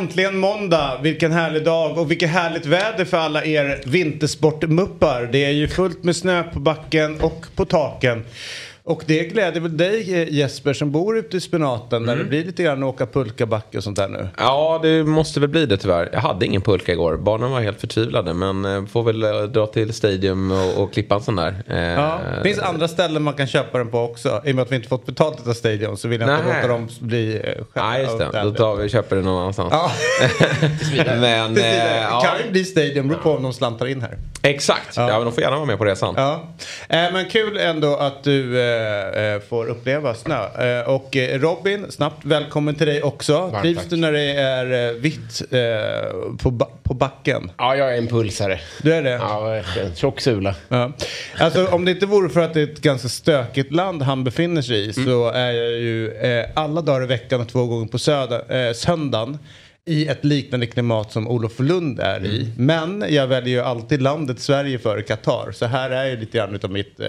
Äntligen måndag. Vilken härlig dag och vilket härligt väder för alla er vintersportmuppar. Det är ju fullt med snö på backen och på taken. Och det gläder väl dig eh, Jesper som bor ute i spenaten när det blir lite grann åka pulkabacke och sånt där nu. Ja, det måste väl bli det tyvärr. Jag hade ingen pulka igår. Barnen var helt förtvivlade. Men eh, får väl eh, dra till Stadium och, och klippa en sån där. Ja, det finns andra ställen man kan köpa den på också. I och med att vi inte fått betalt av Stadion så vill jag inte låta dem bli själva. Nej, just det. Då tar vi och köper det någon annanstans. Ja, Men, vidare. eh, Det ja, kan ju bli Stadium, beror på om de slantar in här. exakt. Ja. men de får gärna vara med på resan. Ja. Eh, men kul ändå att du eh, eh, får uppleva snö. Eh, och eh, Robin, snabbt välkommen till dig också. Trivs tack. du när det är eh, vitt eh, på, ba- på backen? Ja, jag är en pulsare. Du är det? Ja, verkligen. Tjock sula. Ja. Alltså om det inte vore för att det är ett ganska stökigt land han befinner sig i så är jag ju alla dagar i veckan och två gånger på söda, eh, söndagen i ett liknande klimat som Olof Lund är i. Men jag väljer ju alltid landet Sverige före Qatar. Så här är ju lite grann utav mitt, eh,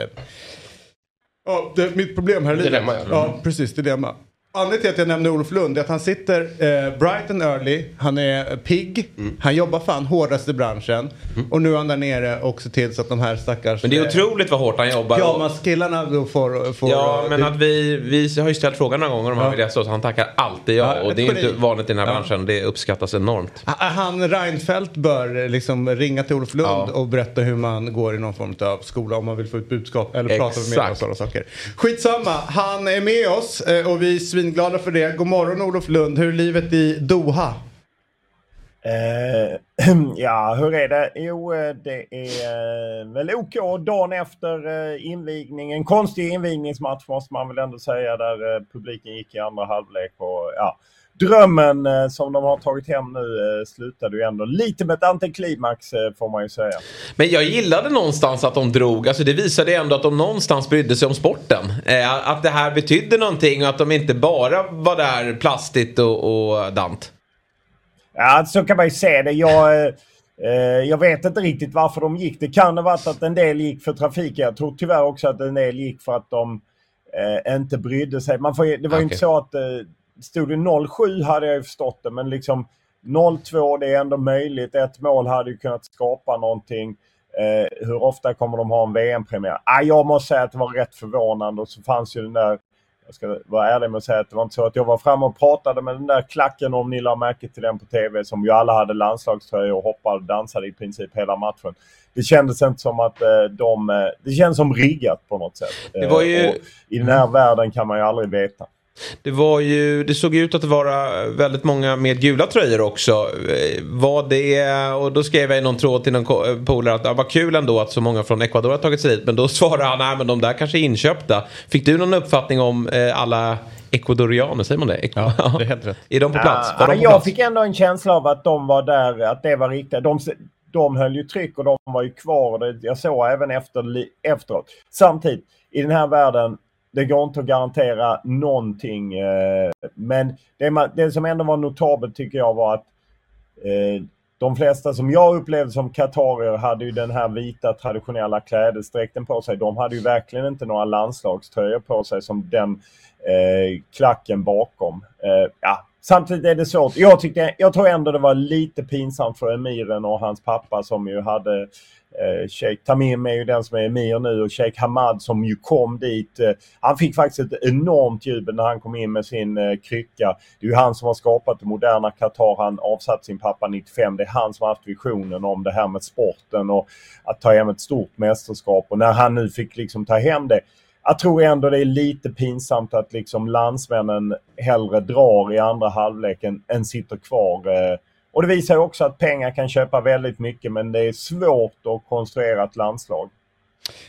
ja, det är mitt problem här i livet. Dilemma, ja. ja. precis, dilemma. Anledningen till att jag nämner Olof Lund är att han sitter eh, bright and early, han är pigg, Mm. han jobbar fan hårdast i branschen och nu är han där nere och ser till så att de här stackars Men det är eh, otroligt vad hårt han jobbar. Pyjamaskillarna då får... får Ja, men det- att vi, vi har ju ställt frågan några gånger om han vill gästa oss. Han tackar alltid ja. Ja, och det är inte vanligt i den här Ja. branschen. Det uppskattas enormt. Ah, Han Reinfeldt bör liksom ringa till Olof Lund Ja. och berätta hur man går i någon form av skola om man vill få ut budskap eller prata med Exakt. och sådana saker. Skitsamma, han är med oss eh, och vi svinglada för det. God morgon Olof Lund, hur är livet i Doha? Uh, ja, hur är det? Jo, eh, det är eh, väl OK dagen efter invigningen. Konstig invigningsmatch måste man väl ändå säga där publiken gick i andra halvlek. Och, ja, drömmen eh, som de har tagit hem nu eh, slutade ju ändå lite med ett antiklimax eh, får man ju säga. Men jag gillade någonstans att de drog, alltså det visade ändå att de någonstans brydde sig om sporten. Att det här betydde någonting och att de inte bara var där plastigt och, och dant. Ja, så kan man ju se det. Jag, jag vet inte riktigt varför de gick. Det kan ha varit att en del gick för trafiken. Jag tror tyvärr också att en del gick för att de eh, inte brydde sig. Man får, ju- det var ju Okej. inte så att... Eh, stod det 07 hade jag ju förstått det, men liksom 02 det är ändå möjligt. Ett mål hade ju kunnat skapa någonting. Eh, hur ofta kommer de ha en VM-premiär? Ah, jag måste säga att det var rätt förvånande och så fanns ju den där jag ska vara ärlig med att säga att det var inte så att jag var framme och pratade med den där klacken om ni la märke till den på tv som ju alla hade landslagströjor och hoppade och dansade i princip hela matchen. Det kändes inte som att eh, de... Eh, det känns som riggat på något sätt. Det var ju- Eh, och I den här världen kan man ju aldrig veta. Det var ju, det såg ut att vara väldigt många med gula tröjor också. Eh, Vad det, och då skrev jag i någon tråd till någon eh, polare att det var kul ändå att så många från Ecuador har tagit sig dit. Men då svarade han, nej men de där kanske är inköpta. Fick du någon uppfattning om eh, alla ecuadorianer, säger man det? Ja, det är helt rätt. Är de på plats? Var Ja, de på jag plats? fick ändå en känsla av att de var där, att det var riktigt. De, de höll ju tryck och de var ju kvar. jag såg även efter, efteråt. Samtidigt, i den här världen, det går inte att garantera någonting. Eh, men det, man, det som ändå var notabelt tycker jag var att eh, de flesta som jag upplevde som katarier hade ju den här vita traditionella klädesdräkten på sig. De hade ju verkligen inte några landslagströjor på sig som den eh, klacken bakom. Eh, ja. Samtidigt är det svårt. Jag, tyckte, jag tror ändå det var lite pinsamt för emiren och hans pappa som ju hade eh, Sheikh Tamim är ju den som är emir nu och Sheikh Hamad som ju kom dit. Eh, han fick faktiskt ett enormt jubel när han kom in med sin eh, krycka. Det är ju han som har skapat det moderna Qatar. Han avsatt sin pappa 95. Det är han som har haft visionen om det här med sporten och att ta hem ett stort mästerskap. Och när han nu fick liksom ta hem det jag tror ändå det är lite pinsamt att liksom landsmännen hellre drar i andra halvleken än sitter kvar. Eh. Och det visar också att pengar kan köpa väldigt mycket men det är svårt att konstruera ett landslag.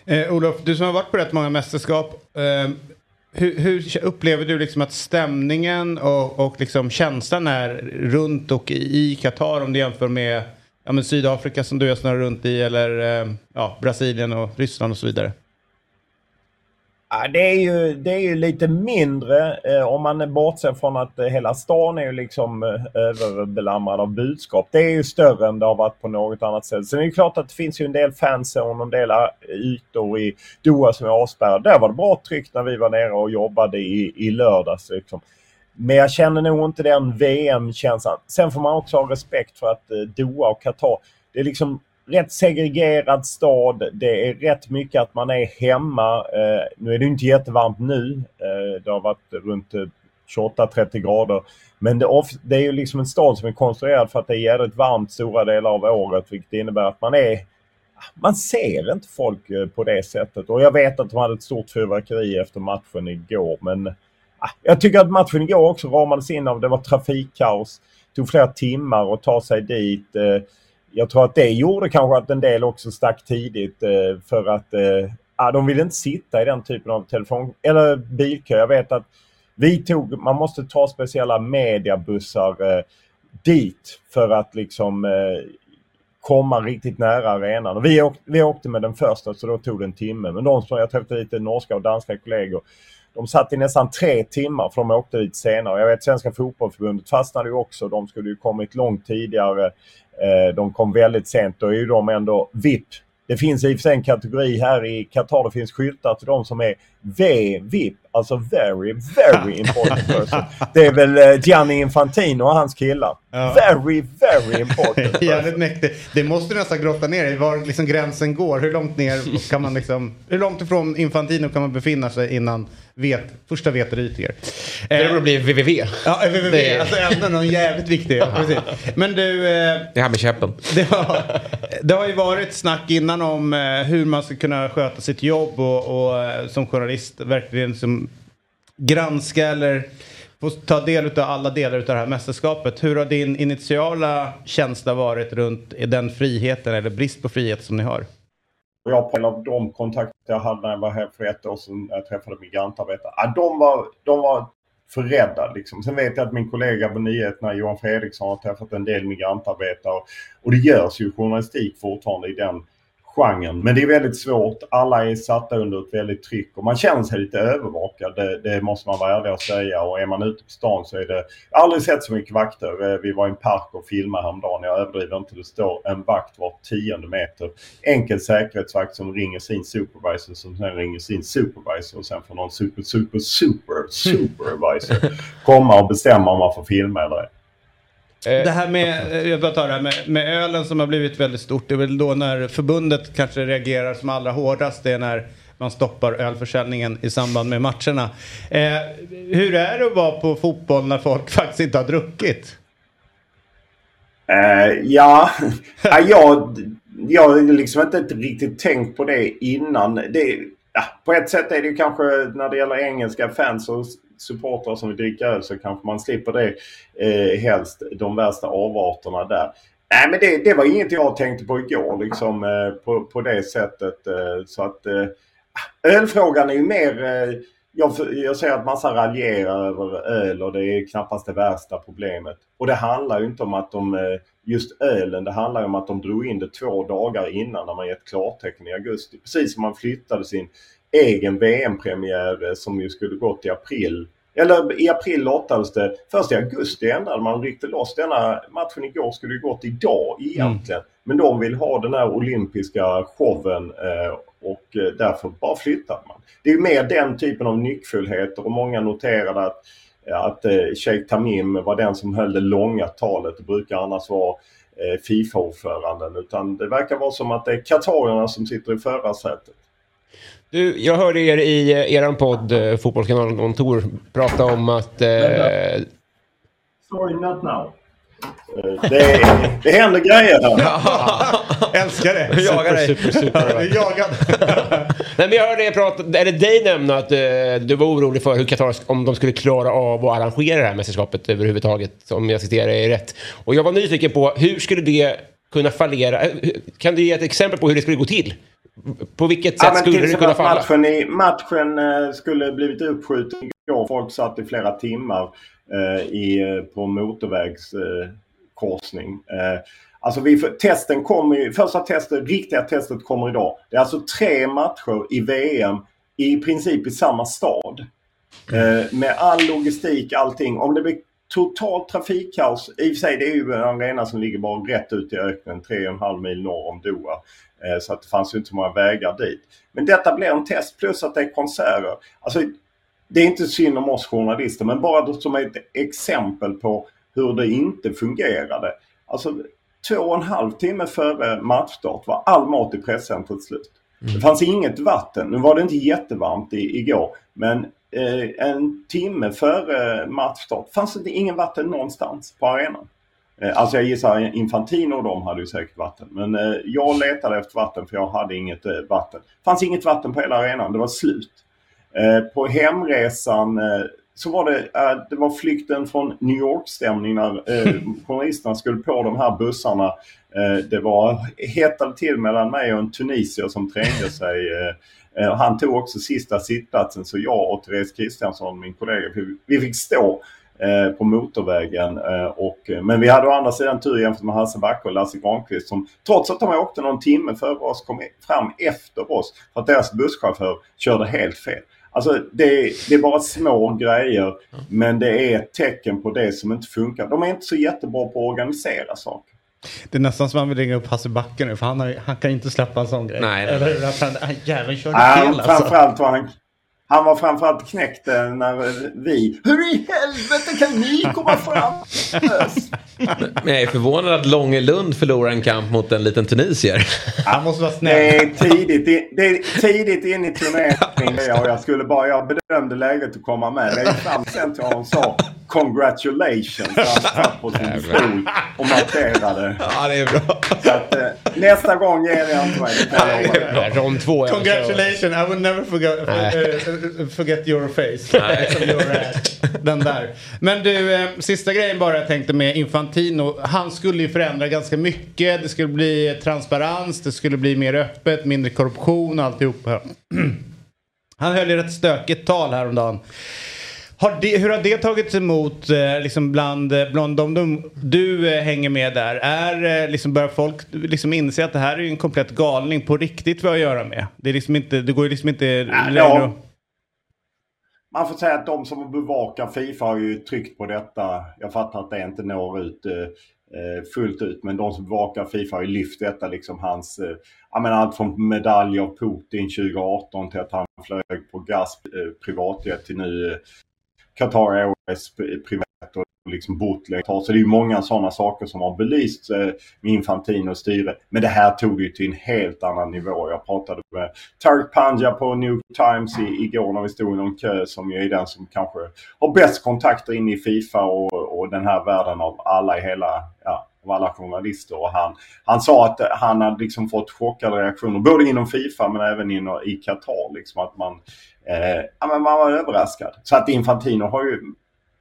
Eh, Olof, du som har varit på rätt många mästerskap. Eh, hur, hur upplever du liksom att stämningen och, och liksom känslan är runt och i Qatar om du jämför med ja, Sydafrika som du är snarare runt i eller eh, ja, Brasilien och Ryssland och så vidare? Ja, det, är ju, det är ju lite mindre eh, om man bortser från att eh, hela stan är ju liksom eh, överbelamrad av budskap. Det är ju större än det har varit på något annat sätt. Sen är det klart att det finns ju en del fanzone och en del eh, ytor i Doha som är avspärrade. Där var det bra tryck när vi var nere och jobbade i, i lördags. Liksom. Men jag känner nog inte den VM-känslan. Sen får man också ha respekt för att eh, Doha och Qatar, det är liksom rätt segregerad stad. Det är rätt mycket att man är hemma. Eh, nu är det inte jättevarmt nu. Eh, det har varit runt eh, 28-30 grader. Men det, det, är ju liksom en stad som är konstruerad för att det är jävligt varmt stora delar av året. Vilket innebär att man är... Man ser inte folk på det sättet. Och jag vet att de hade ett stort fyrverkeri efter matchen igår. Men ah, jag tycker att matchen igår också ramades in av det var trafikkaos. Det tog flera timmar att ta sig dit. Jag tror att det gjorde kanske att en del också stack tidigt eh, för att eh, de ville inte sitta i den typen av telefon eller bilkö. Jag vet att vi tog, man måste ta speciella mediabussar eh, dit för att liksom eh, komma riktigt nära arenan. Och vi, åkte, vi åkte med den första så då tog det en timme. Men de som jag träffade lite norska och danska kollegor de satt i nästan tre timmar för de åkte dit senare. Jag vet Svenska Fotbollförbundet fastnade ju också. De skulle ju kommit långt tidigare. Eh, de kom väldigt sent. Då är ju de ändå VIP. Det finns i och för sig en kategori här i Qatar. Det finns skyltar till de som är V-VIP. Alltså very, very important person. Det är väl eh, Gianni Infantino och hans killar. Ja. Very, very important. Jävligt mäktigt. Det måste du nästan grotta ner i var liksom gränsen går. Hur långt ner kan man liksom... Hur långt ifrån Infantino kan man befinna sig innan vet, första veterytiker? Det borde bli VVV. Ja, VVV. Det... Alltså ändå någon jävligt viktig. Men du... Eh, det här med käppen. Det har, det har ju varit snack innan om eh, hur man ska kunna sköta sitt jobb och, och eh, som journalist verkligen som granska eller få ta del av alla delar av det här mästerskapet. Hur har din initiala känsla varit runt den friheten eller brist på frihet som ni har? Jag på en av de kontakter jag hade när jag var här för ett år sedan när jag träffade migrantarbetare. Ja, de, var, de var för rädda. Liksom. Sen vet jag att min kollega på nyheterna, Johan Fredriksson, har träffat en del migrantarbetare. Och det görs ju journalistik fortfarande i den genren. Men det är väldigt svårt. Alla är satta under ett väldigt tryck och man känner sig lite övervakad. Det, det måste man vara ärlig att säga. Och är man ute på stan så är det... Jag har aldrig sett så mycket vakter. Eh, vi var i en park och filmade häromdagen. Jag överdriver inte. Det står en vakt var tionde meter. Enkel säkerhetsvakt som ringer sin supervisor som sen ringer sin supervisor och sen får någon super, super, super supervisor komma och bestämma om man får filma eller ej. Eh, det här med, eh, jag bara tar det här med, med ölen som har blivit väldigt stort. Det är väl då när förbundet kanske reagerar som allra hårdast. Det är när man stoppar ölförsäljningen i samband med matcherna. Eh, hur är det att vara på fotboll när folk faktiskt inte har druckit? Uh, ja, jag, jag har liksom inte riktigt tänkt på det innan. Det, ja, på ett sätt är det kanske när det gäller engelska fans och supportrar som vill dricka öl så kanske man slipper det eh, helst. De värsta avarterna där. Nej men det, det var inget jag tänkte på igår liksom eh, på, på det sättet. Eh, så att eh, ölfrågan är ju mer eh, jag, jag ser att massa raljerar över öl och det är knappast det värsta problemet. Och det handlar ju inte om att de, eh, just ölen, det handlar om att de drog in det två dagar innan när man gett klartecken i augusti. Precis som man flyttade sin egen VM-premiär eh, som ju skulle gått i april. Eller i april lottades det. Först i augusti ändrade man ryckte loss denna matchen igår skulle ju gått idag egentligen. Mm. Men de vill ha den här olympiska showen eh, och eh, därför bara flyttade man. Det är mer den typen av nyckfullheter och många noterade att, att Sheikh Tamim var den som höll det långa talet. Det brukar annars vara Fifa-ordföranden utan det verkar vara som att det är katarierna som sitter i förarsätet. Du, jag hörde er i eh, er podd, eh, Fotbollskanalen Kontor, prata om att... Eh... Sorry, not now. Eh, det, det händer grejer här. Älskar det. Jag jagar dig. Super, super, du jagad. Nej, men jag hörde er prata, eller dig nämna att eh, du var orolig för hur Qatar, om de skulle klara av att arrangera det här mästerskapet överhuvudtaget. Om jag citerar er rätt. Och jag var nyfiken på hur skulle det kunna fallera? Kan du ge ett exempel på hur det skulle gå till? På vilket Ja, sätt men skulle det kunna falla? matchen, i, matchen eh, skulle blivit uppskjuten igår. Folk satt i flera timmar eh, i, eh, på motorvägskorsning. Eh, eh, alltså vi, testen kommer första testet, riktiga testet kommer idag. Det är alltså tre matcher i VM i princip i samma stad. Eh, med all logistik, allting. Om det blir totalt trafikkaos. I och för sig det är ju en arena som ligger bara rätt ut i öknen 3,5 mil norr om Doha. Eh, så att det fanns ju inte så många vägar dit. Men detta blir en test plus att det är konserter. Alltså, det är inte synd om oss journalister men bara som ett exempel på hur det inte fungerade. Alltså två och en halv timme före matchstart var all mat i presscentret slut. Det fanns inget vatten. Nu var det inte jättevarmt i, igår men eh, en timme före matchstart fanns det ingen vatten någonstans på arenan. Eh, Alltså jag gissar Infantino och de hade ju säkert vatten. Men eh, jag letade efter vatten för jag hade inget eh, vatten. Det fanns inget vatten på hela arenan. Det var slut. På hemresan så var det, det var flykten från New York-stämning när journalisterna skulle på de här bussarna. Det var hettade till mellan mig och en tunisier som trängde sig. Han tog också sista sittplatsen så jag och Therese Kristiansson, min kollega, vi fick stå eh, på motorvägen. eh, Och, men vi hade å andra sidan tur jämfört med Hasse Backe och Lasse Granqvist som trots att de åkte någon timme före oss kom fram efter oss för att deras busschaufför körde helt fel. Alltså det, det är bara små grejer men det är ett tecken på det som inte funkar. De är inte så jättebra på att organisera saker. Det är nästan som man vill ringa upp Hasse Backe nu för han, har, han kan inte släppa en sån grej. Nej, nej. Eller? Att han, han jäveln körde Han, fel alltså. framförallt var han, han var framförallt knäckt eh, när vi... Hur i helvete kan ni komma fram? Men jag är förvånad att Långe Lund förlorar en kamp mot en liten tunisier. Han måste vara snäll. Det är tidigt, i, det är tidigt in i turneringen och jag skulle bara, jag bedömde läget att komma med. Jag gick fram sen till och sa congratulations. Han satt på sin stol och markerade. ja, det är bra. Så att, eh, nästa gång ger jag inte mig. det. Rond två. Congratulations, I will never forget, Nej. eh, forget your face. Som your ass. Den där. Men du, eh, sista grejen bara jag tänkte med Infantino. Han skulle ju förändra ganska mycket. Det skulle bli transparens, det skulle bli mer öppet, mindre korruption och alltihopa. Han höll ju ett stökigt tal häromdagen. Har det, hur har det tagits emot eh, liksom bland, eh, bland de, de du eh, hänger med där? Är, liksom, börjar folk liksom inse att det här är en komplett galning på riktigt vi har att göra med? Det, är liksom inte, det går ju liksom inte Ja, längre ja. Man får säga att de som bevakar Fifa har ju tryckt på detta. Jag fattar att det inte når ut eh, eh, fullt ut. Men de som bevakar Fifa har ju lyft detta liksom hans... Eh, jag menar allt från medalj av Putin 2018 till att han flög på gas eh, privatjet till nu eh, Qatar Airways eh, privat och liksom bootleg. Så det är ju många sådana saker som har belysts eh, med Infantino styre. Men det här tog det ju till en helt annan nivå. Jag pratade med Tarek Panja på New Times i, igår när vi stod i någon kö som ju är den som kanske har bäst kontakter in i Fifa och, och den här världen av alla i hela, ja, av alla journalister. Och han, han sa att han hade liksom fått chockade reaktioner både inom Fifa men även inom, i Qatar. Liksom att man, eh, ja, men man var överraskad. Så att Infantino har ju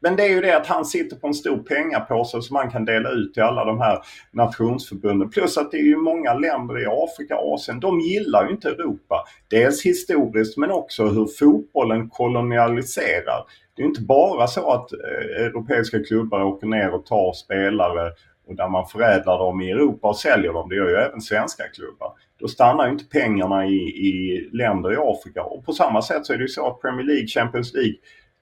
men det är ju det att han sitter på en stor pengapåse som man kan dela ut till alla de här nationsförbunden. Plus att det är ju många länder i Afrika och Asien. De gillar ju inte Europa. Dels historiskt men också hur fotbollen kolonialiserar. Det är inte bara så att eh, europeiska klubbar åker ner och tar spelare och där man förädlar dem i Europa och säljer dem. Det gör ju även svenska klubbar. Då stannar ju inte pengarna i, i länder i Afrika. Och på samma sätt så är det ju så att Premier League, Champions League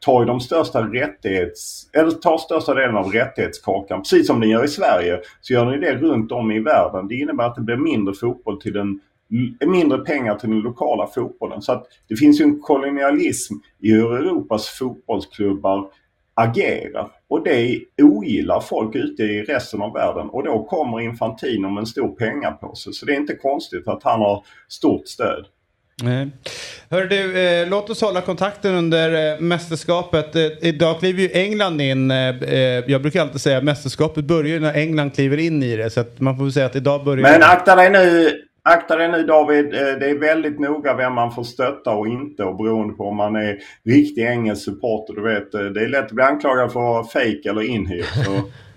tar ju de största rättighets... Eller tar största delen av rättighetskakan. Precis som ni gör i Sverige så gör ni det runt om i världen. Det innebär att det blir mindre fotboll till den mindre pengar till den lokala fotbollen. Så att det finns ju en kolonialism i hur Europas fotbollsklubbar agerar. Och det ogillar folk ute i resten av världen. Och då kommer Infantino med en stor pengapåse. Så det är inte konstigt att han har stort stöd. Nej. Hör du, eh, låt oss hålla kontakten under eh, mästerskapet. Eh, idag kliver ju England in. Eh, eh, jag brukar alltid säga att mästerskapet börjar ju när England kliver in i det. Så man får väl säga att idag börjar... Men akta dig nu, Akta dig nu David. Eh, det är väldigt noga vem man får stötta och inte och beroende på om man är riktig engelsk supporter. Du vet, det är lätt att bli anklagad för att vara fake eller inhyrd.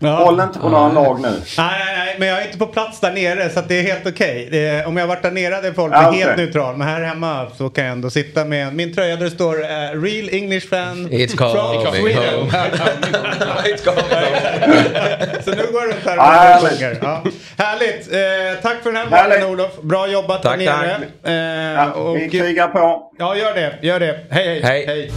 Ja. håll inte på några lag nu. Nej, nej, nej, men jag är inte på plats där nere så att det är helt okej. Det- Om jag varit där nere hade folk Ja, helt neutral. Men här hemma så kan jag ändå sitta med min tröja där det står eh, Real English fan It's from coming Sweden. home. It's coming home. så nu går jag runt här Ja, och härligt. sjunger. Ja. Härligt. Eh, tack för den här morgonen Olof. Bra jobbat Tack, där nere. Eh, Ja, och, vi krigar på. ja, gör det. Gör det. Hej, hej. Hej.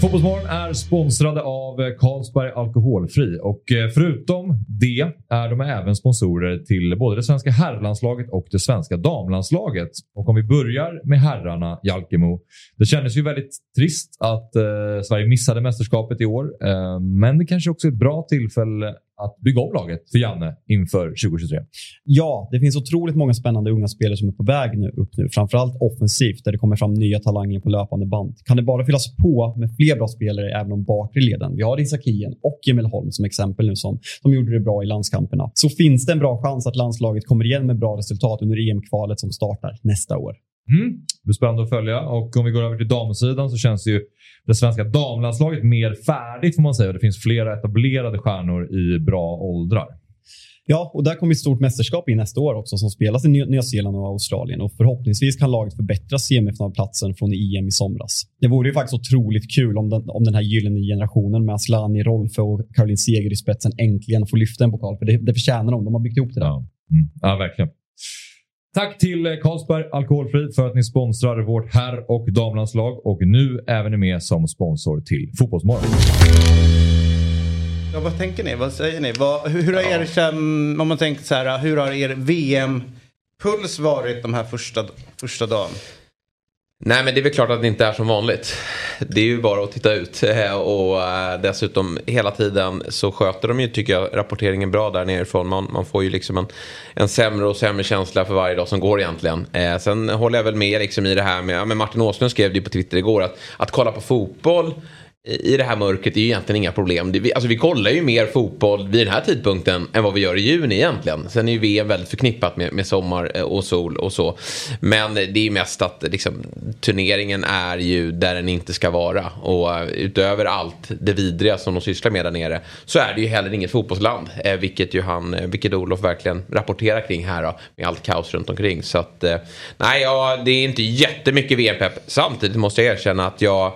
Fotbollsmorgon är sponsrade av eh, Carlsberg Alkoholfri och eh, förutom det är de även sponsorer till både det svenska herrlandslaget och det svenska damlandslaget. Och om vi börjar med herrarna, Jalkemo. Det kändes ju väldigt trist att eh, Sverige missade mästerskapet i år. Eh, men det kanske också är ett bra tillfälle att bygga om laget för Janne inför 2023. Ja, det finns otroligt många spännande unga spelare som är på väg nu, upp nu. Framförallt offensivt där det kommer fram nya talanger på löpande band. Kan det bara fyllas på med fler bra spelare även om bakre leden. Vi har Isakien och Emil Holm som exempel nu som, som gjorde det bra i landskamperna. Så finns det en bra chans att landslaget kommer igen med bra resultat under EM-kvalet som startar nästa år. Mm. Det blir spännande att följa. Och om vi går över till damsidan så känns ju det svenska damlandslaget mer färdigt får man säga. Det finns flera etablerade stjärnor i bra åldrar. Ja, och där kommer ett stort mästerskap in nästa år också som spelas i Ny- Nya Zeeland och Australien och förhoppningsvis kan laget förbättra semifinalplatsen från EM i somras. Det vore ju faktiskt otroligt kul om den, om den här gyllene generationen med Asllani, Rolfö och Caroline Seger i spetsen äntligen får lyfta en pokal, för det, det förtjänar de. De har byggt ihop det där. Ja, mm. ja verkligen. Tack till eh, Carlsberg Alkoholfri för att ni sponsrar vårt herr och damlandslag och nu även är med som sponsor till Fotbollsmorgon. Ja, vad tänker ni? Vad säger ni? Vad, hur, hur har er, om man tänker så här, hur har er VM-puls varit de här första, första dagen? Nej men det är väl klart att det inte är som vanligt. Det är ju bara att titta ut. Och eh, dessutom hela tiden så sköter de ju tycker jag rapporteringen bra där nerifrån. Man, man får ju liksom en, en sämre och sämre känsla för varje dag som går egentligen. Eh, sen håller jag väl med liksom i det här med, ja, men Martin Åslund skrev det ju på Twitter igår att, att kolla på fotboll i det här mörkret är ju egentligen inga problem. Det, vi, alltså vi kollar ju mer fotboll vid den här tidpunkten än vad vi gör i juni egentligen. Sen är ju VM väldigt förknippat med, med sommar eh, och sol och så. Men det är ju mest att liksom, turneringen är ju där den inte ska vara. Och eh, utöver allt det vidriga som de sysslar med där nere så är det ju heller inget fotbollsland. Eh, vilket ju han, vilket Olof verkligen rapporterar kring här då, med allt kaos runt omkring. Så att, nej, ja, det är inte jättemycket VM-pepp. Samtidigt måste jag erkänna att jag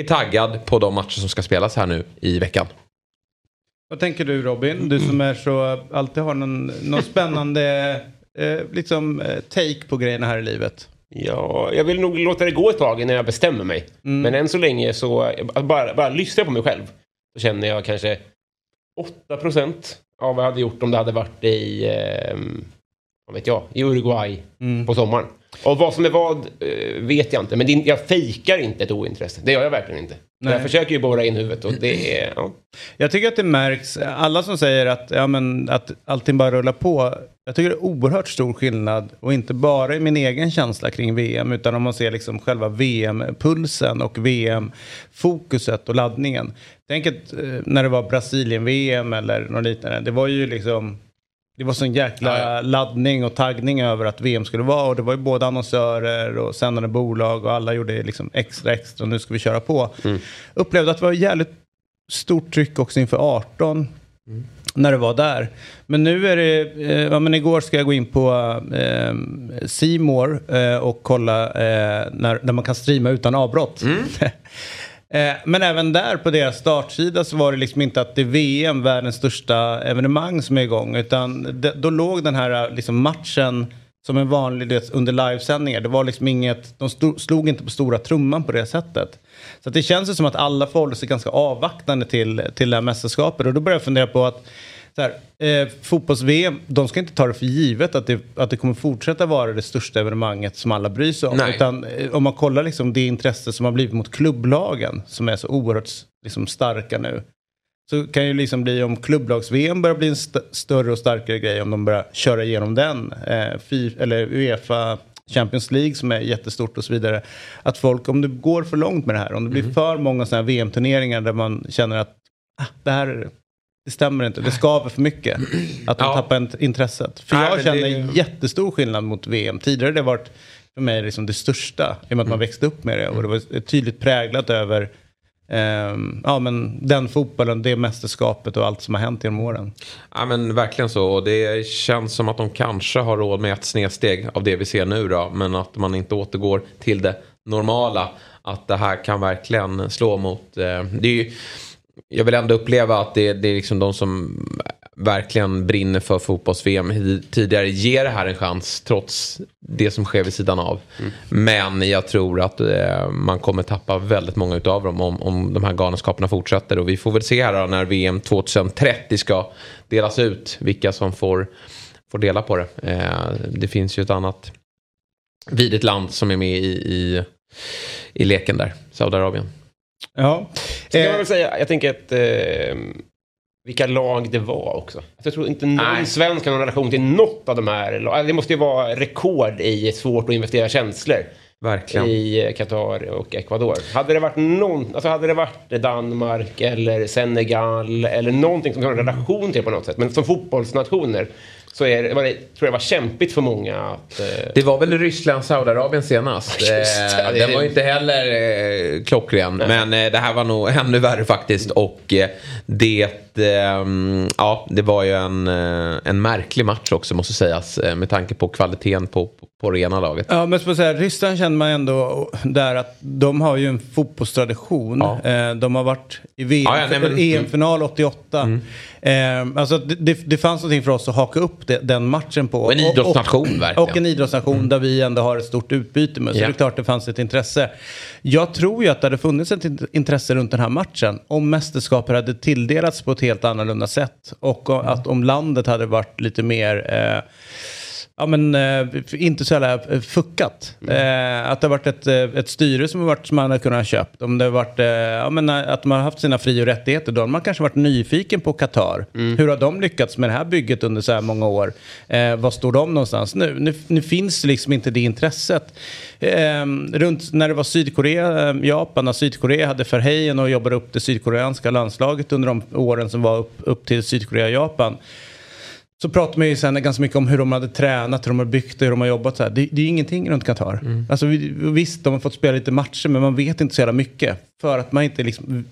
är taggad på de matcher som ska spelas här nu i veckan. Vad tänker du Robin? Du som är så, alltid har någon, någon spännande eh, liksom, eh, take på grejerna här i livet. Ja, jag vill nog låta det gå ett tag innan jag bestämmer mig. Men än så länge så, att bara, bara lyssna på mig själv. Så känner jag kanske 8% av vad jag hade gjort om det hade varit i, eh, vad vet jag, i Uruguay på sommaren. Och vad som är vad eh, vet jag inte. Men det, jag fejkar inte ett ointresse. Det gör jag verkligen inte. Nej. Jag försöker ju borra in huvudet och det är... Ja. Jag tycker att det märks, alla som säger att, ja, men, att allting bara rullar på. Jag tycker det är oerhört stor skillnad och inte bara i min egen känsla kring VM utan om man ser liksom själva VM-pulsen och VM-fokuset och laddningen. Tänk att eh, när det var Brasilien-VM eller något liknande, det var ju liksom det var sån jäkla laddning och taggning över att VM skulle vara och det var ju både annonsörer och sändande bolag och alla gjorde liksom extra extra, nu ska vi köra på. Upplevde att det var jävligt stort tryck också inför 18 när det var där. Men nu är det, eh, ja men igår ska jag gå in på eh, C More eh, och kolla eh, när, när man kan streama utan avbrott. Eh, Men även där på deras startsida så var det liksom inte att det är VM, världens största evenemang som är igång. Utan det, då låg den här eh, liksom matchen som en vanlig du vet, under livesändningar. Det var liksom inget, de sto, slog inte på stora trumman på det sättet. Så att det känns ju som att alla förhåller sig ganska avvaktande till, till det här mästerskapet. Och då börjar jag fundera på att så här, eh, fotbolls-VM, de ska inte ta det för givet att det, att det kommer fortsätta vara det största evenemanget som alla bryr sig om. Nej. Utan eh, om man kollar liksom det intresse som har blivit mot klubblagen som är så oerhört liksom, starka nu. Så kan ju liksom bli om klubblags-VM börjar bli en st- större och starkare grej om de börjar köra igenom den. Eh, eller Uefa Champions League som är jättestort och så vidare. Att folk, om det går för långt med det här, om det blir för många sådana här VM-turneringar där man känner att ah, det här det stämmer inte. Det skaver för mycket. Att de Ja. tappar int- intresset. För jag känner det- jättestor skillnad mot VM. Tidigare har det varit för mig liksom det största. I och med att man Mm. växte upp med det. Och det var tydligt präglat över ehm, ja, men den fotbollen, det mästerskapet och allt som har hänt genom åren. Ja men verkligen så. Och det känns som att de kanske har råd med ett snedsteg av det vi ser nu då. Men att man inte återgår till det normala. Att det här kan verkligen slå mot... Eh, det är ju, jag vill ändå uppleva att det, det är liksom de som verkligen brinner för fotbolls-VM tidigare ger det här en chans trots det som sker vid sidan av. Men jag tror att eh, man kommer tappa väldigt många utav dem om, om de här galenskaperna fortsätter. Och vi får väl se här då när VM 2030 ska delas ut vilka som får, får dela på det. Eh, det finns ju ett annat vidigt land som är med i, i, i leken där, Saudiarabien. Ja. Så kan Eh, man väl säga, jag tänker att eh, vilka lag det var också. Alltså, Jag tror inte någon Nej. svensk har någon relation till något av de här lagen. Det måste ju vara rekord i svårt att investera känslor Verkligen. i eh, Qatar och Ecuador. Hade det varit någon, alltså hade det varit Danmark eller Senegal eller någonting som har en relation till på något sätt. Men som fotbollsnationer så är var det, tror jag det var kämpigt för många att... Eh, Det var väl Ryssland, Saudiarabien senast. Just det, Eh, ja, det- Den var ju inte heller eh, klockren. Men eh, det här var nog ännu värre faktiskt. Och eh, det, eh, ja, det var ju en, eh, en märklig match också måste sägas. eh, Med tanke på kvaliteten på, på, det ena laget. Ja, men så att säga, Ryssland känner man ändå där att de har ju en fotbollstradition. Ja. Eh, de har varit i VM, Ja, ja, nej, Mm. EM-final 88. Eh, alltså det, det, fanns någonting för oss att haka upp det, den matchen på. Och en idrottsnation, verkligen. Och en idrottsnation där vi ändå har ett stort utbyte med. Så Ja. det är klart det fanns ett intresse. Jag tror ju att det hade funnits ett int- intresse runt den här matchen om mästerskapet hade tilldelats på ett ett helt annorlunda sätt. Och att om landet hade varit lite mer... Eh, Ja men eh, inte så jävla eh, fuckat. Eh, att det har varit ett, eh, ett styre som, har varit, som man hade kunnat köpt. Om det har varit, eh, ja, men, att man har haft sina fri och rättigheter. Då har man kanske varit nyfiken på Qatar. Hur har de lyckats med det här bygget under så här många år? Eh, var står de någonstans nu? Nu, nu finns liksom inte det intresset. Eh, runt när det var Sydkorea, Japan, när Sydkorea hade Verheyen och jobbade upp det sydkoreanska landslaget under de åren som var upp, upp till Sydkorea och Japan. Så pratar man ju sen ganska mycket om hur de hade tränat, hur de har byggt det, hur de har jobbat. Så här. Det, det är ju ingenting runt Qatar. Mm. Alltså, vi- visst, de har fått spela lite matcher, men man vet inte så jävla mycket. För att man inte, liksom,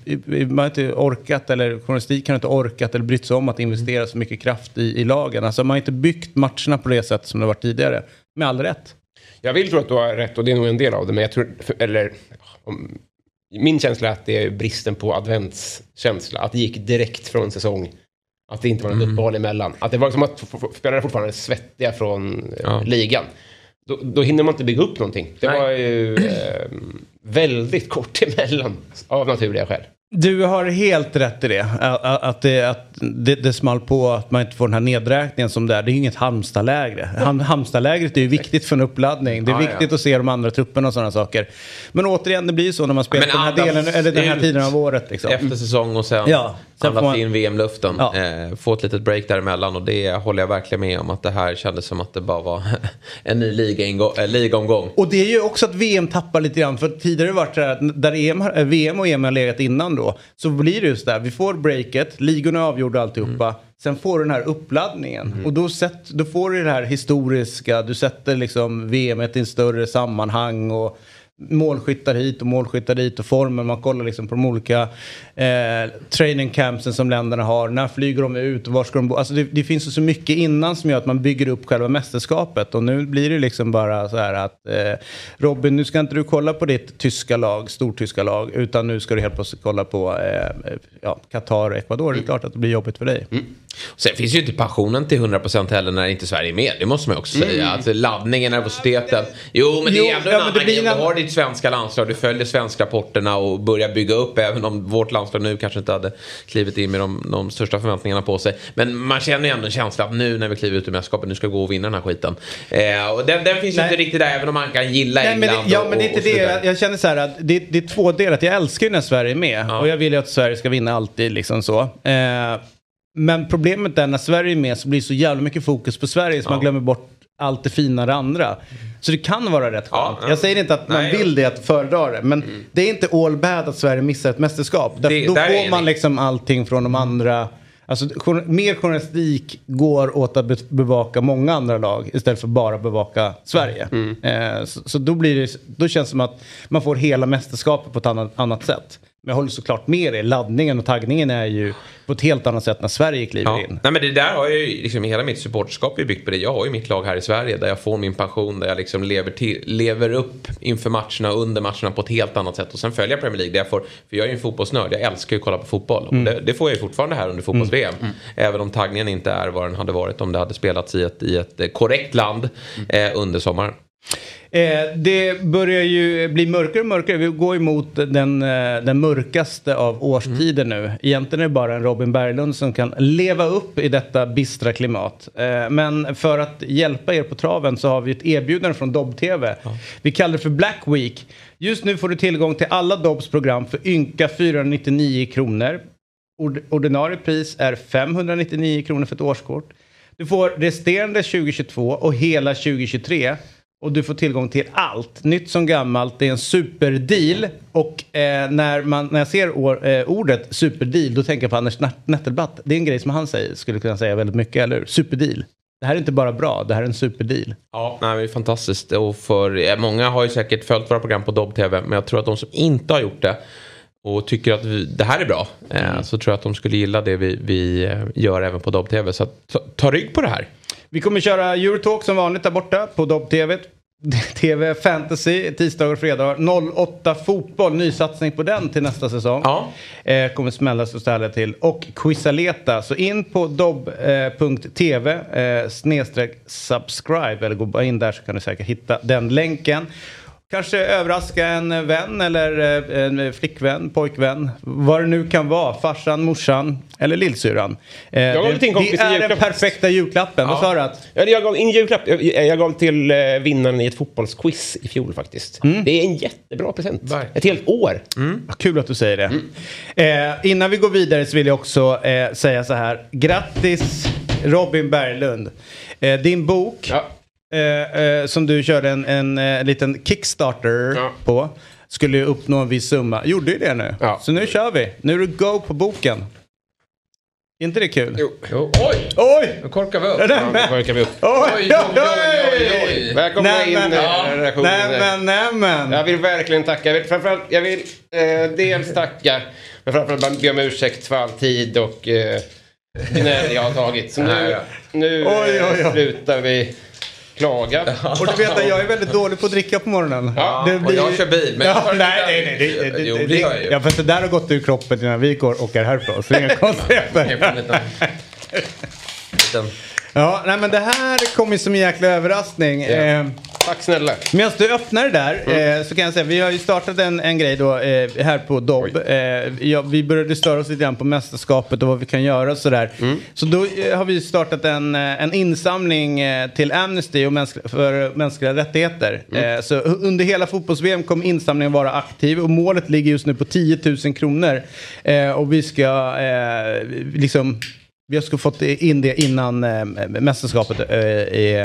man inte orkat, eller journalistiken har inte orkat eller brytt sig om att investera så mycket kraft i, i lagen. Alltså, man har inte byggt matcherna på det sätt som det varit tidigare. Med all rätt. Jag vill tro att du har rätt och det är nog en del av det. Men jag tror, eller om, min känsla är att det är bristen på adventskänsla. Att det gick direkt från säsong. Att det inte var något Mm. uppehåll emellan. Att det var som att spelare fortfarande är svettiga från eh, Ja. ligan. Då, då hinner man inte bygga upp någonting. Det Nej. var ju eh, väldigt kort emellan av naturliga skäl. Du har helt rätt i det. Att, det, att det, det small på att man inte får den här nedräkningen som det är. Det är ju inget Halmstadlägre. Ham, Halmstadlägret är ju viktigt för en uppladdning. Det är Ja, ja. viktigt att se de andra trupperna och sådana saker. Men återigen, det blir ju så när man spelar på den här, delen, eller den här tiden av året. Liksom. Efter säsong och sen, Ja, sen andas man- in VM-luften. Ja. Eh, få ett litet break däremellan och det håller jag verkligen med om att det här kändes som att det bara var en ny ligaingå- eh, ligaomgång. Och det är ju också att VM tappar lite grann. För tidigare har det varit så här att där EM, eh, VM och EM har legat innan då. Så blir det just där. Vi får breaket, ligorna är avgjorda alltihopa. Sen får du den här uppladdningen. Och då, sätt, då får du det här historiska. Du sätter liksom VM i ett större sammanhang. Och målskyttar hit och målskyttar dit och formen. Man kollar liksom på de olika eh, training campsen som länderna har. När flyger de ut och var ska de bo? Alltså det, det finns så mycket innan som gör att man bygger upp själva mästerskapet. Och nu blir det liksom bara så här att eh, Robin, nu ska inte du kolla på ditt tyska lag, stortyska lag, utan nu ska du helt plötsligt kolla på eh, ja, Qatar och Ecuador. Det är klart att det blir jobbigt för dig. Sen finns ju inte passionen till 100% heller när inte Sverige är med. Det måste man också säga. Alltså, laddningen, nervositeten. Jo, men det är ändå ja, en annan grej. Ditt svenska landslag, du följer svenska rapporterna och börjar bygga upp. Även om vårt landslag nu kanske inte hade klivit in med de, de största förväntningarna på sig. Men man känner ju ändå en känsla att nu när vi kliver ut ur mästerskapet, nu ska vi gå och vinna den här skiten. Eh, och den, den finns ju inte riktigt där, även om man kan gilla Nej, men det, England ja, och- men det är inte det. Jag, jag känner så här att det, det är två delar. Jag älskar ju när Sverige är med. Ja. Och jag vill ju att Sverige ska vinna alltid. Liksom så. Eh, men problemet är när Sverige är med så blir det så jävla mycket fokus på Sverige så Ja. man glömmer bort allt det fina det andra. Så det kan vara rätt skönt. Ja, ja. Jag säger inte att man Nej, vill det, att föredra det. Men det är inte all bad att Sverige missar ett mästerskap. Därför Det- då får man enig. liksom allting från de andra. Alltså mer journalistik går åt att be- bevaka många andra lag istället för bara bevaka Sverige. Eh, så så då, blir det, då känns det som att man får hela mästerskapet på ett annat, annat sätt. Men jag håller såklart med dig, laddningen och taggningen är ju på ett helt annat sätt när Sverige kliver Ja. in. Nej men det där har jag ju, liksom hela mitt supporterskap är byggt på det. Jag har ju mitt lag här i Sverige där jag får min pension, där jag liksom lever, till, lever upp inför matcherna och under matcherna på ett helt annat sätt. Och sen följer jag Premier League där jag får, för jag är ju en fotbollsnörd, jag älskar ju att kolla på fotboll. Och det, det får jag ju fortfarande här under fotbolls-VM. Även om taggningen inte är vad den hade varit om det hade spelats i ett, i ett korrekt land eh, under sommaren. Eh, det börjar ju bli mörkare och mörkare. Vi går emot den, eh, den mörkaste av årstider nu. Egentligen är det bara en Robin Berglund som kan leva upp i detta bistra klimat. Eh, men för att hjälpa er på traven så har vi ett erbjudande från Dobb-TV. Vi kallar det för Black Week. Just nu får du tillgång till alla Dobbs program för ynka 499 kronor. Ord- ordinarie pris är 599 kronor för ett årskort. Du får resterande 2022 och hela 2023. Och du får tillgång till allt, nytt som gammalt. Det är en superdeal. Och eh, när, man, när jag ser år, eh, ordet superdeal då tänker jag på Anders Nettelbatt. Det är en grej som han säger, skulle kunna säga väldigt mycket, eller hur? Superdeal. Det här är inte bara bra, det här är en superdeal. Ja, nej, det är fantastiskt. Och för, eh, många har ju säkert följt våra program på Dobb-TV. Men jag tror att de som inte har gjort det och tycker att vi, det här är bra. Eh, så tror jag att de skulle gilla det vi, vi eh, gör även på Dobb-TV. Så ta, ta rygg på det här. Vi kommer köra Eurotalk som vanligt där borta på Dobb-TV. TV Fantasy tisdagar och fredagar. 08 Fotboll, nysatsning på den till nästa säsong. Ja. Eh, kommer smälla så ställa till. Och Quizaleta. Så in på dobb.tv eh, snedstreck subscribe. Eller gå bara in där så kan du säkert hitta den länken. Kanske överraska en vän eller eh, en flickvän, pojkvän. Vad det nu kan vara. Farsan, morsan eller lillsyrran. Eh, gav det, lite en kompis det är den perfekta julklappen. Vad sa du? Att? Ja, Jag gav in julklapp. Jag, jag gav till eh, vinnaren i ett fotbollsquiz i fjol faktiskt. Det är en jättebra present. Verkligen. Ett helt år. Vad kul att du säger det. Eh, innan vi går vidare så vill jag också eh, säga så här. Grattis Robin Berglund. Eh, din bok Ja. Eh, eh, som du körde en, en, eh, liten Kickstarter Ja. på skulle ju uppnå en viss summa. Gjorde ju det nu. Ja. Så nu kör vi. Nu är det go på boken. Är inte det kul? Jo. Oj, Oj! nu korkar vi upp. Nej, Ja, men- då verkar vi upp. Oj, Oj, oj, oj, oj. Välkomna Nej, in men- i Ja. redaktionen. Nämen, nämen. Jag vill verkligen tacka. Jag vill, framförallt, jag vill eh, dels tacka, men framförallt be om ursäkt för all tid och eh, gnäll jag har tagit. Så Nej, nu, nu Oj, oj, oj. slutar vi klaga. Och du vet att jag är väldigt dålig på att dricka på morgonen. Ja, och jag kör bil, men ja, det nej, nej, nej. Det, det, Jo, det, det gör jag ju. Ja, fast det där har gått ur kroppen innan vi går och är härifrån. Så det är inga konstigheter. Ja, nej men det här kom ju som en jäkla överraskning. Eh, Tack snälla. Medan du öppnar det där eh, så kan jag säga, vi har ju startat en, en grej då eh, här på Dobb. Eh, ja, vi började störa oss lite grann på mästerskapet och vad vi kan göra och sådär. Så då eh, har vi startat en, eh, en insamling eh, till Amnesty och mänsk- för mänskliga rättigheter. Eh, så under hela fotbolls-VM kommer insamlingen vara aktiv och målet ligger just nu på 10 000 kronor. Och vi ska liksom vi ska fått in det innan eh, mästerskapet är, är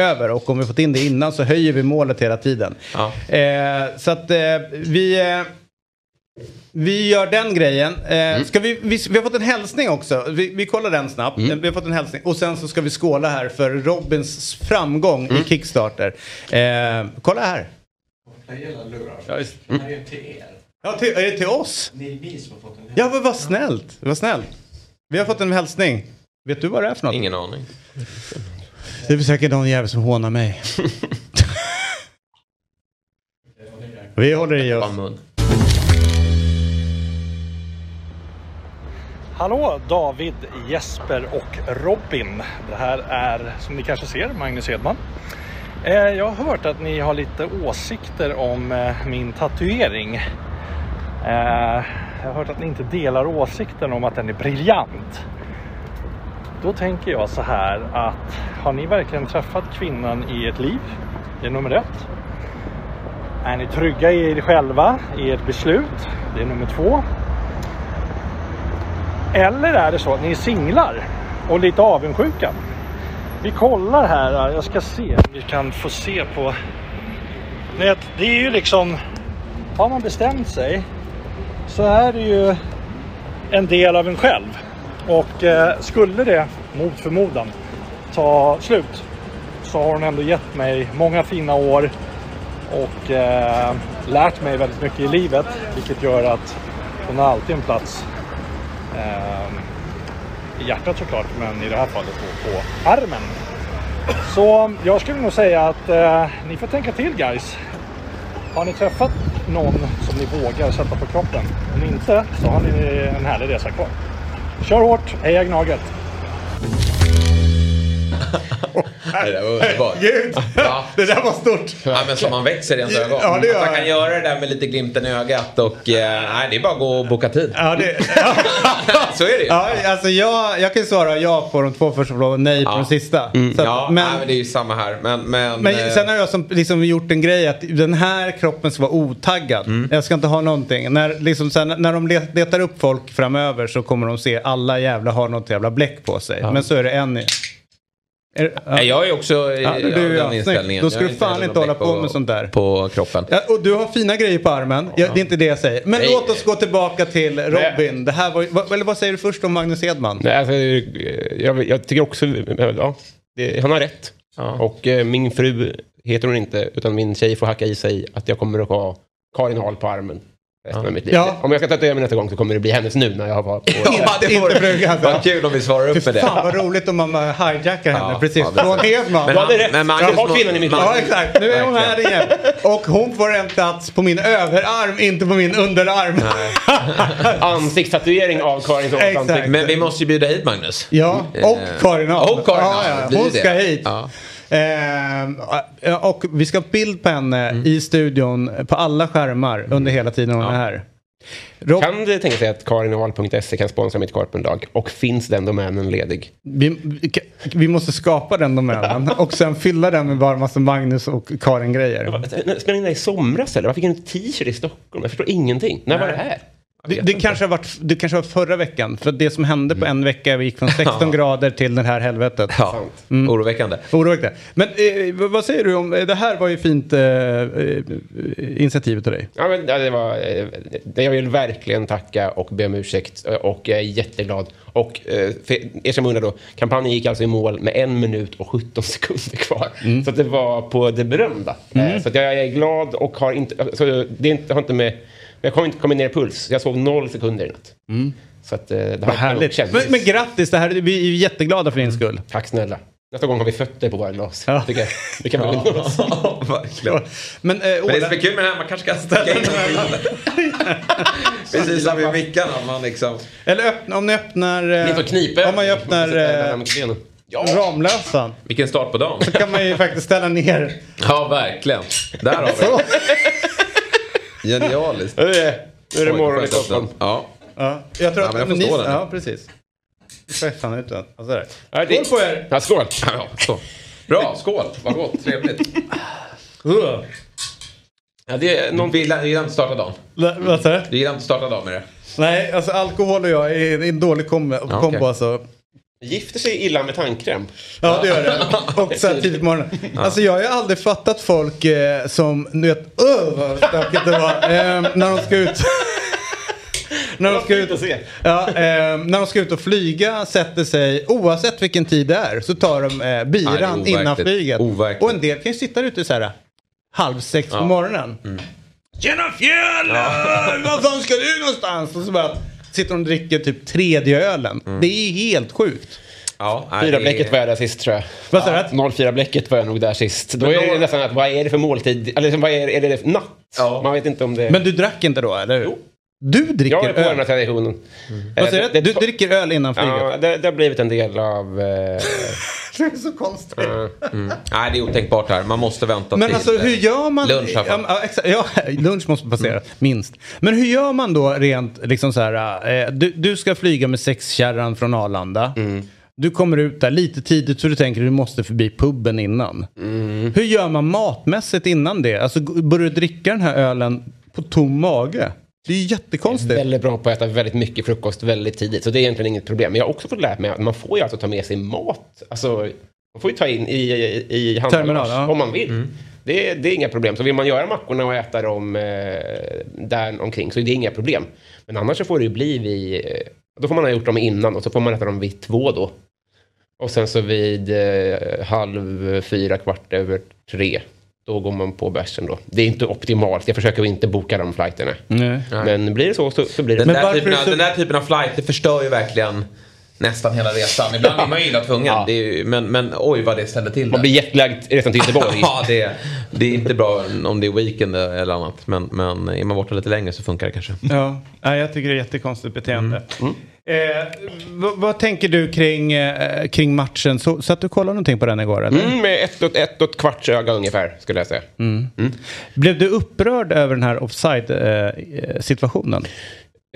över. Och om vi fått in det innan så höjer vi målet hela tiden. Ja. Eh, så att eh, vi... Eh, vi gör den grejen. Eh, ska vi, vi, vi har fått en hälsning också. Vi, vi kollar den snabbt. Eh, Vi har fått en hälsning. Och sen så ska vi skåla här för Robins framgång i Kickstarter. Eh, kolla här. Ja, just. Ja, till, är det till oss? Ja, men vad snällt. Vad snällt. Vi har fått en hälsning. Vet du vad det är för något? ingen aning. Det är säkert någon jävel som hånar mig. Vi håller i oss. Hallå David, Jesper och Robin. Det här är som ni kanske ser Magnus Hedman. Eh, Jag har hört att ni har lite åsikter om eh, min tatuering. Eh, Jag har hört att ni inte delar åsikten om att den är briljant. Då tänker jag så här att har ni verkligen träffat kvinnan i ert liv? Det är nummer ett. Är ni trygga i er själva, i ert beslut? Det är nummer två. Eller är det så att ni är singlar och lite avundsjuka? Vi kollar här, jag ska se om vi kan få se på... Det är ju liksom, har man bestämt sig så är det ju en del av en själv. Och eh, skulle det mot förmodan ta slut så har hon ändå gett mig många fina år och eh, lärt mig väldigt mycket i livet. Vilket gör att hon har alltid en plats eh, i hjärtat såklart, men i det här fallet då på armen. Så jag skulle nog säga att eh, ni får tänka till guys. Har ni träffat någon som ni vågar sätta på kroppen? Om inte så har ni en härlig resa kvar. Kör hårt, heja Gnaget! Det där var underbart. Gud, Ja. det där var stort. Ja, men som man växer i ens ögon. Ja, det gör att man kan göra det där med lite glimten i ögat och eh, nej, det är bara att gå och boka tid. Ja, det, Så är det ju. ja, alltså jag, jag kan svara ja på de två första frågorna, nej på Ja. den sista. Så att, Ja, men, nej, men det är ju samma här. Men, men, men eh, sen har jag som, liksom gjort en grej att den här kroppen ska vara otaggad. Mm. Jag ska inte ha någonting. När, liksom, sen, när de let- letar upp folk framöver så kommer de se alla jävla har något jävla bläck på sig. Men så är det en. Är, ja. Nej, jag är också i Ja, du- ja, den inställningen. snyggt. Då ska du fan inte hålla på bläck med sånt där. På kroppen. Ja, och du har fina grejer på armen. Ja, det är inte det jag säger. Men Nej. låt oss gå tillbaka till Robin. Det här var, eller vad säger du först om Magnus Edman? Nej, alltså, eh, jag, jag tycker också... Ja, det, han har rätt. Och eh, min fru heter hon inte, utan min tjej får hacka i sig att jag kommer att ha Karin Ahl på armen resten av mitt liv. Ja. Om jag ska tatuera mig nästa gång så kommer det bli hennes nu när jag har varit på... Ja, det vore alltså. Vad kul om vi svarar upp med det. fan vad roligt om man hijackar henne Ja, precis från. Edman. Men Du hade rätt. Men Magnus jag har kvinnan i mitt liv. Ja exakt, nu är hon här igen. Och hon får en plats på min överarm, inte på min underarm. Ansiktstatuering av Karin ansikte. Men vi måste ju bjuda hit Magnus. Ja, och Eh, Karin. Och Karin Ja, ja, Hon ska hit. Ja. Eh, och vi ska ha bild på henne Mm. i studion på alla skärmar under hela tiden hon är här. Rob, Kan det tänka sig att karinahl.se kan sponsra mitt korpenlag? Och finns den domänen ledig? vi, vi måste skapa den domänen och sen fylla den med bara massa Magnus och Karin-grejer. Spelade ni in det i somras eller? Varför fick en t-shirt i Stockholm? Jag förstår ingenting. När var det här? Det, det, kanske har varit, det kanske var förra veckan. För det som hände på en vecka, vi gick från 16 grader till det här helvetet. Ja, oroväckande. Oroväckande. Men eh, vad- säger du om, eh, det här var ju fint eh, eh, initiativet av dig. Ja, men, ja, det var, eh, jag vill verkligen tacka och be om ursäkt eh, och jag är jätteglad. Och eh, för er som undrar då, kampanjen gick alltså i mål med en minut och 17 sekunder kvar. Så att det var på det berömda. Eh, Så jag är glad och har inte, alltså, det har inte med, jag kommer inte kommit ner i puls. Jag sov noll sekunder i natt. Så att eh, det Vad härligt. Men, men grattis, det här, vi är jätteglada för din skull. Tack snälla. Nästa gång har vi fötter på våra glas. Ja. Tycker jag. Det kan ja. Ja, verkligen. Men, eh, Men det som är kul med det här, man kanske kan sticka in Precis som i mickarna. Man liksom... Eller öppna, om ni öppnar... eh, Ni får knipa. Om man öppnar eh, Ja. Ramlösan Vilken start på dagen. så kan man ju faktiskt ställa ner. Ja, verkligen. Där har vi det. Genialiskt. Nu är det, nu är det Oj, morgon i Stockholm. Ja. Ja, jag tror Ja, att... men jag får ni, den. Ja, precis. Får jag fan ut den. Och sådär. Ja, det- Skål på er! Ja, skål! Ja, så. Bra, skål. Vad gott. Trevligt. Uh. Ja, det är någon... Du gillar inte starta dagen? Va- Vad sa du? Du gillar inte starta dagen med det? Nej, alltså alkohol och jag är en dålig kombo, kombo okej. alltså. Gifter sig illa med tandkräm. Ja, det gör det. Och så här tidigt på morgonen. Alltså jag har ju aldrig fattat folk eh, som, du vet, öh vad stökigt det var. Eh, när de ska ut. när de ska ut. Ja, eh, när de ska ut och flyga, sätter sig, oavsett vilken tid det är, så tar de eh, Nej, biran overkligt. innan flyget. Overkligt. Och en del kan ju sitta ute så här halv sex på morgonen. Mm. Tjena fjällen! Var fan ska du någonstans? Och så bara sitter de och dricker typ tredje ölen. Mm. Det är helt sjukt. Ja, Fyra det är- bläcket var jag där sist tror jag. Vad sa du? 04 bläcket var jag nog där sist. Då Men är då- det nästan att vad är det för måltid? Eller liksom, vad är, är det natt? Ja. Man vet inte om det... Men du drack inte då, eller hur? Jo. Du dricker jag är på den här öl? traditionen. Säger Eh, du? det- Du dricker öl innan flyget? Ja, det, det har blivit en del av... Eh, Det är så konstigt. Nej, det är otänkbart här. Man måste vänta Men till alltså hur gör man? lunch. Ja, ja, lunch måste passera, minst. Men hur gör man då rent liksom så här, eh, du, du ska flyga med sexkärran från Arlanda. Du kommer ut där lite tidigt så du tänker att du måste förbi puben innan. Hur gör man matmässigt innan det? Alltså börjar du dricka den här ölen på tom mage? Det är ju jättekonstigt. väldigt bra på att äta väldigt mycket frukost väldigt tidigt. Så det är egentligen inget problem. Men jag har också fått lära mig att man får ju alltså ta med sig mat. Alltså, man får ju ta in i, i, i handbagage ja. om man vill. Det, är- det är inga problem. Så vill man göra mackorna och äta dem eh, där omkring så är det inga problem. Men annars så får det ju bli vid, eh, Då får man ha gjort dem innan och så får man äta dem vid två då. Och sen så vid eh, halv fyra, kvart över tre. Då går man på bärsen då. Det är inte optimalt. Jag försöker inte boka de flighterna. Nej. Men blir det så så, så blir det Den, Men där typen av, så- den där typen av flight, det förstör ju verkligen nästan hela resan. Ibland är man ju illa tvungen. Ja. Det är ju, men, men oj vad det ställer till Man det. blir jetlagd resan till Göteborg. Ja, det, det är inte bra om det är weekend eller annat. Men, men är man borta lite längre så funkar det kanske. Ja, jag tycker det är jättekonstigt beteende. Eh, vad, vad tänker du kring, eh, kring matchen? Så, så att du kollade någonting på den igår? Eller? Mm, med ett och, ett och ett kvarts öga ungefär, skulle jag säga. Blev du upprörd över den här offside-situationen?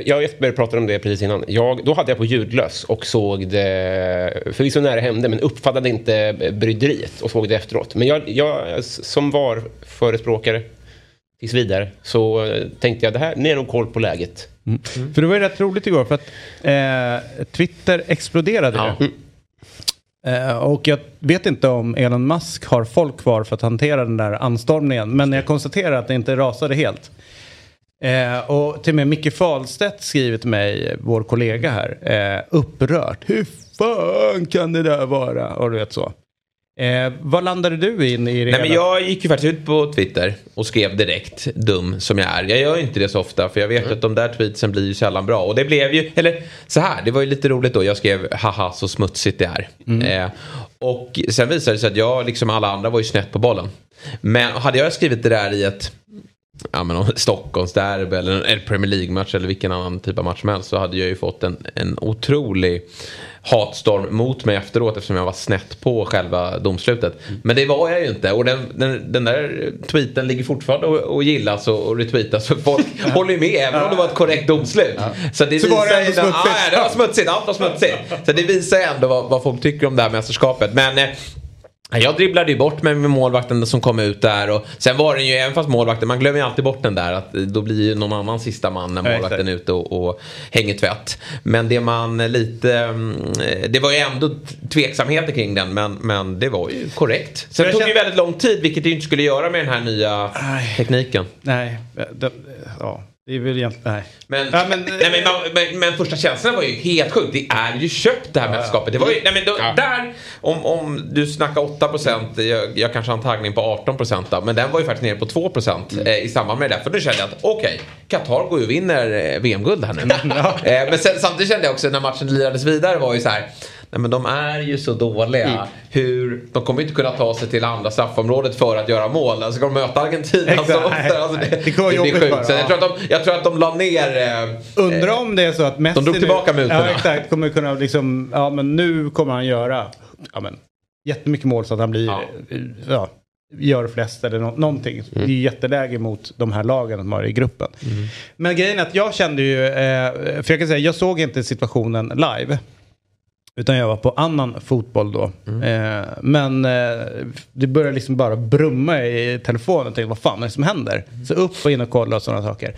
Jag och Jesper pratade om det precis innan. Jag, då hade jag på ljudlös och såg det förvisso när det hände men uppfattade inte bryderiet och såg det efteråt. Men jag, jag som var förespråkare tills vidare så eh, tänkte jag det här, ni har nog koll på läget. För det var ju rätt roligt igår för att eh, Twitter exploderade Ja. Eh, och jag vet inte om Elon Musk har folk kvar för att hantera den där anstormningen. Men jag konstaterar att det inte rasade helt. Eh, och till och med Micke Fahlstedt skriver till mig, vår kollega här, eh, upprört. Hur fan kan det där vara? Och du vet så. Eh, vad landade du in i det Nej, men jag gick ju faktiskt ut på Twitter och skrev direkt, dum som jag är. Jag gör ju inte det så ofta för jag vet att de där tweetsen blir ju sällan bra. Och det blev ju, eller så här, det var ju lite roligt då. Jag skrev haha så smutsigt det är. Eh, och sen visade det sig att jag, liksom alla andra, var ju snett på bollen. Men hade jag skrivit det där i ett ja, men Stockholmsderby eller en Premier League-match eller vilken annan typ av match som helst så hade jag ju fått en, en otrolig hatstorm mot mig efteråt eftersom jag var snett på själva domslutet. Men det var jag ju inte och den, den, den där tweeten ligger fortfarande och, och gillas och, och retweetas så folk håller ju med även om det var ett korrekt domslut. Så, det Så var det visar ändå smutsigt. Ja, det var smutsigt. Allt var smutsigt. Så det visar ändå vad, vad folk tycker om det här mästerskapet. Men eh, jag dribblade ju bort mig med målvakten som kom ut där och sen var den ju, även fast målvakten, man glömmer ju alltid bort den där att då blir ju någon annan sista man när målvakten är ute och, och hänger tvätt. Men det man lite, mm, det var ju ändå tveksamheter kring den men, men det var ju korrekt. Sen Jag tog det ju väldigt lång tid vilket det ju inte skulle göra med den här nya tekniken. Nej, det, ja, det är väl egentligen... Nej. Men, Ja, men- nej, men, man- men, men första känslan var ju helt sjukt. Det är ju köpt det här mästerskapet. Det var ju, nej, men då, Ja. där, om, om du snackar 8%, jag, jag kanske har en taggning på 18% då, men den var ju faktiskt nere på 2% eh, i samband med det där. För då kände jag att okej, Qatar går ju och vinner eh, VM-guld här nu. eh, men sen, samtidigt kände jag också när matchen lirades vidare var ju så här. Nej men de är ju så dåliga. Hur, de kommer inte kunna ta sig till andra straffområdet för att göra mål. Alltså ska de möta Argentina Exakt. så ofta. Alltså, det, det det blir sjukt. jag, ja. tror att de, jag tror att de la ner eh, Undrar om det är så att Messi drog tillbaka nu, mutorna. Ja, exakt. Kommer kunna liksom, ja men nu kommer han göra ja, men, jättemycket mål så att han blir, Ja. ja, gör flest eller nå- någonting. Det är jätteläge mot de här lagen som har i gruppen. Men grejen är att jag kände ju, eh, för jag kan säga, jag såg inte situationen live. Utan jag var på annan fotboll då. Eh, men eh, det började liksom bara brumma i telefonen. Jag tänkte, vad fan är det som händer? Så upp och in och kolla och sådana saker.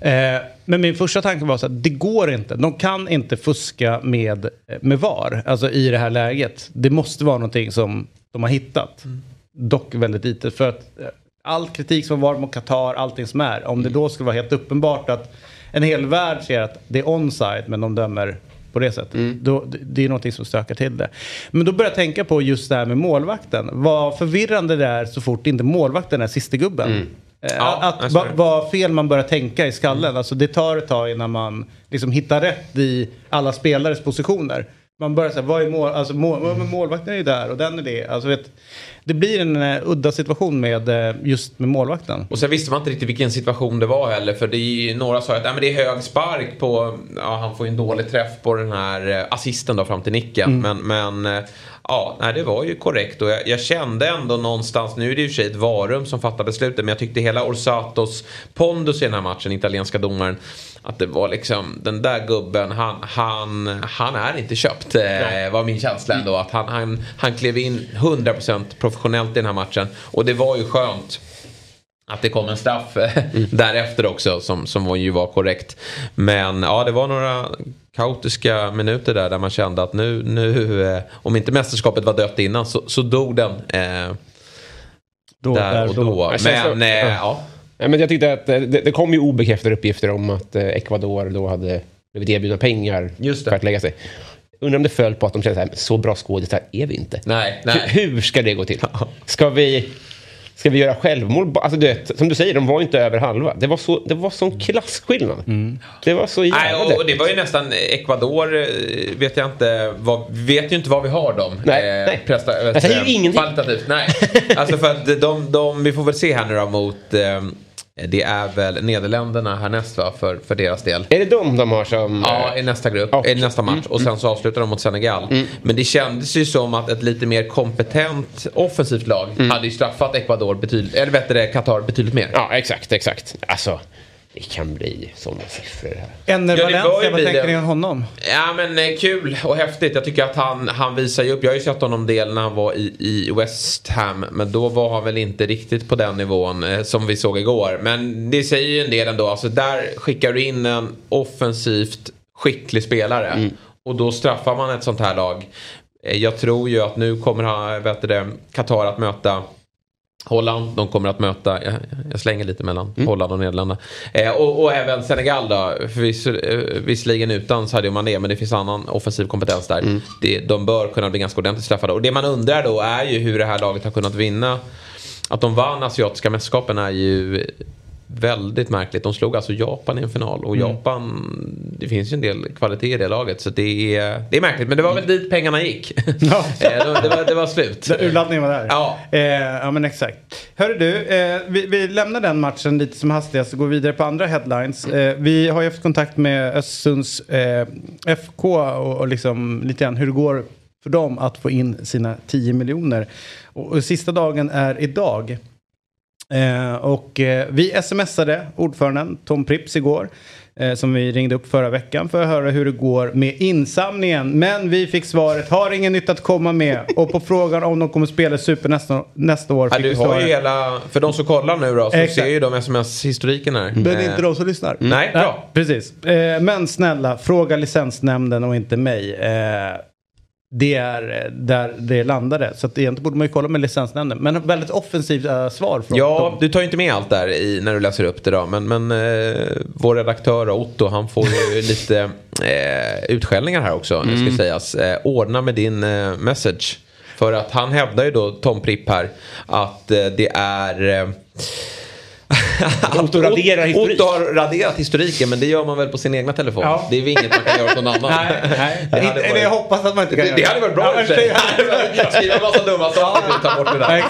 Eh, men min första tanke var så att det går inte. De kan inte fuska med, med VAR. Alltså i det här läget. Det måste vara någonting som de har hittat. Dock väldigt lite. För att eh, all kritik som var mot Qatar, allting som är. Om det då skulle vara helt uppenbart att en hel värld ser att det är onside men de dömer på det sättet. Då, det- är någonting som stökar till det. Men då börjar jag tänka på just det här med målvakten. Vad förvirrande det är så fort inte målvakten är sista gubben. Eh, Ja, att va- vad fel man börjar tänka i skallen. Alltså det tar ett tag innan man liksom hittar rätt i alla spelares positioner. Man börjar säga, vad är mål, alltså mål, men målvakten är ju där och den är det. Alltså vet, det blir en uh, udda situation med eh, just med målvakten. Och sen visste man inte riktigt vilken situation det var heller. För det är ju, några sa att Nej, men det är hög spark på... Ja, han får ju en dålig träff på den här eh, assisten då fram till nicken. Men, men eh, ja, nej, det var ju korrekt. Och jag, jag kände ändå någonstans, nu är det ju i och för sig ett varum som fattar beslutet. Men jag tyckte hela Orsatos pondus i den här matchen, italienska domaren. Att det var liksom, den där gubben, han, han, han är inte köpt. Eh, var min känsla ändå. Att han, han, han klev in 100% professionellt i den här matchen. Och det var ju skönt. Att det kom en straff eh, därefter också som, som ju var korrekt. Men ja, det var några kaotiska minuter där där man kände att nu, nu eh, om inte mästerskapet var dött innan så, så dog den. Eh, Då, där och då. Så- Men eh, ja. Nej, men jag tyckte att eh, det, det kom ju obekräftade uppgifter om att Ecuador då hade blivit erbjudna pengar för att lägga sig. Undrar om det föll på att de kände så här, så bra skådisar är vi inte. Nej, nej. Hur, hur ska det gå till? Ska vi, ska vi göra självmål? Alltså, du vet, som du säger, de var inte över halva. Det var, så, det var sån klasskillnad. Det var så jävla Nej, och, och det var ju nästan Ecuador eh, vet jag inte vad, vet ju inte vad vi har dem. Nej, nej. Presta, Jag säger ju ingenting. Kvalitativt, nej. alltså för att de, de, vi får väl se här nu då mot, eh, det är väl Nederländerna härnäst va, för, för deras del. Är det de de har som... Ja, eh, i nästa grupp, Ja. i nästa match. Och sen så avslutar de mot Senegal. Men det kändes ju som att ett lite mer kompetent offensivt lag hade ju straffat Ecuador betydligt, eller bättre Qatar betydligt mer. Ja, exakt, exakt. Alltså, det kan bli sådana siffror här. Enner Ja, Valencia, vad tänker ni om honom? Ja men eh, kul och häftigt. Jag tycker att han, han visar ju upp. Jag har ju sett honom del när han var i, i West Ham. Men då var han väl inte riktigt på den nivån eh, som vi såg igår. Men det säger ju en del ändå. Alltså där skickar du in en offensivt skicklig spelare. Och då straffar man ett sånt här lag. Eh, Jag tror ju att nu kommer han, vet du det, Qatar att möta Holland, de kommer att möta, jag, jag slänger lite mellan Holland och Nederländerna. Eh, och, och även Senegal då, förviss, eh, visserligen utan Sadio Mané men det finns annan offensiv kompetens där. Det, de bör kunna bli ganska ordentligt straffade. Och det man undrar då är ju hur det här laget har kunnat vinna. Att de vann asiatiska mästerskapen är ju väldigt märkligt. De slog alltså Japan i en final och Japan, det finns ju en del kvalitet i det laget så det är, det är märkligt. Men det var väl dit pengarna gick. Ja. Eh, det, var- det, var, slut. Urladdningen var där? Ja. Eh, ja men exakt. Hörru du, eh, vi, vi lämnar den matchen lite som hastigast och går vidare på andra headlines. Eh, vi har ju haft kontakt med Östersunds eh, FK och, och liksom lite grann hur det går för dem att få in sina 10 miljoner. Och, och sista dagen är idag. Eh, och eh, vi smsade ordföranden Tom Prips igår. Eh, som vi ringde upp förra veckan för att höra hur det går med insamlingen. Men vi fick svaret, har ingen nytt att komma med. Och på frågan om de kommer spela Super nästa, nästa år Ja, fick du vi har ju svaret. hela, för de som kollar nu då så Exakt. ser ju de sms-historiken här. Men Eh, inte de som lyssnar. Nej, bra. precis. Eh, men snälla, fråga licensnämnden och inte mig. Det är eh, där det landade. Så att egentligen borde man ju kolla med licensnämnden. Men väldigt offensivt eh, svar från Ja, dem. du tar ju inte med allt där i, när du läser upp det då. Men, men eh, vår redaktör Otto han får ju lite eh, utskällningar här också. Det ska sägas. Eh, ordna med din eh, message. För att han hävdar ju då, Tom Pripp här, att eh, det är... Otto raderar historik. Otto har raderat historiken men det gör man väl på sin egna telefon. Ja. Det är väl inget man kan göra på någon annan. Nej, nej. Det hade varit- jag hoppas att man inte kan Det, göra det hade varit bra i och för sig. Skriva en massa dumma saker och ta bort det där.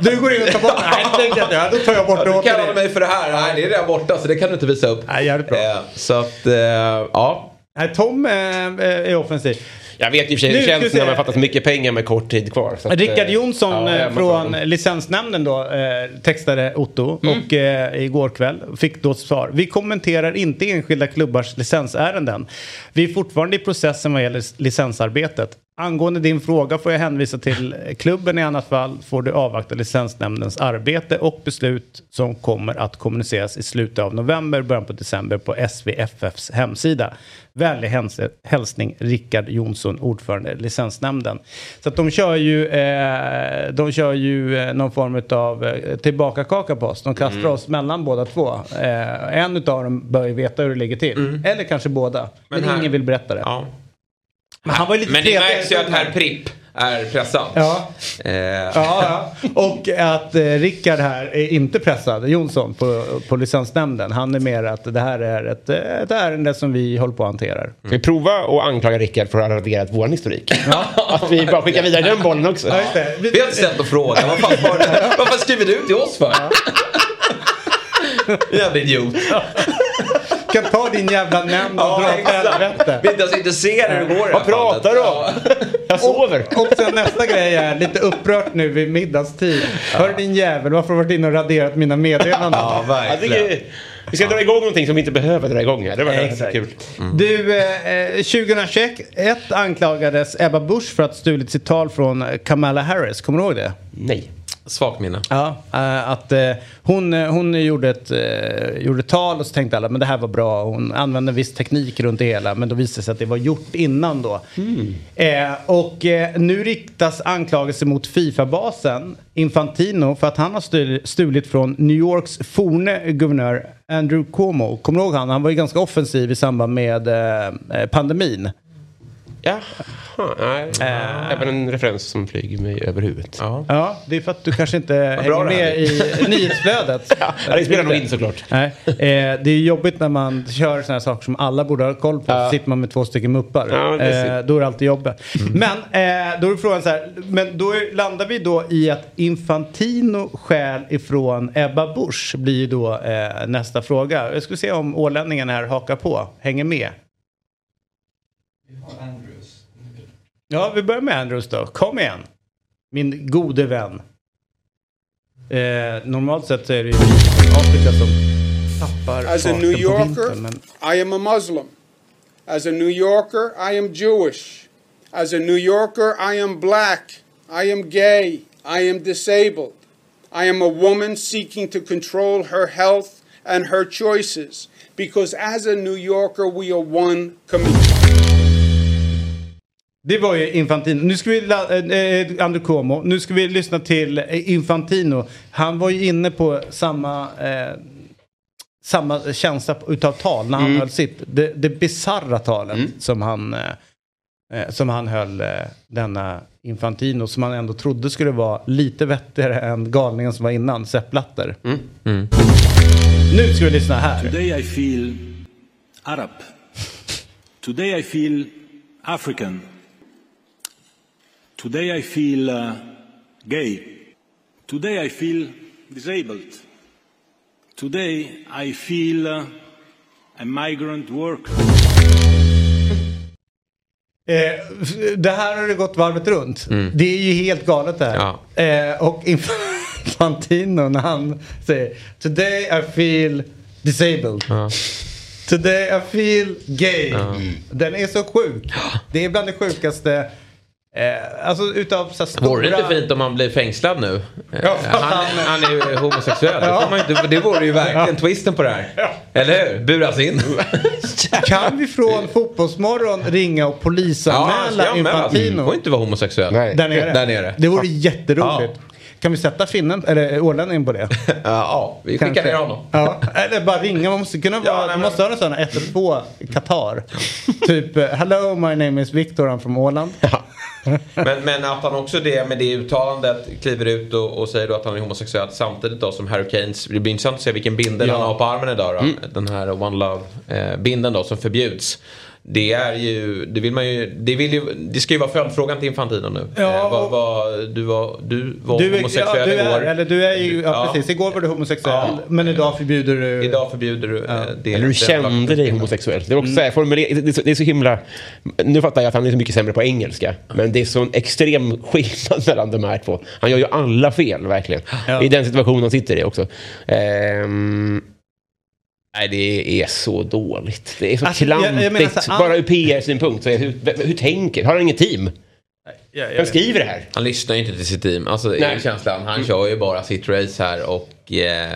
Du går in och tar bort Nej, det tänkte jag inte. Då tar jag bort det Du åt kallade dig. mig för det här. Nej, det är redan borta så det kan du inte visa upp. Nej, jävligt bra. Eh, Så att, eh, ja. Tom eh, är offensiv. Jag vet och för sig Nu hur det känns när man fattat så mycket pengar med kort tid kvar. Så att, Rickard eh, Jonsson ja, eh, från licensnämnden då eh, textade Otto Mm. och eh, igår kväll fick då ett svar. Vi kommenterar inte enskilda klubbars licensärenden. Vi är fortfarande i processen vad gäller licensarbetet. Angående din fråga får jag hänvisa till klubben i annat fall får du avvakta licensnämndens arbete och beslut som kommer att kommuniceras i slutet av november, början på december på SVFFs hemsida. Vänlig häls- hälsning Rickard Jonsson, ordförande licensnämnden. Så att de kör ju, eh, de kör ju eh, någon form av eh, tillbakakaka på oss. De kastar oss mellan båda två. Eh, en av dem bör ju veta hur det ligger till. Eller kanske båda. Men, Men här- ingen vill berätta det. ja. Men han var ju lite Men det märks ju att herr Pripp är pressad. Ja, Eh, ja, ja. Och att eh, Rickard här är inte pressad, Jonsson, på, på licensnämnden. Han är mer att det här är ett, eh, ett ärende som vi håller på att hantera. Ska vi prova att anklaga Rickard för att ha raderat vår historik? att vi bara skickar vidare den bollen också. Ja, just det. Vi- Vi har inte ställt någon fråga. Vad fan, var det? Vad fan skriver du till oss för? Jävla idiot. kan ta din jävla nämnd och dra åt helvete. Vi är inte ens intresserade hur det går Vad pratar du om? Ja. Jag sover. Och sen nästa grej är lite upprört nu vid middagstid. Hör din jävel, varför har du varit inne och raderat mina meddelanden? Ja, verkligen. vi ska dra igång någonting som vi inte behöver dra igång här. Det var Exakt. kul. Du, eh, 2021 anklagades Ebba Busch för att ha stulit sitt tal från Kamala Harris. Kommer du ihåg det? Nej. Svagt minne. Ja, eh, att eh, hon, eh, hon gjorde, ett, gjorde ett tal och så tänkte alla men det här var bra. Hon använde en viss teknik runt det hela men då visade det sig att det var gjort innan då. Eh, och nu riktas anklagelser mot Fifa-basen Infantino för att han har stul- stulit från New Yorks forne guvernör Andrew Cuomo. Kommer du ihåg han? Han var ju ganska offensiv i samband med pandemin. Jaha, nej. Även en referens som flyger mig över huvudet. Ja. Ja, det är för att du kanske inte hänger med i nyhetsflödet. Ja, det spelar nog in såklart. Nej, eh, det är jobbigt när man kör sådana här saker som alla borde ha koll på. Så sitter man med två stycken muppar. Ja, är eh, då är det alltid jobbigt. Men eh, då är frågan så här. Men då är, landar vi då i att Infantino skäl ifrån Ebba Busch blir ju då eh, nästa fråga. Jag ska se om ålänningen här hakar på. Hänger med. Ja, vi börjar med Andrews då. Kom igen. Min gode vän. Eh, normalt sett så är det ju Afrika som tappar As a New Yorker, vintern. Men I am a Muslim. As a New Yorker, I am Jewish. As a New Yorker, I am black. I am gay. I am disabled. I am a woman seeking to control her health and her choices. Because as a New Yorker, we are one community. Det var ju Infantino. Nu ska vi, eh, eh, Andrew Cuomo. Nu ska vi lyssna till eh, Infantino. Han var ju inne på samma, eh, samma känsla utav tal när han höll sitt. Det, det bisarra talet som han eh, eh, som han höll eh, denna Infantino som han ändå trodde skulle vara lite vettigare än galningen som var innan, Sepp Blatter. Nu ska vi lyssna här. Today I feel Arab. Today I feel African. Today I feel uh, gay. Today I feel disabled. Today I feel uh, a migrant worker. Eh, det här har det gått varvet runt. Det är ju helt galet det här. Ja. Eh, och Infantino när han säger Today I feel disabled. Today I feel gay. Den är så sjuk. Det är bland det sjukaste. Eh, alltså utav så här stora... Vore det inte fint om han blir fängslad nu? Eh, Ja. Han, han är ju homosexuell. Det, man ju inte, det vore ju verkligen twisten på det här. Eller hur? Buras in. Kan vi från Fotbollsmorgon ringa och polisanmäla ja, alltså, Infantino? Du får inte vara homosexuell. Nej. Där nere. Där nere. Det vore jätteroligt. Kan vi sätta finnen, eller ålänningen på det? Ja, vi skickar Kanske. ner honom. Ja, eller bara ringa. Man måste kunna vara, nej, man men- måste ha en sån 112 Qatar. typ, eh, hello my name is Victor, I'm from Åland. Men, men att han också det med det uttalandet kliver ut och, och säger då att han är homosexuell samtidigt då som Harry Kanes. Det blir intressant att se vilken bindel Ja. han har på armen idag då. Den här One Love eh, bindeln då som förbjuds. Det är ju, det vill man ju, det vill ju, det ska ju vara följdfrågan till Infantino nu. Ja, eh, vad, vad, du var, du var Du homosexuell ja, du är, igår. eller du är ju, ja, Ja. precis. Igår var du homosexuell, Ja. men idag förbjuder du... Idag förbjuder du eh, det. Eller du kände dig homosexuell. Det är också så här, formuler- det, är så, det är så himla... Nu fattar jag att han är så mycket sämre på engelska. Men det är så en extrem skillnad mellan de här två. Han gör ju alla fel, verkligen. Ja. I den situation han sitter i också. Ehm, nej, det är så dåligt. Det är så Alltså, jag- klantigt. jag menar så här, Bara ur PR-synpunkt. Hur, hur tänker? Har han inget team? Ja, Vem skriver det här? Han lyssnar ju inte till sitt team. Alltså, Nej. är känslan. Han kör ju bara sitt race här och eh,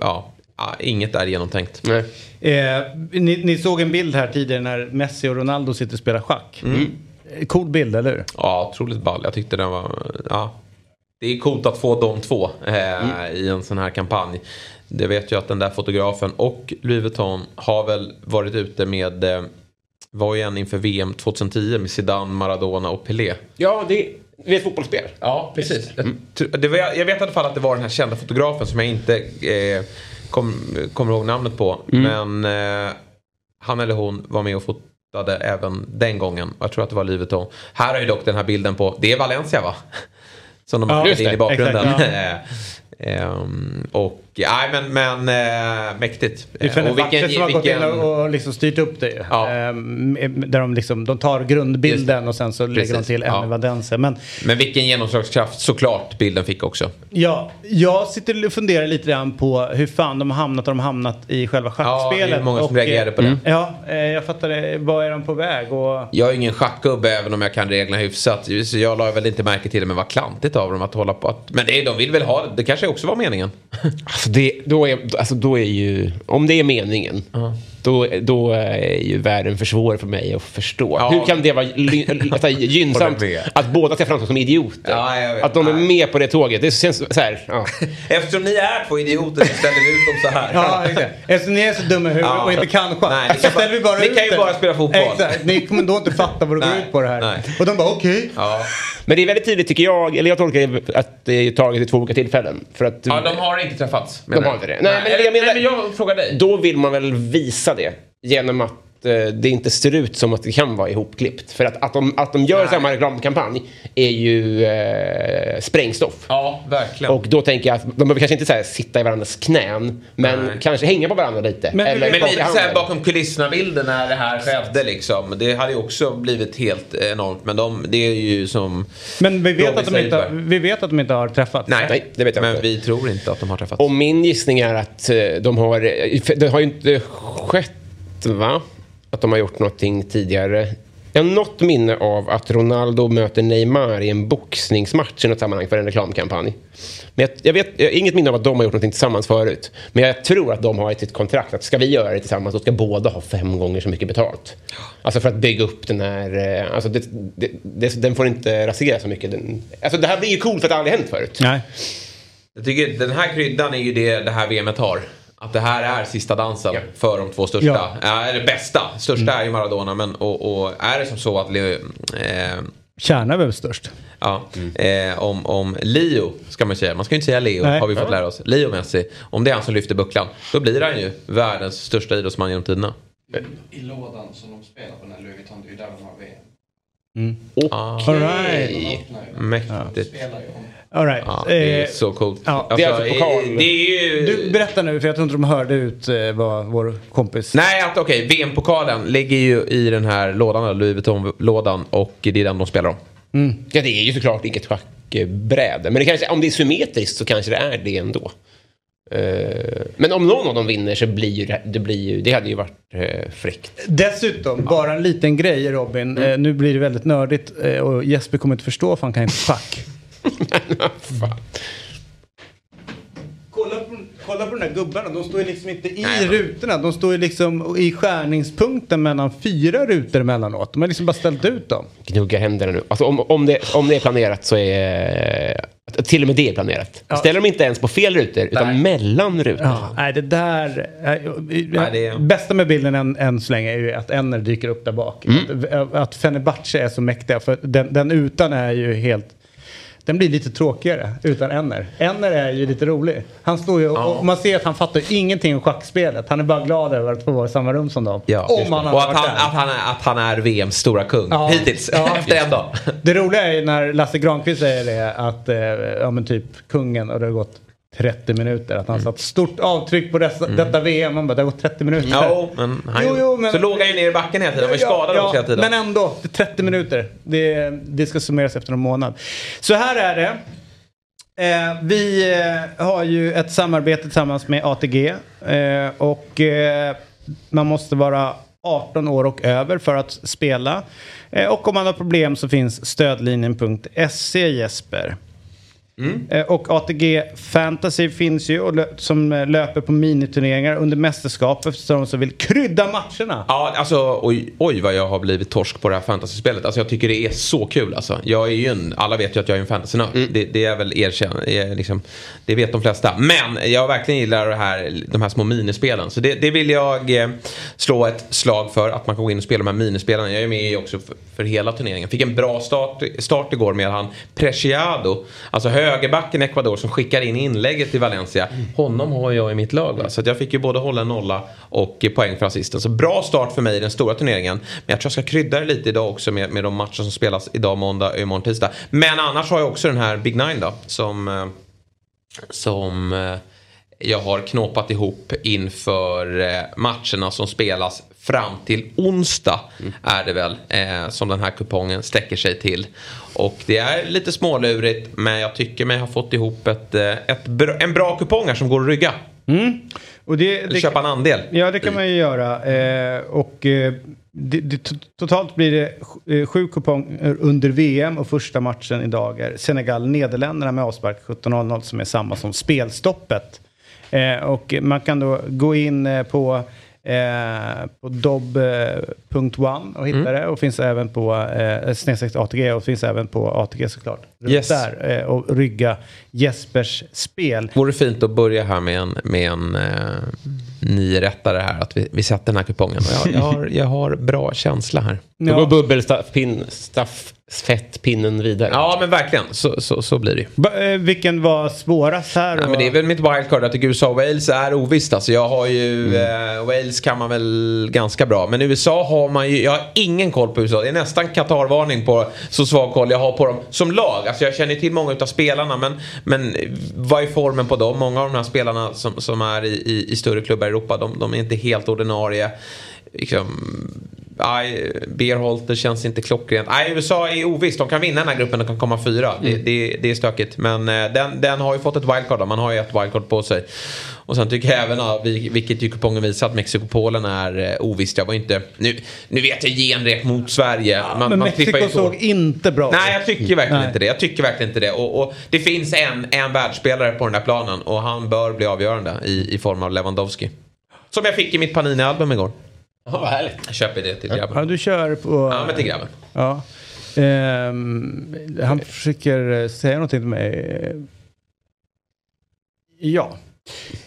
ja, inget är genomtänkt. Nej. Eh, ni, ni såg en bild här tidigare när Messi och Ronaldo sitter och spelar schack. Eh, Cool bild, eller hur? Ja, otroligt ball. Jag tyckte den var... Ja. Det är coolt att få de två eh, i en sån här kampanj. Det vet jag att den där fotografen och Louis Vuitton har väl varit ute med... Eh, var igen inför VM 2010 med Zidane, Maradona och Pelé. Ja, det det är ett fotbollsspel. Ja, precis. Jag, tr- det var, jag vet i alla fall att det var den här kända fotografen som jag inte eh, kom, kommer ihåg namnet på. Men eh, han eller hon var med och fotade även den gången. Jag tror att det var Louis Vuitton. Här har ju dock den här bilden på, det är Valencia va? Som de har Ja, in i bakgrunden. Exakt, Ehm, och, nej men, men äh, mäktigt. Det är Eh, och Fenerbahce som har gått in vilken- och, och liksom styrt upp det ju. Ja. Ehm, där de, liksom, de tar grundbilden och sen så lägger de Precis, till en ja. Vadense. Men Men vilken genomslagskraft såklart bilden fick också. ja, jag sitter och funderar lite grann på hur fan de har hamnat och de har hamnat i själva Ja, schackspelet. det är många som Och, reagerade på eh, det. Ja, eh, jag fattar det. Var är de på väg? Och, Jag är ingen schackgubbe även om jag kan reglerna hyfsat. Så jag la väl inte märke till det men vad klantigt av dem att hålla på att... Men det, de vill väl ha det. Det kanske också var meningen. Alltså, det, då, är, alltså då är ju, om det är meningen, då, då är ju världen för svår för mig att förstå. Ja. Hur kan det vara ly, alltså, gynnsamt att båda ska framstå som idioter? Ja, att de är med på det tåget. Det känns så här. Ja. Eftersom ni är två idioter så ställer vi ut dem så här. Ja, exakt. Eftersom ni är så dumma i huvudet Ja. och inte kan schack. Nej, ni så ställer vi bara ni ut kan ju bara spela fotboll. Exakt. Ni kommer då inte fatta vad det går ut på det här. Nej. Och de bara okej. Ja. Men det är väldigt tydligt tycker jag, eller jag tolkar det att det är taget i två olika tillfällen. För att, ja, de har inte träffats. De har inte det. Nej, men jag menar- nej, men jag frågar dig. Då vill man väl visa det genom att det inte ser ut som att det kan vara ihopklippt. För att, att, de, att de gör Nej. samma reklamkampanj är ju eh, sprängstoff. Ja, verkligen. Och då tänker jag att de behöver kanske inte så här, sitta i varandras knän, men Nej. kanske hänga på varandra lite. Men- eller Men lite såhär bakom kulisserna-bilden när det här skedde liksom. Det hade ju också blivit helt enormt. Men de, det är ju som... Men vi vet, att de inte, vi vet att de inte har träffats. Nej, Nej, det vet jag men inte. vi tror inte att de har träffats. Och min gissning är att eh, de har... eh, Det har ju inte skett, va? Att de har gjort någonting tidigare. Jag har något minne av att Ronaldo möter Neymar i en boxningsmatch i något sammanhang för en reklamkampanj. Men jag, jag vet jag har inget minne av att de har gjort någonting tillsammans förut. Men jag tror att de har i sitt kontrakt att ska vi göra det tillsammans så ska båda ha fem gånger så mycket betalt. Alltså för att bygga upp den här... Eh, alltså det, det, det, den får inte rasera så mycket. Den, alltså det här blir ju coolt för att det aldrig hänt förut. Nej. Jag tycker den här kryddan är ju det det här VMet har. Att det här är sista dansen Ja. för de två största. Ja. Ja. eller bästa. Största är ju Maradona. Men, och, och är det som så att Leo, eh, Kärna är väl störst. ja, eh, om, om Leo, ska man säga. Man ska ju inte säga Leo, Nej. har vi fått lära oss. Leo Messi. Om det är han som lyfter bucklan. Då blir han ju världens största idrottsman genom tiderna. I lådan som de spelar på den här Louis Vuitton, det är ju där de har VM. Ah, All right. mäktigt. Om All right. Ja, det är Eh, så coolt. ja. Det är alltså pokal. eh, Det är ju... du, berätta nu, för jag tror inte de hörde ut eh, vad vår kompis... Nej, att okej, VM-pokalen ligger ju i den här lådan, Louis Vuitton-lådan och det är den de spelar om. Ja, det är ju såklart inget schackbräde. Men det kanske, om det är symmetriskt så kanske det är det ändå. Eh, men om någon av dem vinner så blir ju det, det, blir ju, det hade ju varit uh, fräckt. Dessutom, bara en liten grej Robin. Mm. Eh, nu blir det väldigt nördigt eh, och Jesper kommer inte förstå för han kan inte schack. Kolla på, kolla på de där gubbarna, de står ju liksom inte i Nej, rutorna. De står ju liksom i skärningspunkten mellan fyra rutor emellanåt. De har liksom bara ställt ut dem. Gnugga händerna nu. Alltså, om, om, det, om det är planerat så är... Till och med det är planerat. Ja. Ställer de inte ens på fel rutor utan Nej. mellan rutor. Ja, nej, det där... eh, eh, Nej, det är- Bästa med bilden än, än så länge är ju att Enner dyker upp där bak. Att, att Fenerbahce är så mäktiga. För den, den utan är ju helt... Den blir lite tråkigare utan Enner. Enner är ju lite rolig. Han står ju och, och man ser att han fattar ingenting om schackspelet. Han är bara glad över att få vara i samma rum som dem. Ja, om han och att han, att, han är, att han är VMs stora kung Ja. hittills. Ja. Efter en dag. Det roliga är ju när Lasse Granqvist säger det att, eh, ja men typ kungen och det har gått 30 minuter. Att han Mm. satt stort avtryck på dessa, detta VM. Man bara, det har gått 30 minuter. Ja, men, han, Jo, jo, men- Så låg han ju ner i backen hela tiden. Han var ju skadad också hela tiden. Men ändå, det är 30 minuter. Det, det ska summeras efter en månad. Så här är det. Eh, vi eh, har ju ett samarbete tillsammans med ATG. Eh, och eh, man måste vara 18 år och över för att spela. Eh, och om man har problem så finns stödlinjen.se Jesper. Eh, Och ATG Fantasy finns ju och lö- som eh, löper på miniturneringar under mästerskapet för de som vill krydda matcherna. Ja, alltså oj, oj vad jag har blivit torsk på det här fantasyspelet. Alltså jag tycker det är så kul alltså. Jag är ju en, alla vet ju att jag är en fantasynörd. Det, det är väl erkänt, är liksom, det vet de flesta. Men jag verkligen gillar det här, de här små minispelen. Så det, det vill jag eh, slå ett slag för. Att man kan gå in och spela de här minispelen. Jag är med också för, för hela turneringen. Fick en bra start, start igår med han Preciado. Alltså högerbacken i Ecuador som skickar in inlägget till Valencia. Honom har jag i mitt lag. Va? Så att jag fick ju både hålla en nolla och poäng för assisten. Så bra start för mig i den stora turneringen. Men jag tror jag ska krydda det lite idag också med, med de matcher som spelas idag måndag och imorgon tisdag. Men annars har jag också den här Big Nine då. Som, eh, som eh, jag har knåpat ihop inför eh, matcherna som spelas fram till onsdag. Är det väl eh, som den här kupongen sträcker sig till. Och det är lite smålurigt men jag tycker mig ha fått ihop ett, eh, ett en bra kupong här som går att rygga. Och det, det, köpa en andel. ja, det kan man ju göra. Eh, och eh, det, det, to- totalt blir det sj- sju kuponger under VM och första matchen idag är Senegal-Nederländerna med avspark 17.00 som är samma som spelstoppet. Eh, och man kan då gå in eh, på Eh, på dob.one och hitta Mm. det och finns även på eh, snedstreck ATG och finns även på ATG såklart. Yes. Där eh, och rygga Jespers spel. Vore fint att börja här med en, med en eh, niorättare här. Att vi, vi sätter den här kupongen. Jag, jag, har, jag har bra känsla här. Då går bubbelstafettpinnen vidare. Ja, men verkligen. Så, så, så blir det. Ba, eh, vilken var svårast här? Nej, men det är väl mitt wildcard. Jag tycker USA och Wales är ovisst. Alltså, jag har ju... Eh, Wales kan man väl ganska bra. Men USA har man ju... Jag har ingen koll på USA. Det är nästan Qatar-varning på så svag koll jag har på dem som lag. Alltså, jag känner till många av spelarna. Men, men vad är formen på dem? Många av de här spelarna som, som är i, i, i större klubbar Europa. De, de är inte helt ordinarie. Liksom, Nej, Berholter känns inte klockrent. Nej, USA är ovisst. De kan vinna den här gruppen och kan komma fyra. Det, det, det är stökigt. Men eh, den, den har ju fått ett wildcard. Då. Man har ju ett wildcard på sig. Och sen tycker jag även, ja, vi- vilket ju kupongen visar, att Mexiko-Polen är eh, ovisst. Jag var inte... Nu, nu vet jag genrep mot Sverige. Man, men man Mexiko så. såg inte bra ut. Nej, jag tycker verkligen Nej. inte det. Jag tycker verkligen inte det. Och, och det finns en, en världsspelare på den där planen och han bör bli avgörande i, i form av Lewandowski. Som jag fick i mitt Panini-album igår. Ja, vad härligt. Jag köper det till grabben. Ja, du kör på... Ja, men till grabben. Ja. Ehm, han försöker eh, säga någonting till mig. Ja.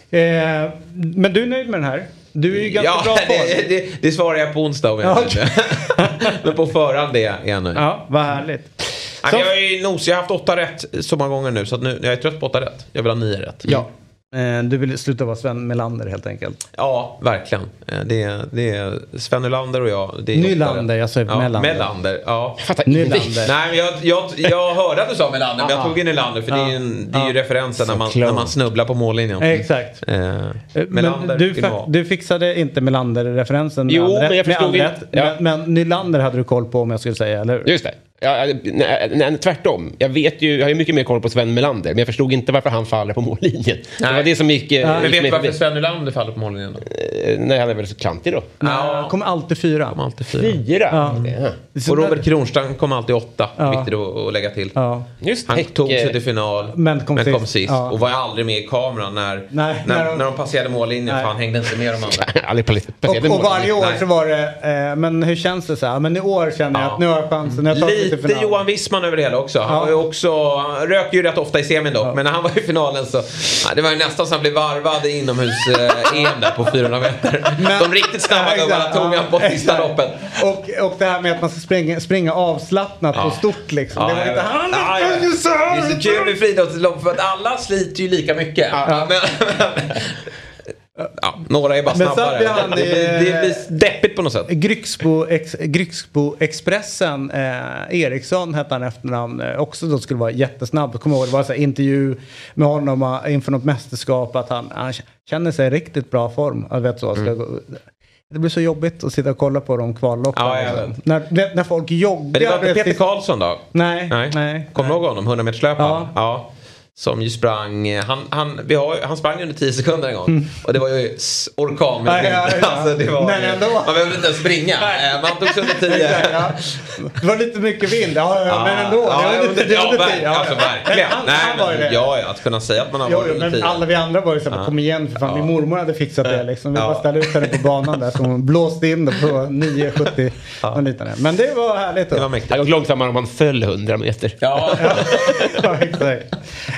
Eh, men du är nöjd med den här? Du är ju ganska ja, bra form. det, det, det svarar jag på onsdag om jag Ja, inte Men på förhand är jag nöjd. Ja, vad härligt. Så- jag är ju nos, jag har haft åtta rätt så många gånger nu så att nu, jag är trött på åtta rätt. Jag vill ha nio rätt. Ja. Eh, du vill sluta vara Sven Melander helt enkelt. Ja, verkligen. Eh, Det är, det är Sven Nylander och jag. Det är Nylander, jag sa ja, Melander. Melander. Ja. Nylander. Nej, men jag, jag, jag hörde att du sa Melander, men jag Ja. tog ju Nylander för det är ju, en, det är ju referensen när man, när man snubblar på mållinjen. Exakt. Eh, Eh, Melander Men du, du fixade inte Melander-referensen med Jo, men jag förstod inte. Ja. Men, men Nylander hade du koll på om jag skulle säga, eller hur? Just det. Ja, nej, nej, tvärtom. Jag, vet ju, jag har ju mycket mer koll på Sven Melander, men jag förstod inte varför han faller på mållinjen. Det var det som gick... eh, Men gick vet du varför förbi. Sven Nylander faller på mållinjen då? Eh, Nej, han är väl så klantig då. Nej, han kommer alltid fyra. Kom alltid fyra. Fyra? Ja. Ja. Och Robert Kronstrand kom alltid åtta. Ja. Viktigt att, lägga till. Ja. Just Han tog sig till final, Men kom sist. sist. Ja. Och var aldrig med i kameran när, Nej, när, när när, de- de... passerade mållinjen. Nej. För han hängde inte med de andra. Och, och varje år Nej. så var det, eh, men hur känns det så här? Men i år känner jag Ja. att nu har jag chansen. Jag Lite. Johan Wissman över det hela också. Han, Ja. var ju också, han rök ju rätt ofta i semin dock. Men när han var i finalen så... Ja, det var ju nästan så han blev varvad inomhus-EM där på 400 meter. Men- De riktigt snabba Ja, gubbarna tog han på Ja, sista loppet. Och, och det här med att man ska springa, springa avslappnat Ja. och stort liksom. det var inte han Ja. Det är så kul med friidrottslopp för att alla sliter ju lika mycket. Men, ja, några är bara Men snabbare. hann det, blir, det blir deppigt på något sätt. Grycksbo, ex, Grycksbo Expressen, eh, Eriksson hette han efternamn, eh, också då skulle vara jättesnabb. Kommer ihåg, det var här intervju med honom eh, inför något mästerskap att han, han känner sig i riktigt bra form. Jag vet så, gå- Det blir så jobbigt att sitta och kolla på de kvalloppen. Mm. Ja, när, när, folk joggar. Men det var inte Peter Karlsson då? Nej, Nej. nej. Kommer du ihåg honom? 100 meterslöparen? Ja. ja. Som ju sprang, eh, han, han, vi har, han sprang under 10 sekunder en gång. Och det var ju orkan med Mm. Ja, ja, ja. alltså, det var, Men ju- ändå. Man behövde inte ens springa. Eh, Man tog sig under 10. Ja. Det var lite mycket vind, ja, ja, men ändå. Ja, det var ja, lite, men- det var ja, lite, verkligen. ja. Alltså, verkligen. Men han, Nej, han var men, det. ja, ja, att kunna säga att man har Jo, varit under men 10. alla vi andra var ju såhär, Ja. kom igen för fan. Ja. Min mormor hade fixat det liksom. Vi Ja. bara ställde ut henne på banan där som hon blåste in det på 9,70. Ja. Men det var härligt. Då. Det var Det mäktigt. gått långsammare om man föll 100 meter. Ja, Ja, exakt.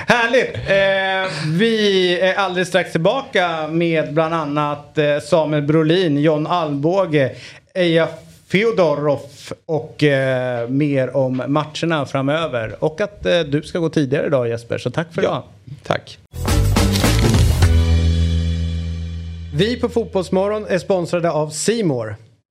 Härligt! Eh, vi är alldeles strax tillbaka med bland annat eh, Samuel Brolin, John Alvbåge, Eja Fyodorov och eh, mer om matcherna framöver. Och att eh, du ska gå tidigare idag Jesper, så tack för idag. tack. Vi på Fotbollsmorgon är sponsrade av Simor.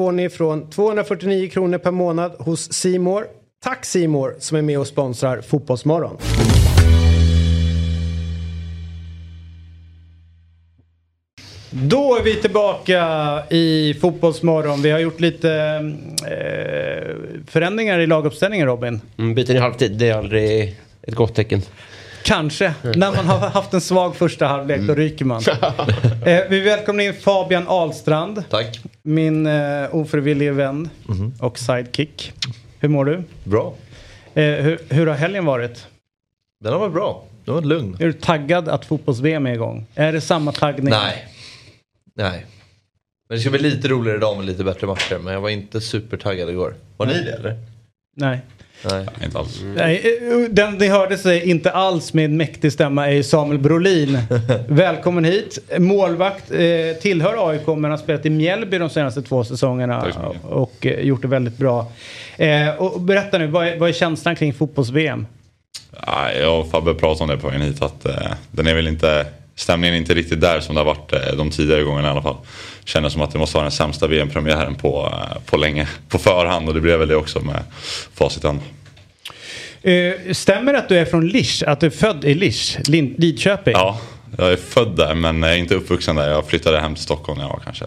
får ni från 249 kronor per månad hos Simor. Tack Simor som är med och sponsrar Fotbollsmorgon. Då är vi tillbaka i Fotbollsmorgon. Vi har gjort lite eh, förändringar i laguppställningen Robin. Mm, byten i halvtid, det är aldrig ett gott tecken. Kanske. När man har haft en svag första halvlek då ryker man. eh, vi välkomnar in Fabian Ahlstrand. Tack. Min eh, ofrivillige vän och sidekick. Hur mår du? Bra. Eh, hur, hur har helgen varit? Den har varit bra. Den har varit lugn. Är du taggad att fotbolls-VM är igång? Är det samma taggning? Nej. Nej. Men det ska bli lite roligare idag med lite bättre matcher. Men jag var inte supertaggad igår. Var ni det eller? Nej. Nej. Inte alls. Nej, eh, den ni hörde sig inte alls med en mäktig stämma är ju Samuel Brolin. Välkommen hit. Målvakt, eh, tillhör AIK men har spelat i Mjällby de senaste två säsongerna och eh, gjort det väldigt bra. Eh, och berätta nu, vad är, vad är känslan kring fotbolls-VM? Ja, jag och Fabbe pratade om det på vägen hit att eh, den är väl inte Stämningen är inte riktigt där som det har varit eh, de tidigare gångerna i alla fall. Kändes som att det måste vara den sämsta VM-premiären på, eh, på länge. På förhand och det blev väl det också med facit hand. Eh, stämmer det att du är från Lisch? Att du är född i Lisch, Lidköping? Ja, jag är född där men jag är inte uppvuxen där. Jag flyttade hem till Stockholm när jag var kanske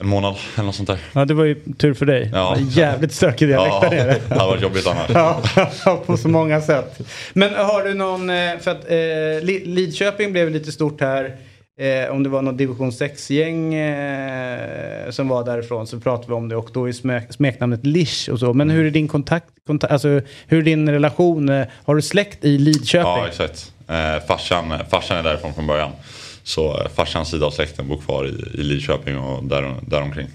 en månad eller något sånt där. Ja, det var ju tur för dig. Ja. Jävligt stökig dialekt Ja, där nere. det hade varit jobbigt annars. Ja, på så många sätt. Men har du någon, eh, för att eh, Li- Lidköping blev lite stort här. Eh, om det var någon division 6-gäng eh, som var därifrån så pratade vi om det och då är smek, smeknamnet Lish och så. Men hur är din kontakt, kontakt alltså hur är din relation? Eh, har du släkt i Lidköping? Ja, exakt. Eh, farsan, farsan är därifrån från början. Så eh, farsans sida av släkten bor kvar i, i Lidköping och där, däromkring.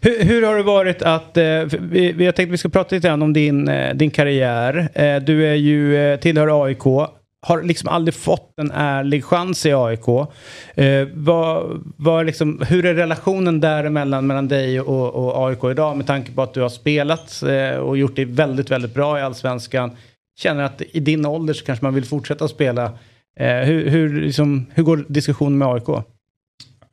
Hur, hur har det varit att, eh, vi, jag tänkte vi ska prata lite grann om din, eh, din karriär. Du är ju, tillhör AIK, har liksom aldrig fått en ärlig chans i AIK. Eh, vad, vad liksom, hur är relationen däremellan mellan dig och, och AIK idag med tanke på att du har spelat eh, och gjort det väldigt, väldigt bra i Allsvenskan. Känner att i din ålder så kanske man vill fortsätta spela. Eh, hur, hur, liksom, hur går diskussionen med AIK?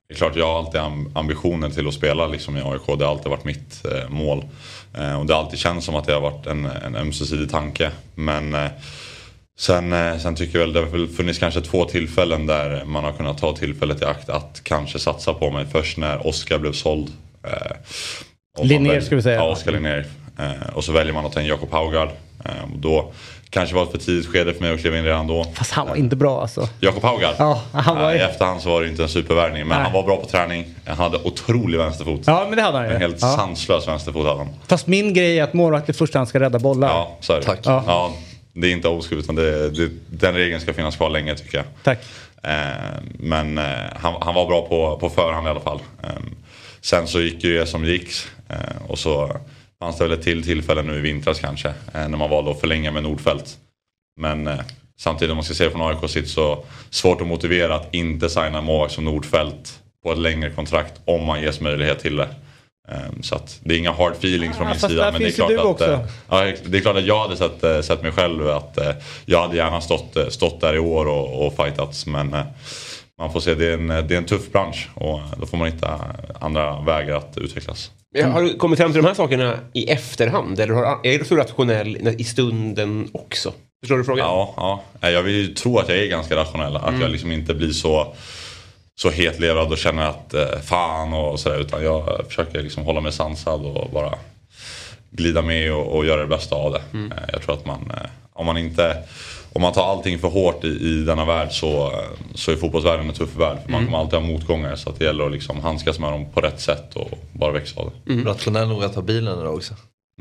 Det är klart, jag har alltid ambitionen till att spela liksom i AIK. Det har alltid varit mitt eh, mål. Eh, och det har alltid känts som att det har varit en, en ömsesidig tanke. Men eh, sen, eh, sen tycker jag väl det har funnits kanske två tillfällen där man har kunnat ta tillfället i akt att kanske satsa på mig. Först när Oskar blev såld. Eh, Linnér ska vi säga. Ja, Oskar Linnér. Eh, och så väljer man att ta in Jakob Haugard. Eh, och då kanske var ett för tidigt skede för mig att kliva in redan då. Fast han var inte bra alltså. Jakob Haugard? Ja, han var- I efterhand så var det inte en supervärvning. Men Nej. han var bra på träning. Han hade otrolig vänsterfot. Ja, men det hade han ju. En helt Ja. sanslös vänsterfot hade han. Fast min grej är att målvakt i första hand ska rädda bollar. Ja, så är det. Ja. Ja, det är inte oskrivet utan det, det, den regeln ska finnas kvar länge tycker jag. Tack. Eh, men eh, han, han var bra på, på förhand i alla fall. Eh, sen så gick ju det som gick. Eh, och så fanns det väl ett till tillfälle nu i vintras kanske. Eh, när man valde att förlänga med Nordfält. Men eh, samtidigt om man ska se från AIK sitt så svårt att motivera att inte signa målvakt som Nordfält på ett längre kontrakt om man ges möjlighet till det. Eh, Så att det är inga hard feelings från Ah, min sida. Men det är, klart att, också. eh, ja, det är klart att jag hade sett, eh, sett mig själv att eh, jag hade gärna stått, stått där i år och, och fightats. Men man får se, det är, en, det är en tuff bransch och då får man hitta andra vägar att utvecklas. Har du kommit fram till de här sakerna i efterhand? Eller har, är du så rationell i stunden också? Förstår du frågan? Ja, ja. Jag vill ju tro att jag är ganska rationell. Att Mm. jag liksom inte blir så, så hetlevrad och känner att eh, fan och sådär. Utan jag försöker liksom hålla mig sansad och bara glida med och, och göra det bästa av det. Mm. Eh, jag tror att man, eh, om man inte om man tar allting för hårt i, i denna värld så, eh, så är fotbollsvärlden en tuff värld. För Man Mm. kommer alltid ha motgångar så att det gäller att liksom handskas med dem på rätt sätt och bara växa av det. Rationell nog att ta bilen idag också.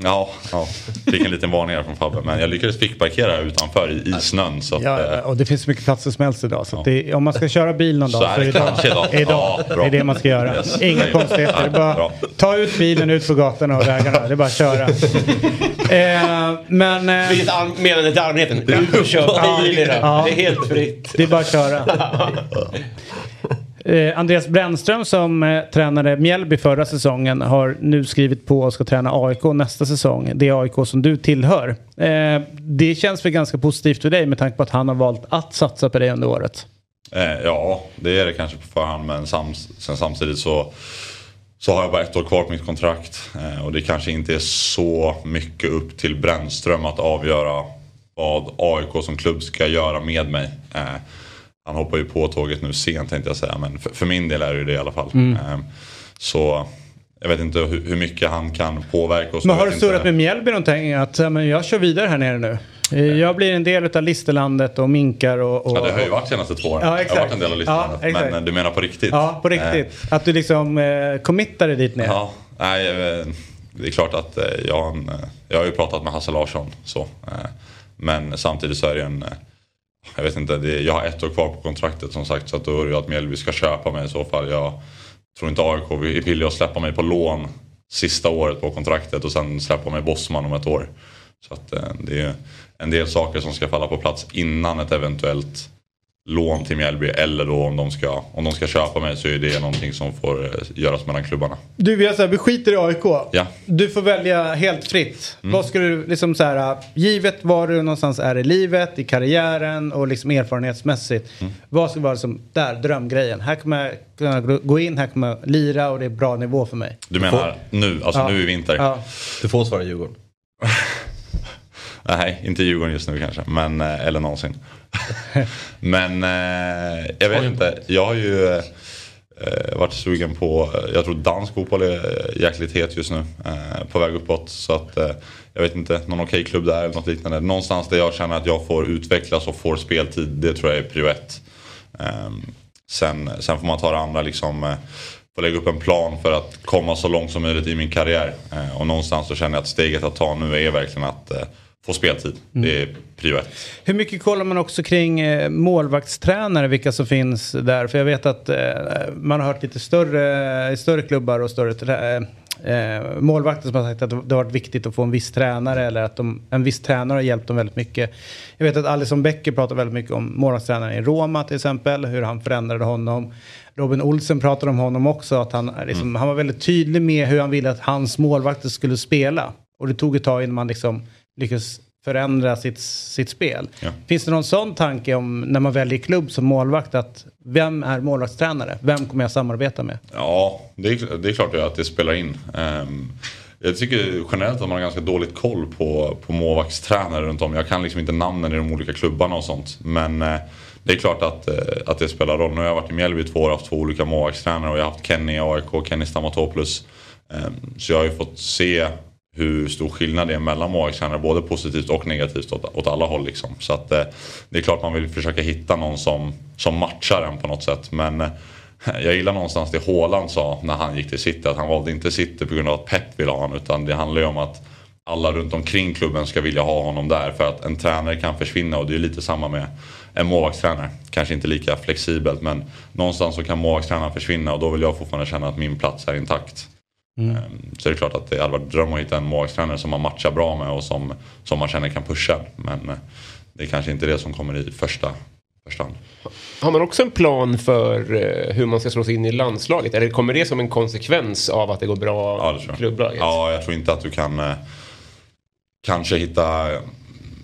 Ja, ja, fick en liten varning här från Fabbe. Men jag lyckades fickparkera här utanför i, i snön. Så att, Ja, eh, och det finns så mycket platser som helst idag. Så att det, om man ska köra bil någon Så dag är så är det idag. idag. idag. Ja, är det man ska göra. Yes. Inga Nej. konstigheter. Bara Bra. ta ut bilen ut på gatorna och vägarna. Det är bara att köra. eh, men... Eh, Vilket meddelande till allmänheten. Ut och kör bil idag. Ja. Det är helt fritt. Det är bara att köra. Eh, Andreas Brännström som eh, tränade Mjällby förra säsongen har nu skrivit på och ska träna AIK nästa säsong. Det är AIK som du tillhör. Eh, det känns väl ganska positivt för dig med tanke på att han har valt att satsa på dig under året. Eh, ja, det är det kanske på förhand men sams, sen samtidigt så, så har jag bara ett år kvar på mitt kontrakt. Eh, och det kanske inte är så mycket upp till Brännström att avgöra vad AIK som klubb ska göra med mig. Eh, han hoppar ju på tåget nu sent tänkte jag säga men för, för min del är det ju det i alla fall. Mm. Eh, så jag vet inte hur, hur mycket han kan påverka oss. Men Jag har du surrat med Mjällby någonting? Att men jag kör vidare här nere nu. Eh, Jag blir en del av listerlandet och minkar och... och Ja, det har ju varit senaste två åren. Ja, jag har varit en del av listan. Ja, men du menar på riktigt? Ja, på riktigt. Att du liksom eh, committar dig dit ner. Ja, nej, eh, det är klart att eh, jag, jag har ju pratat med Hasse Larsson. Så, men samtidigt så är det en... Jag vet inte, det, jag har ett år kvar på kontraktet som sagt. Så att då är det ju att Mjällby ska köpa mig i så fall. Jag tror inte AIK vill villiga att släppa mig på lån sista året på kontraktet och sen släppa mig Bosman om ett år. Så att eh, det är en del saker som ska falla på plats innan ett eventuellt lån till Mjällby eller då om de ska, om de ska köpa mig så är det någonting som får eh, göras mellan klubbarna. Du, vi, här, vi skiter i AIK. Ja. Du får välja helt fritt. Mm. Vad skulle du, liksom så här, givet var du någonstans är i livet, i karriären och liksom erfarenhetsmässigt. Mm. Vad skulle vara som, där, drömgrejen. Här kommer jag kunna gå in, här kommer jag lira och det är bra nivå för mig. Du menar nu, alltså Ja. nu i vinter? Ja. Du får svara Djurgården. Nej, inte Djurgården just nu kanske, men, eh, eller någonsin. men eh, jag vet inte, jag har ju eh, varit sugen på, jag tror dansk fotboll är jäkligt het just nu. På väg uppåt. Så att jag vet inte, någon okej klubb där eller något liknande. Någonstans där jag känner att jag får utvecklas och får speltid, det tror jag är prio ett. Ehm, sen, sen får man ta det andra liksom. Eh, få lägga upp en plan för att komma så långt som möjligt i min karriär. Och någonstans så känner jag att steget att ta nu är verkligen att få speltid. Mm. Det är prio ett. Hur mycket kollar man också kring eh, målvaktstränare, vilka som finns där? För jag vet att eh, man har hört lite större, i större klubbar och större trä- eh, målvakter som har sagt att det har varit viktigt att få en viss tränare eller att de, en viss tränare har hjälpt dem väldigt mycket. Jag vet att Alison Becker pratar väldigt mycket om målvaktstränaren i Roma till exempel, hur han förändrade honom. Robin Olsen pratade om honom också, att han, liksom, han var väldigt tydlig med hur han ville att hans målvakter skulle spela. Och det tog ett tag innan man liksom lyckades förändra sitt, sitt spel. Ja. Finns det någon sån tanke om när man väljer klubb som målvakt att vem är målvaktstränare? Vem kommer jag samarbeta med? Ja, det är, det är klart att det spelar in. Ehm, jag tycker generellt att man har ganska dåligt koll på, på målvaktstränare runt om. Jag kan liksom inte namnen i de olika klubbarna och sånt. Men eh, det är klart att, eh, att det spelar roll. Nu har jag varit i Mjällby i två år och haft två olika målvaktstränare och jag har haft Kenny i AIK, Kenny Stamatopoulos. Ehm, så jag har ju fått se hur stor skillnad det är mellan målvaktstränare, både positivt och negativt åt, åt alla håll. Liksom. Så att, eh, det är klart man vill försöka hitta någon som, som matchar en på något sätt. Men eh, jag gillar någonstans det Haaland sa när han gick till City. Att han valde inte City på grund av att Pep vill ha honom. Utan det handlar ju om att alla runt omkring klubben ska vilja ha honom där. För att en tränare kan försvinna och det är lite samma med en målvaktstränare. Kanske inte lika flexibelt men någonstans så kan målvaktstränaren försvinna och då vill jag fortfarande känna att min plats är intakt. Mm. Ehm, Så det är klart att det hade varit dröm att hitta en målvaktstränare som man matchar bra med och som, som man känner kan pusha. Men eh, det är kanske inte det som kommer i första, första hand. Har man också en plan för eh, hur man ska slå sig in i landslaget? Eller kommer det som en konsekvens av att det går bra Ja, det jag. klubblaget? Ja, jag tror inte att du kan eh, kanske hitta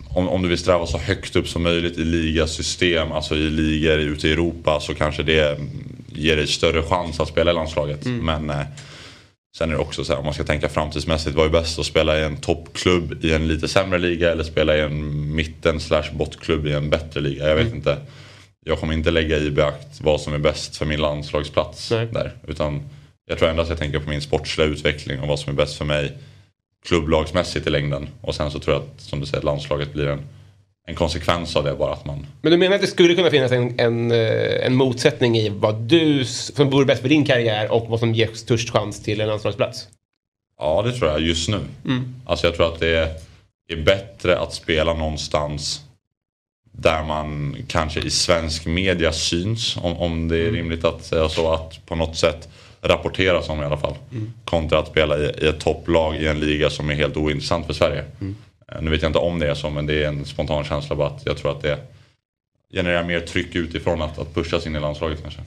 om, om du vill sträva så högt upp som möjligt i ligasystem, alltså i ligor ute i Europa så kanske det ger dig större chans att spela i landslaget. Men eh, sen är det också så här, om man ska tänka framtidsmässigt, vad är bäst att spela i en toppklubb i en lite sämre liga eller spela i en mitten slash bottklubb i en bättre liga? Jag vet inte. Jag kommer inte lägga i beakt vad som är bäst för min landslagsplats där. Utan jag tror endast jag tänker på min sportsliga utveckling och vad som är bäst för mig klubblagsmässigt i längden. Och sen så tror jag att, som du säger, landslaget blir en, en konsekvens av det bara att man... Men du menar att det skulle kunna finnas en, en, eh, en motsättning i vad du, som vore bäst för din karriär och vad som ger störst chans till en landslagsplats? Ja, det tror jag just nu. Mm. Alltså jag tror att det är, är bättre att spela någonstans där man kanske i svensk media syns. Om, om det är Mm. rimligt att säga så. Att på något sätt rapporteras om i alla fall. Mm. Kontra att spela i, i ett topplag i en liga som är helt ointressant för Sverige. Mm. Eh, Nu vet jag inte om det är så men det är en spontan känsla bara att jag tror att det genererar mer tryck utifrån att, att pusha sin i landslaget kanske.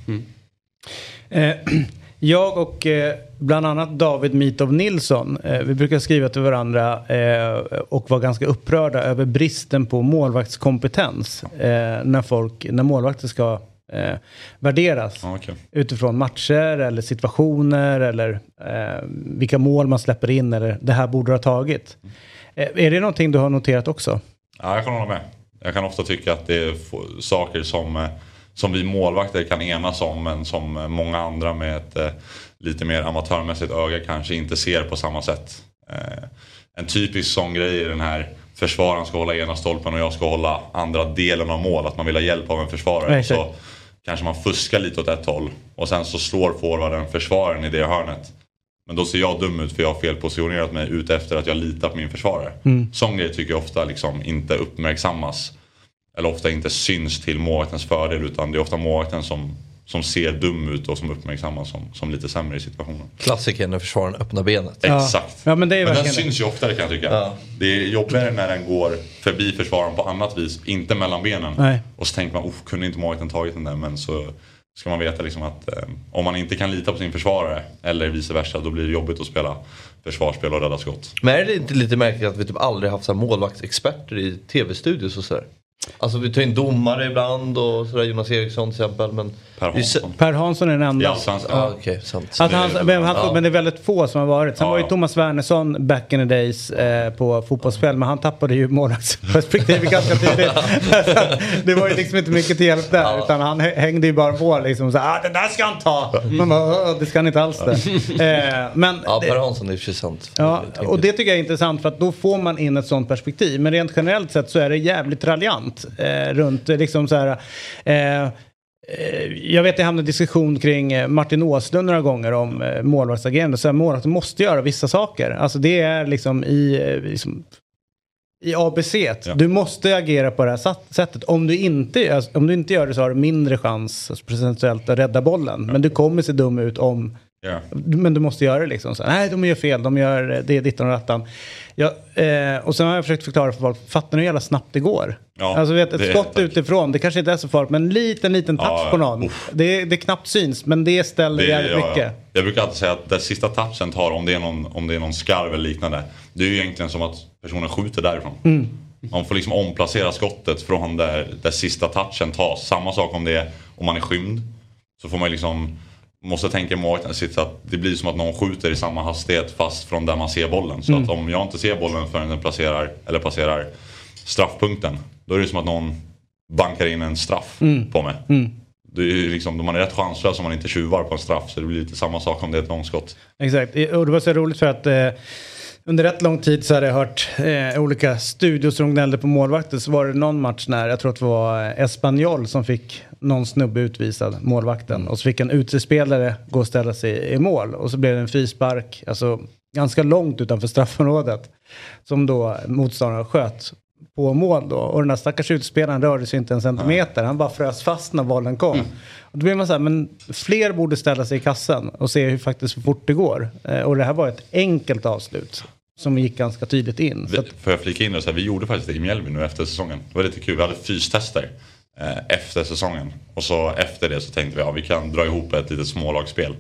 Eh, jag och eh, bland annat David Mitov Nilsson, eh, vi brukar skriva till varandra eh, och vara ganska upprörda över bristen på målvaktskompetens eh, när, folk, när målvakter ska eh, värderas Ja, okej. utifrån matcher eller situationer eller eh, vilka mål man släpper in eller det här borde ha tagit. Eh, är det någonting du har noterat också? Ja, jag kan hålla med. Jag kan ofta tycka att det är saker som, eh, som vi målvakter kan enas om men som eh, många andra med ett eh, lite mer amatörmässigt öga kanske inte ser på samma sätt. Eh, En typisk sån grej är den här försvararen ska hålla ena stolpen och jag ska hålla andra delen av mål. Att man vill ha hjälp av en försvarare. Så kanske man fuskar lite åt ett håll och sen så slår forwarden försvararen i det hörnet. Men då ser jag dum ut för jag har felpositionerat mig ute efter att jag litar på min försvarare. Mm. Sån grej tycker jag ofta liksom inte uppmärksammas. Eller ofta inte syns till målvaktens fördel utan det är ofta målvakten som, som ser dum ut och som uppmärksammas som, som lite sämre i situationen. Klassiker när försvararen öppnar benet. Exakt. Ja, men det är Men den syns ju oftare kan jag tycka. Ja. Det är jobbigare när den går förbi försvararen på annat vis, inte mellan benen. Nej. Och så tänker man, oh, kunde inte målvakten tagit den där? Men så ska man veta liksom att eh, om man inte kan lita på sin försvarare eller vice versa då blir det jobbigt att spela försvarsspel och rädda skott. Men är det inte lite märkligt att vi typ aldrig haft så här målvaktsexperter i tv-studios och sådär? Alltså vi tar in domare ibland och sådär, Jonas Eriksson till exempel. Men Per Hansson. Per Hansson är den enda. I Allsvenskan. Ja, okej, sant. Att han, men, han, Ja. men det är väldigt få som har varit. Sen Ja, var ju ja. Thomas Wernersson back in the days eh, på fotbollsspel. Men han tappade ju målvaktsperspektivet ganska tidigt. det var ju liksom inte mycket till hjälp där. Utan han hä- hängde ju bara på liksom så här, ah, den där ska han ta. Man bara, "Åh, det ska han inte alls det. Eh, men Ja, det- Per Hansson är sig sant. Ja, och det tycker jag är intressant för att då får man in ett sånt perspektiv. Men rent generellt sett så är det jävligt raljant eh, runt eh, liksom så här. Eh, eh, jag vet att jag hamnade i diskussion kring eh, Martin Åslund några gånger om eh, målvaktsagerande. Så här, målvakten måste göra vissa saker. Alltså det är liksom i, eh, liksom, i ABC. Du måste agera på det här sättet. Om du, inte, alltså, om du inte gör det så har du mindre chans alltså, procentuellt att rädda bollen. Men du kommer se dum ut om Ja. men du måste göra det liksom. Så, nej, de gör fel, de gör det dittan och dattan. Ja, eh, och sen har jag försökt förklara för folk, fattar ni hur jävla snabbt det går? Ja, alltså vet, ett skott utifrån, det kanske inte är så farligt, men en liten, liten touch Ja, på någon. Det, det knappt syns, men det ställer Det, jävligt ja. mycket. Jag brukar alltid säga att den sista touchen tar, om det, är någon, om det är någon skarv eller liknande. Det är ju egentligen som att personen skjuter därifrån. Mm. Man får liksom omplacera skottet från där, där sista touchen tas. Samma sak om det är om man är skymd. Så får man liksom måste tänka målvakten att det blir som att någon skjuter i samma hastighet fast från där man ser bollen. Så Mm. att om jag inte ser bollen förrän den placerar, eller passerar straffpunkten. Då är det som att någon bankar in en straff Mm. på mig. Mm. Det är liksom, man är rätt chanslös om man inte tjuvar på en straff. Så det blir lite samma sak om det är ett långskott. Exakt, och det var så roligt för att eh, under rätt lång tid så hade jag hört eh, olika studios som gnällde på målvakter. Så var det någon match när, jag tror att det var eh, Espanyol som fick någon snubbe utvisad, målvakten. Och så fick en utespelare gå och ställa sig i mål. Och så blev det en frispark, alltså ganska långt utanför straffområdet. Som då motståndaren sköt på mål då. Och den där stackars utespelaren rörde sig inte en centimeter. Han bara frös fast när bollen kom. Och då blir man så här, men fler borde ställa sig i kassen och se hur faktiskt fort det går. Eh, och det här var ett enkelt avslut. Som gick ganska tydligt in. Så att, Får jag flika in? Så här, vi gjorde faktiskt det i Mjällby nu efter säsongen. Det var lite kul. Vi hade fystester efter säsongen. Och så efter det så tänkte vi att ja, vi kan dra ihop ett litet smålagsspel.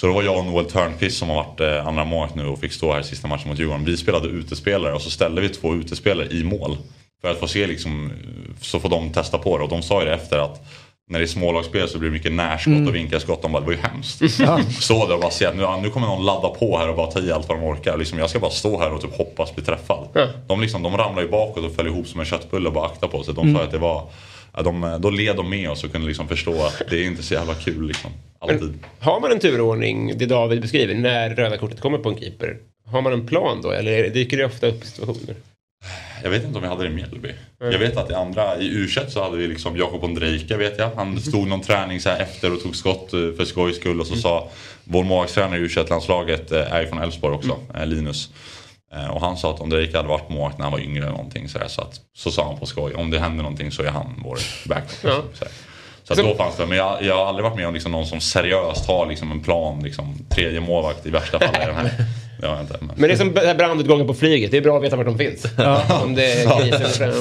Så då var jag och Noel Törnqvist som har varit eh, andra målet nu och fick stå här sista matchen mot Djurgården. Vi spelade utespelare och så ställde vi två utespelare i mål. För att få se liksom, så får de testa på det. Och de sa ju det efter att när det är smålagsspel så blir det mycket närskott Mm. och vinkelskott. De bara, det var ju hemskt. Ja. Så där och bara se att nu, nu kommer någon ladda på här och bara ta i allt vad de orkar. Liksom, jag ska bara stå här och typ hoppas bli träffad. De, liksom, de ramlar ju bakåt och föll ihop som en köttbulle och bara akta på sig. De Mm. sa att det var, ja, de, då led de med oss och kunde liksom förstå att det är inte så jävla kul liksom. Alltid. Har man en turordning, det David beskriver, när röda kortet kommer på en keeper? Har man en plan då eller dyker det ofta upp situationer? Jag vet inte om vi hade det i Mjällby. Jag vet att i andra, i u så hade vi liksom Jakob Ondrejka vet jag. Han stod någon träning så efter och tog skott eh, för skojs skull och så sa vår målvaktstränare i u landslaget är ju från Elfsborg också, eh, Linus. Eh, Och han sa att Ondrejka hade varit målvakt när han var yngre eller någonting. Så, där, så, att, så sa han på skoj, om det händer någonting så är han vår backup. Så, här. så att då fanns det, men jag, jag har aldrig varit med om liksom någon som seriöst har liksom en plan, liksom, tredje målvakt i värsta fall är den här. Det har jag inte. Men, Men det är som brandutgången på flyget. Det är bra att veta vart de finns. Om det är kriser.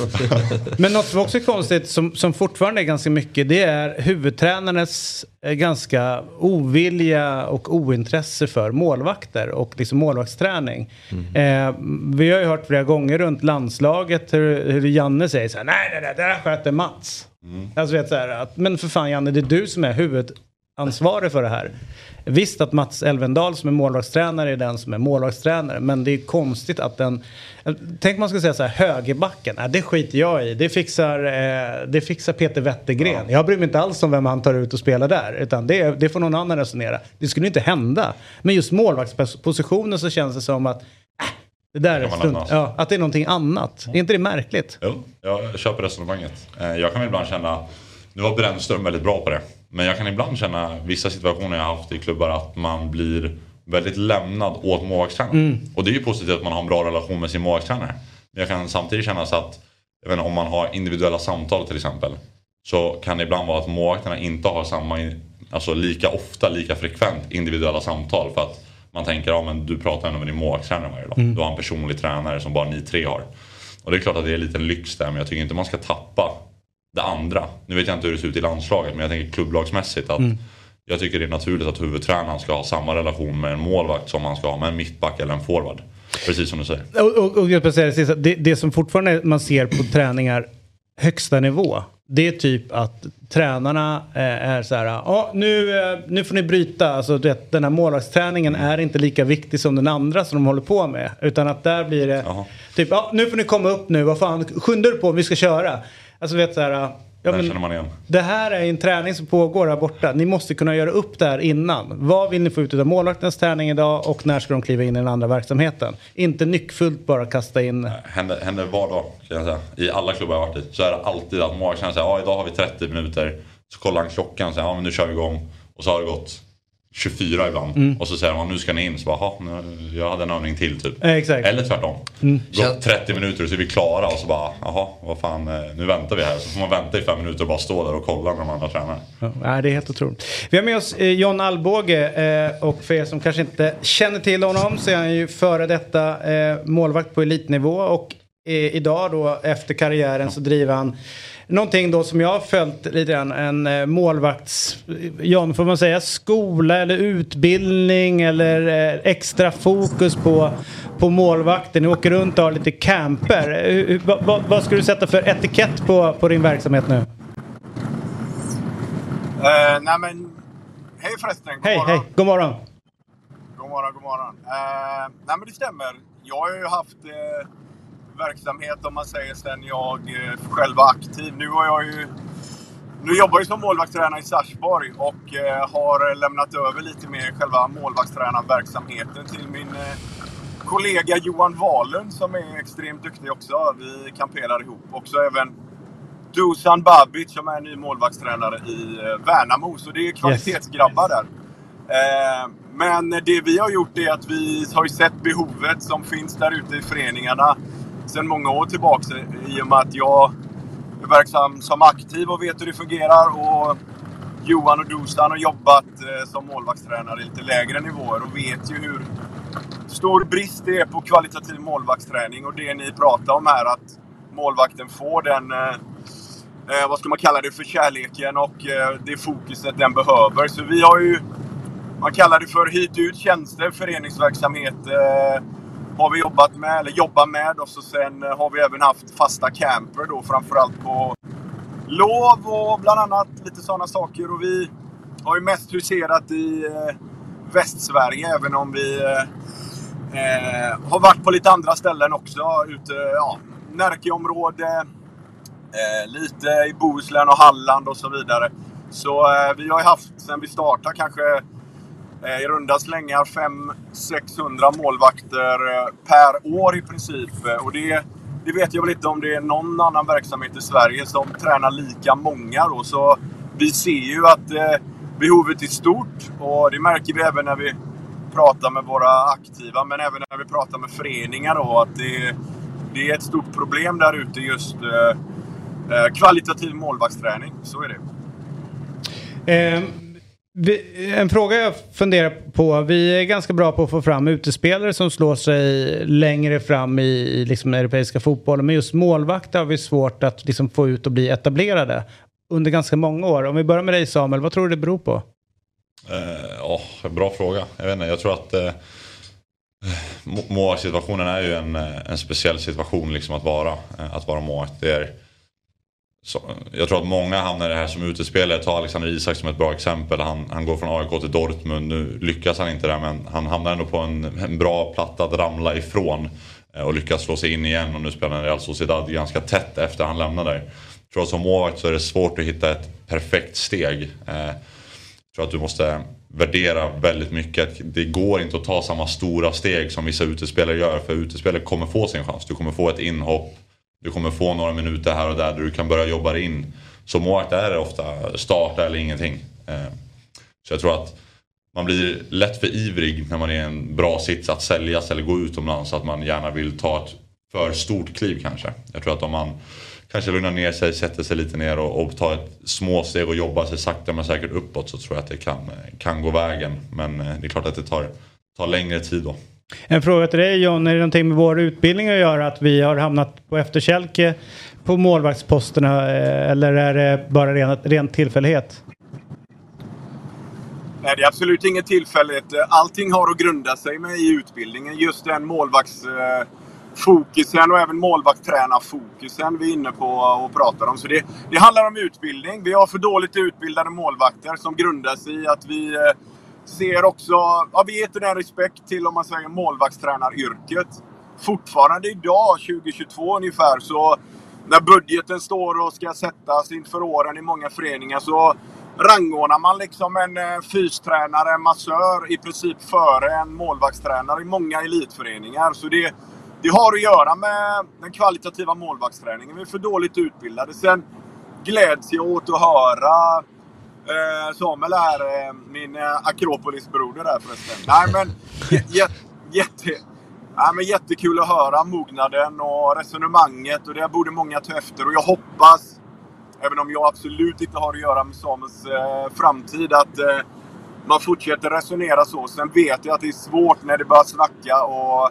Men något som också är konstigt, som, som fortfarande är ganska mycket, det är huvudtränarens eh, ganska ovilja och ointresse för målvakter och liksom målvaktsträning. Eh, vi har ju hört flera gånger runt landslaget hur, hur Janne säger så här, nej, nej, nej, det där sköter Mats. Alltså vet så här, att, men för fan Janne, det är du som är huvudansvarig för det här. Visst att Mats Elvendal som är målvaktstränare är den som är målvaktstränare, men det är konstigt att den... Tänk man ska säga så här, högerbacken, nej, det skiter jag i. Det fixar, eh, det fixar Peter Wettergren. Jag bryr mig inte alls om vem han tar ut och spelar där, utan det, det får någon annan resonera. Det skulle inte hända. Men just målvaktspositionen så känns det som att äh, det där är oss. Ja, att det är någonting annat. Är inte det märkligt? Jo, jag köper resonemanget. Eh, Jag kan ibland känna, nu var Brännström väldigt bra på det, men jag kan ibland känna vissa situationer jag har haft i klubbar att man blir väldigt lämnad åt målvaktstränaren. Mm. Och det är ju positivt att man har en bra relation med sin målvaktstränare. Men jag kan samtidigt känna så att, jag om man har individuella samtal till exempel, så kan det ibland vara att målvakterna inte har samma, alltså lika ofta, lika frekvent individuella samtal. För att man tänker, ja men du pratar ändå med din målvaktstränare varje dag. Mm. Du har en personlig tränare som bara ni tre har. Och det är klart att det är en liten lyx där, men jag tycker inte man ska tappa det andra. Nu vet jag inte hur det ser ut i landslaget, men jag tänker klubblagsmässigt att Mm. jag tycker det är naturligt att huvudtränaren ska ha samma relation med en målvakt som man ska ha med en mittback eller en forward. Precis som du säger. Och, och, och jag säga det, sista, det, det som fortfarande man ser på träningar högsta nivå. Det är typ att tränarna eh, är så här, ja nu, eh, nu får ni bryta, alltså vet, den här målvaktsträningen är inte lika viktig som den andra som de håller på med. Utan att där blir det typ, ja nu får ni komma upp nu, vad fan, skyndar du på, vi ska köra. Alltså vet så här, ja, känner man igen. det här är en träning som pågår här borta. Ni måste kunna göra upp det här innan. Vad vill ni få ut av målvaktens träning idag och när ska de kliva in i den andra verksamheten? Inte nyckfullt bara kasta in. Händer, händer var dag kan jag säga. I alla klubbar jag har varit i. Så är det alltid att målvakten säger ja idag har vi 30 minuter. Så kollar han klockan och säger ja men nu kör vi igång. Och så har det gått 24 ibland. Mm. Och så säger man nu ska ni in. Så bara, "Jaha, nu, jag hade en övning till typ. Eh, exakt. Eller tvärtom. Mm. Gått 30 minuter så är vi klara och så bara jaha vad fan eh, nu väntar vi här. Så får man vänta i fem minuter och bara stå där och kolla när man har tränare. Ja, det är helt otroligt. Vi har med oss eh, John Alvbåge eh, och för er som kanske inte känner till honom så är han ju före detta målvakt på elitnivå och idag då efter karriären så driver han Någonting då som jag har följt lite grann, en eh, målvakts, John får man säga skola eller utbildning eller eh, extra fokus på, på målvakten. Ni åker runt och har lite camper. Eh, vad, vad, vad ska du sätta för etikett på, på din verksamhet nu? Eh, nej men, hej förresten. God Hej, morgon. hej, god morgon. God morgon, god morgon. Eh, nej men det stämmer. Jag har ju haft eh, verksamhet om man säger sen jag eh, själv var aktiv. Nu har jag ju... Nu jobbar jag som målvaktstränare i Sarpsborg och eh, har lämnat över lite mer själva målvaktstränarverksamheten till min eh, kollega Johan Wahlund som är extremt duktig också. Vi kamperar ihop. Också även Dusan Babic som är ny målvaktstränare i eh, Värnamo. Så det är kvalitetsgrabbar där. Eh, men det vi har gjort är att vi har sett behovet som finns där ute i föreningarna sedan många år tillbaka. I och med att jag är verksam som aktiv och vet hur det fungerar. Och Johan och Dusan har jobbat eh, som målvaktstränare i lite lägre nivåer och vet ju hur stor brist det är på kvalitativ målvaktsträning. Och det ni pratar om här, att målvakten får den eh, eh vad ska man kalla det för, kärleken och eh, det fokuset den behöver. Så vi har ju, man kallar det för hyrt ut tjänster, föreningsverksamhet eh, har vi jobbat med, eller jobbar med. Och så sen eh, har vi även haft fasta camper då, framförallt på lov och bland annat lite sådana saker. Och vi har ju mest huserat i eh, Västsverige, även om vi eh, eh, har varit på lite andra ställen också. Ute, ja, Närkeområde, eh, lite i Bohuslän och Halland och så vidare. Så eh, vi har ju haft, sen vi startade, kanske Eh, i runda slängar 500-600 målvakter eh, per år i princip. Eh, och det, det vet jag väl inte om det är någon annan verksamhet i Sverige som tränar lika många då. Så vi ser ju att eh, behovet är stort och det märker vi även när vi pratar med våra aktiva, men även när vi pratar med föreningar då, att det, det är ett stort problem där ute just eh, kvalitativ målvaktsträning. Så är det. Mm en fråga jag funderar på. Vi är ganska bra på att få fram utespelare som slår sig längre fram i, i liksom europeiska fotbollen. Men just målvakter har vi svårt att liksom få ut och bli etablerade under ganska många år. Om vi börjar med dig Samuel, vad tror du det beror på? Uh, oh, bra fråga. Jag vet inte, jag tror att uh, målvaktssituationen är ju en, eh, en speciell situation liksom att vara, Uh, att vara målvakt. Det är, så, jag tror att många hamnar i det här som utespelare. Ta Alexander Isak som ett bra exempel. Han, han går från AIK till Dortmund. Nu lyckas han inte där men han hamnar ändå på en, en bra platta att ramla ifrån. Eh, och lyckas slå sig in igen och nu spelar han i Real Sociedad ganska tätt efter han lämnar där. Jag tror att som målvakt så är det svårt att hitta ett perfekt steg. Jag tror att du måste värdera väldigt mycket. Det går inte att ta samma stora steg som vissa utespelare gör. För utespelare kommer få sin chans. Du kommer få ett inhopp. Du kommer få några minuter här och där där du kan börja jobba dig in. Som målvakt är det ofta starta eller ingenting. Eh, så jag tror att man blir lätt för ivrig när man är i en bra sits att säljas eller gå utomlands. Att man gärna vill ta ett för stort kliv kanske. Jag tror att om man kanske lugnar ner sig, sätter sig lite ner och, och tar ett små steg och jobbar sig sakta men säkert uppåt så tror jag att det kan, kan gå vägen. Men eh, det är klart att det tar, tar längre tid då. En fråga till dig John, är det någonting med vår utbildning att göra att vi har hamnat på efterkälke på målvaktsposterna eh, eller är det bara ren, ren tillfällighet? Nej, det är absolut inget tillfälligt. Allting har att grunda sig med i utbildningen. Just den målvaktsfokusen eh, och även målvaktstränarfokusen vi är inne på och pratar om. Så det, det handlar om utbildning. Vi har för dåligt utbildade målvakter som grundar sig i att vi eh, ser också... Ja, vi ger inte den respekt till, om man säger, målvaktstränaryrket. Fortfarande idag, 2022 ungefär, så när budgeten står och ska sättas inför åren i många föreningar så rangordnar man liksom en eh, fystränare, en massör i princip före en målvaktstränare i många elitföreningar. Så det, det har att göra med den kvalitativa målvaktsträningen. Vi är för dåligt utbildade. Sen gläds jag åt att höra eh, Samuel är eh, min eh, Akropolis-broder där förresten. Nej men jä- jä- jätte, nej, men jättekul att höra mognaden och resonemanget och det borde många ta efter. Och jag hoppas Även om jag absolut inte har att göra med Samuels eh, framtid. Att man fortsätter resonera så. Sen vet jag att det är svårt när det börjar snacka och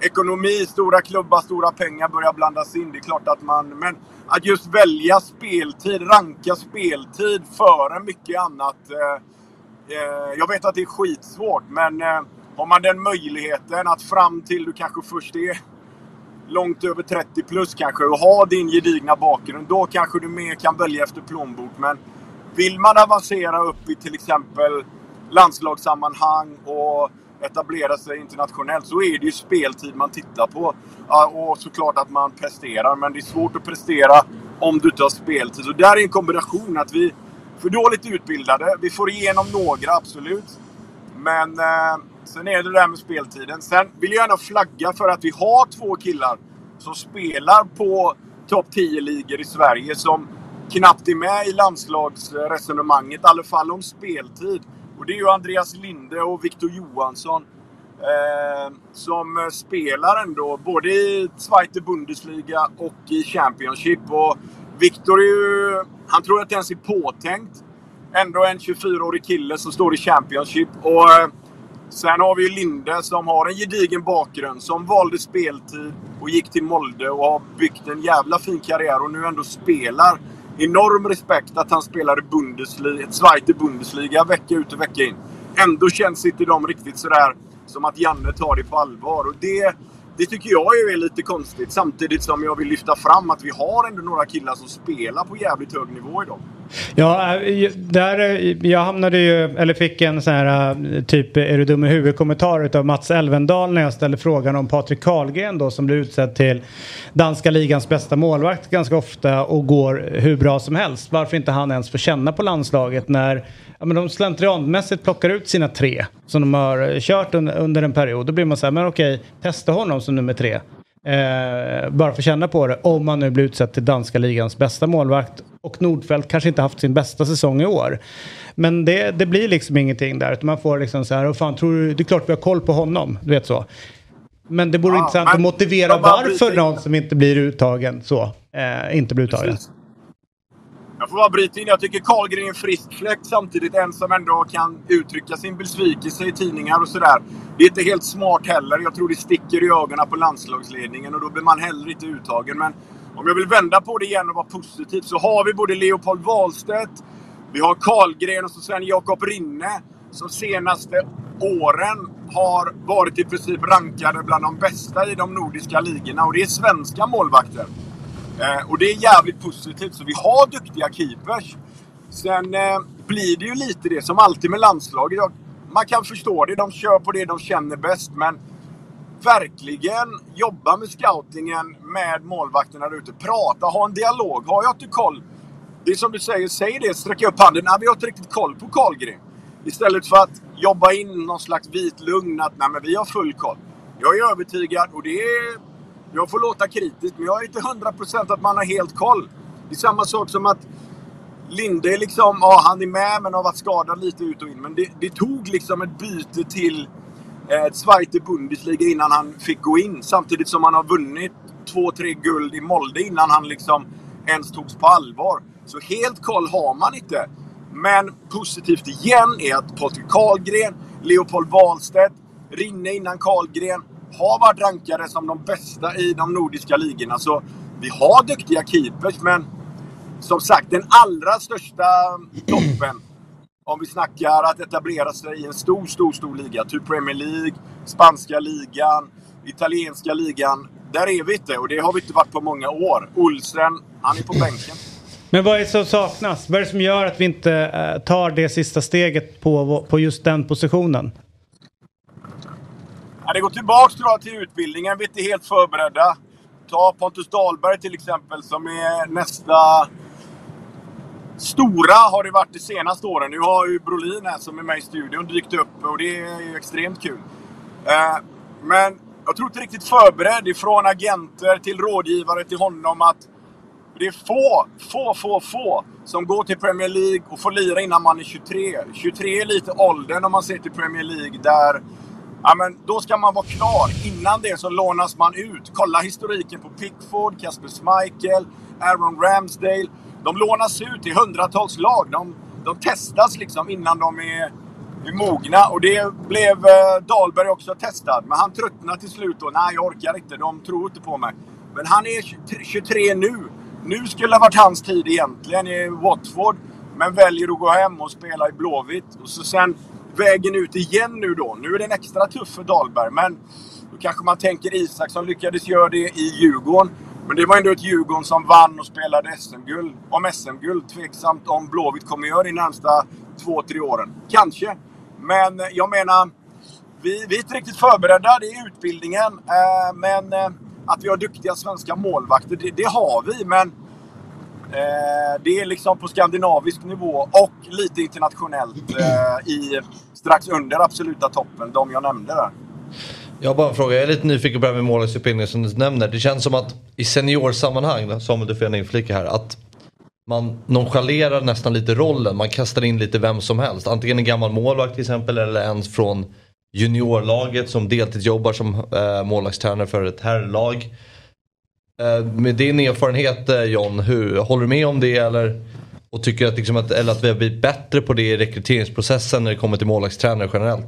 ekonomi, stora klubbar, stora pengar börjar blandas in. Det är klart att man... Men att just välja speltid, ranka speltid före mycket annat. Eh, eh, jag vet att det är skitsvårt, men eh, har man den möjligheten att fram till du kanske först är långt över 30 plus kanske och har din gedigna bakgrund. Då kanske du mer kan välja efter plånbok. Men vill man avancera upp i till exempel landslagssammanhang och etablera sig internationellt så är det ju speltid man tittar på. Och såklart att man presterar. Men det är svårt att prestera om du inte har speltid. Så där är en kombination att vi är för dåligt utbildade. Vi får igenom några, absolut. Men eh, sen är det det där med speltiden. Sen vill jag gärna flagga för att vi har två killar som spelar på topp 10-ligor i Sverige som knappt är med i landslagsresonemanget, i alla fall om speltid. Och det är ju Andreas Linde och Victor Johansson. Eh, som spelar ändå både i Zweite Bundesliga och i Championship. Och Victor är ju... Han tror att det ens är påtänkt. Ändå en 24-årig kille som står i Championship. Och eh, sen har vi ju Linde som har en gedigen bakgrund. Som valde speltid och gick till Molde och har byggt en jävla fin karriär och nu ändå spelar. Enorm respekt att han spelar i Bundesliga, Zweite Bundesliga vecka ut och vecka in. Ändå känns inte de riktigt sådär som att Janne tar det på allvar. Och det, det tycker jag ju är lite konstigt. Samtidigt som jag vill lyfta fram att vi har ändå några killar som spelar på jävligt hög nivå idag. Ja, eh, där, eh, jag hamnade ju, eller fick en sån här eh, typ är du dum i huvudet kommentar utav Mats Elvendal när jag ställde frågan om Patrik Karlgren då som blir utsedd till danska ligans bästa målvakt ganska ofta och går hur bra som helst. Varför inte han ens får känna på landslaget när ja, men de slentrianmässigt plockar ut sina tre som de har kört under, under en period. Då blir man så här, men okej, testa honom som nummer tre. Eh, bara för att känna på det. Om man nu blir utsedd till danska ligans bästa målvakt. Och Nordfeldt kanske inte haft sin bästa säsong i år. Men det, det blir liksom ingenting där. Utan man får liksom så här, och fan tror du, det är klart vi har koll på honom. Du vet så. Men det vore Ja, intressant att motivera varför någon som inte blir uttagen så, eh, inte blir uttagen. Precis. Jag får bara bryta in. Jag tycker Karlgren är en frisk fläkt samtidigt. En som ändå kan uttrycka sin besvikelse i tidningar och sådär. Det är inte helt smart heller. Jag tror det sticker i ögonen på landslagsledningen och då blir man heller inte uttagen. Men om jag vill vända på det igen och vara positiv så har vi både Leopold Wahlstedt, vi har Karlgren och så sen Jakob Rinne som senaste åren har varit i princip rankade bland de bästa i de nordiska ligorna. Och det är svenska målvakter. Eh, och det är jävligt positivt. Så vi har duktiga keepers. Sen eh, blir det ju lite det som alltid med landslaget. Man kan förstå det. De kör på det de känner bäst. Men verkligen jobba med scoutingen med målvakterna där ute. Prata, ha en dialog. Har jag inte koll? Det är som du säger, säg det. Sträck upp handen. Nej, vi har inte riktigt koll på Karlgren. Istället för att jobba in någon slags vit lugn att nej, men vi har full koll. Jag är övertygad och det är... Jag får låta kritisk, men jag är inte 100% att man har helt koll. Det är samma sak som att Linde liksom, ja han är med men har varit skadad lite ut och in. Men det, det tog liksom ett byte till eh, ett Zweite Bundesliga innan han fick gå in. Samtidigt som han har vunnit två, tre guld i Molde innan han liksom ens togs på allvar. Så helt koll har man inte. Men positivt igen är att Patrik Karlgren, Leopold Wahlstedt, Rinne innan Karlgren har varit rankade som de bästa i de nordiska ligorna. Så vi har duktiga keepers, men som sagt, den allra största toppen om vi snackar att etablera sig i en stor, stor, stor liga. Typ Premier League, spanska ligan, italienska ligan. Där är vi inte och det har vi inte varit på många år. Olsen, han är på bänken. Men vad är det som saknas? Vad är det som gör att vi inte eh, tar det sista steget på, på just den positionen? Ja, det går tillbaks tror jag, till utbildningen. Vi är inte helt förberedda. Ta Pontus Dahlberg till exempel som är nästa stora har det varit de senaste åren. Nu har ju Brolin här som är med i studion dykt upp och det är ju extremt kul. Eh, men jag tror inte riktigt förberedd ifrån agenter till rådgivare till honom att det är få, få, få, få som går till Premier League och får lira innan man är 23. 23 är lite åldern om man ser till Premier League där Ja, men då ska man vara klar. Innan det så lånas man ut. Kolla historiken på Pickford, Kasper Schmeichel, Aaron Ramsdale. De lånas ut i hundratals lag. De, de testas liksom innan de är, är mogna. Och det blev eh, Dahlberg också testad. Men han tröttnade till slut och nej, jag orkar inte. De tror inte på mig. Men han är 23 23 nu. Nu skulle det ha varit hans tid egentligen i Watford. Men väljer att gå hem och spela i Blåvitt. Och så sen vägen ut igen nu då. Nu är den extra tuff för Dahlberg. Men då kanske man tänker Isak som lyckades göra det i Djurgården. Men det var ändå ett Djurgården som vann och spelade SM-guld. Om SM-guld. Tveksamt om Blåvitt kommer göra det de närmsta två, tre åren. Kanske. Men eh, jag menar, vi, vi är inte riktigt förberedda. Det är utbildningen. Eh, men eh, att vi har duktiga svenska målvakter, det, det har vi. Men eh, det är liksom på skandinavisk nivå och lite internationellt eh, i strax under absoluta toppen. De jag nämnde där. Jag har bara en fråga, jag är lite nyfiken på det här med målvaktsutbildningen som du nämner. Det känns som att i seniorsammanhang, Samuel du får gärna inflika här, att man nonchalerar nästan lite rollen. Man kastar in lite vem som helst. Antingen en gammal målvakt till exempel eller en från juniorlaget som deltidsjobbar som eh, målvaktstränare för ett herrlag. Eh, med din erfarenhet eh, John, hur, håller du med om det eller? Och tycker att, liksom att, eller att vi har blivit bättre på det i rekryteringsprocessen när det kommer till målvaktstränare generellt?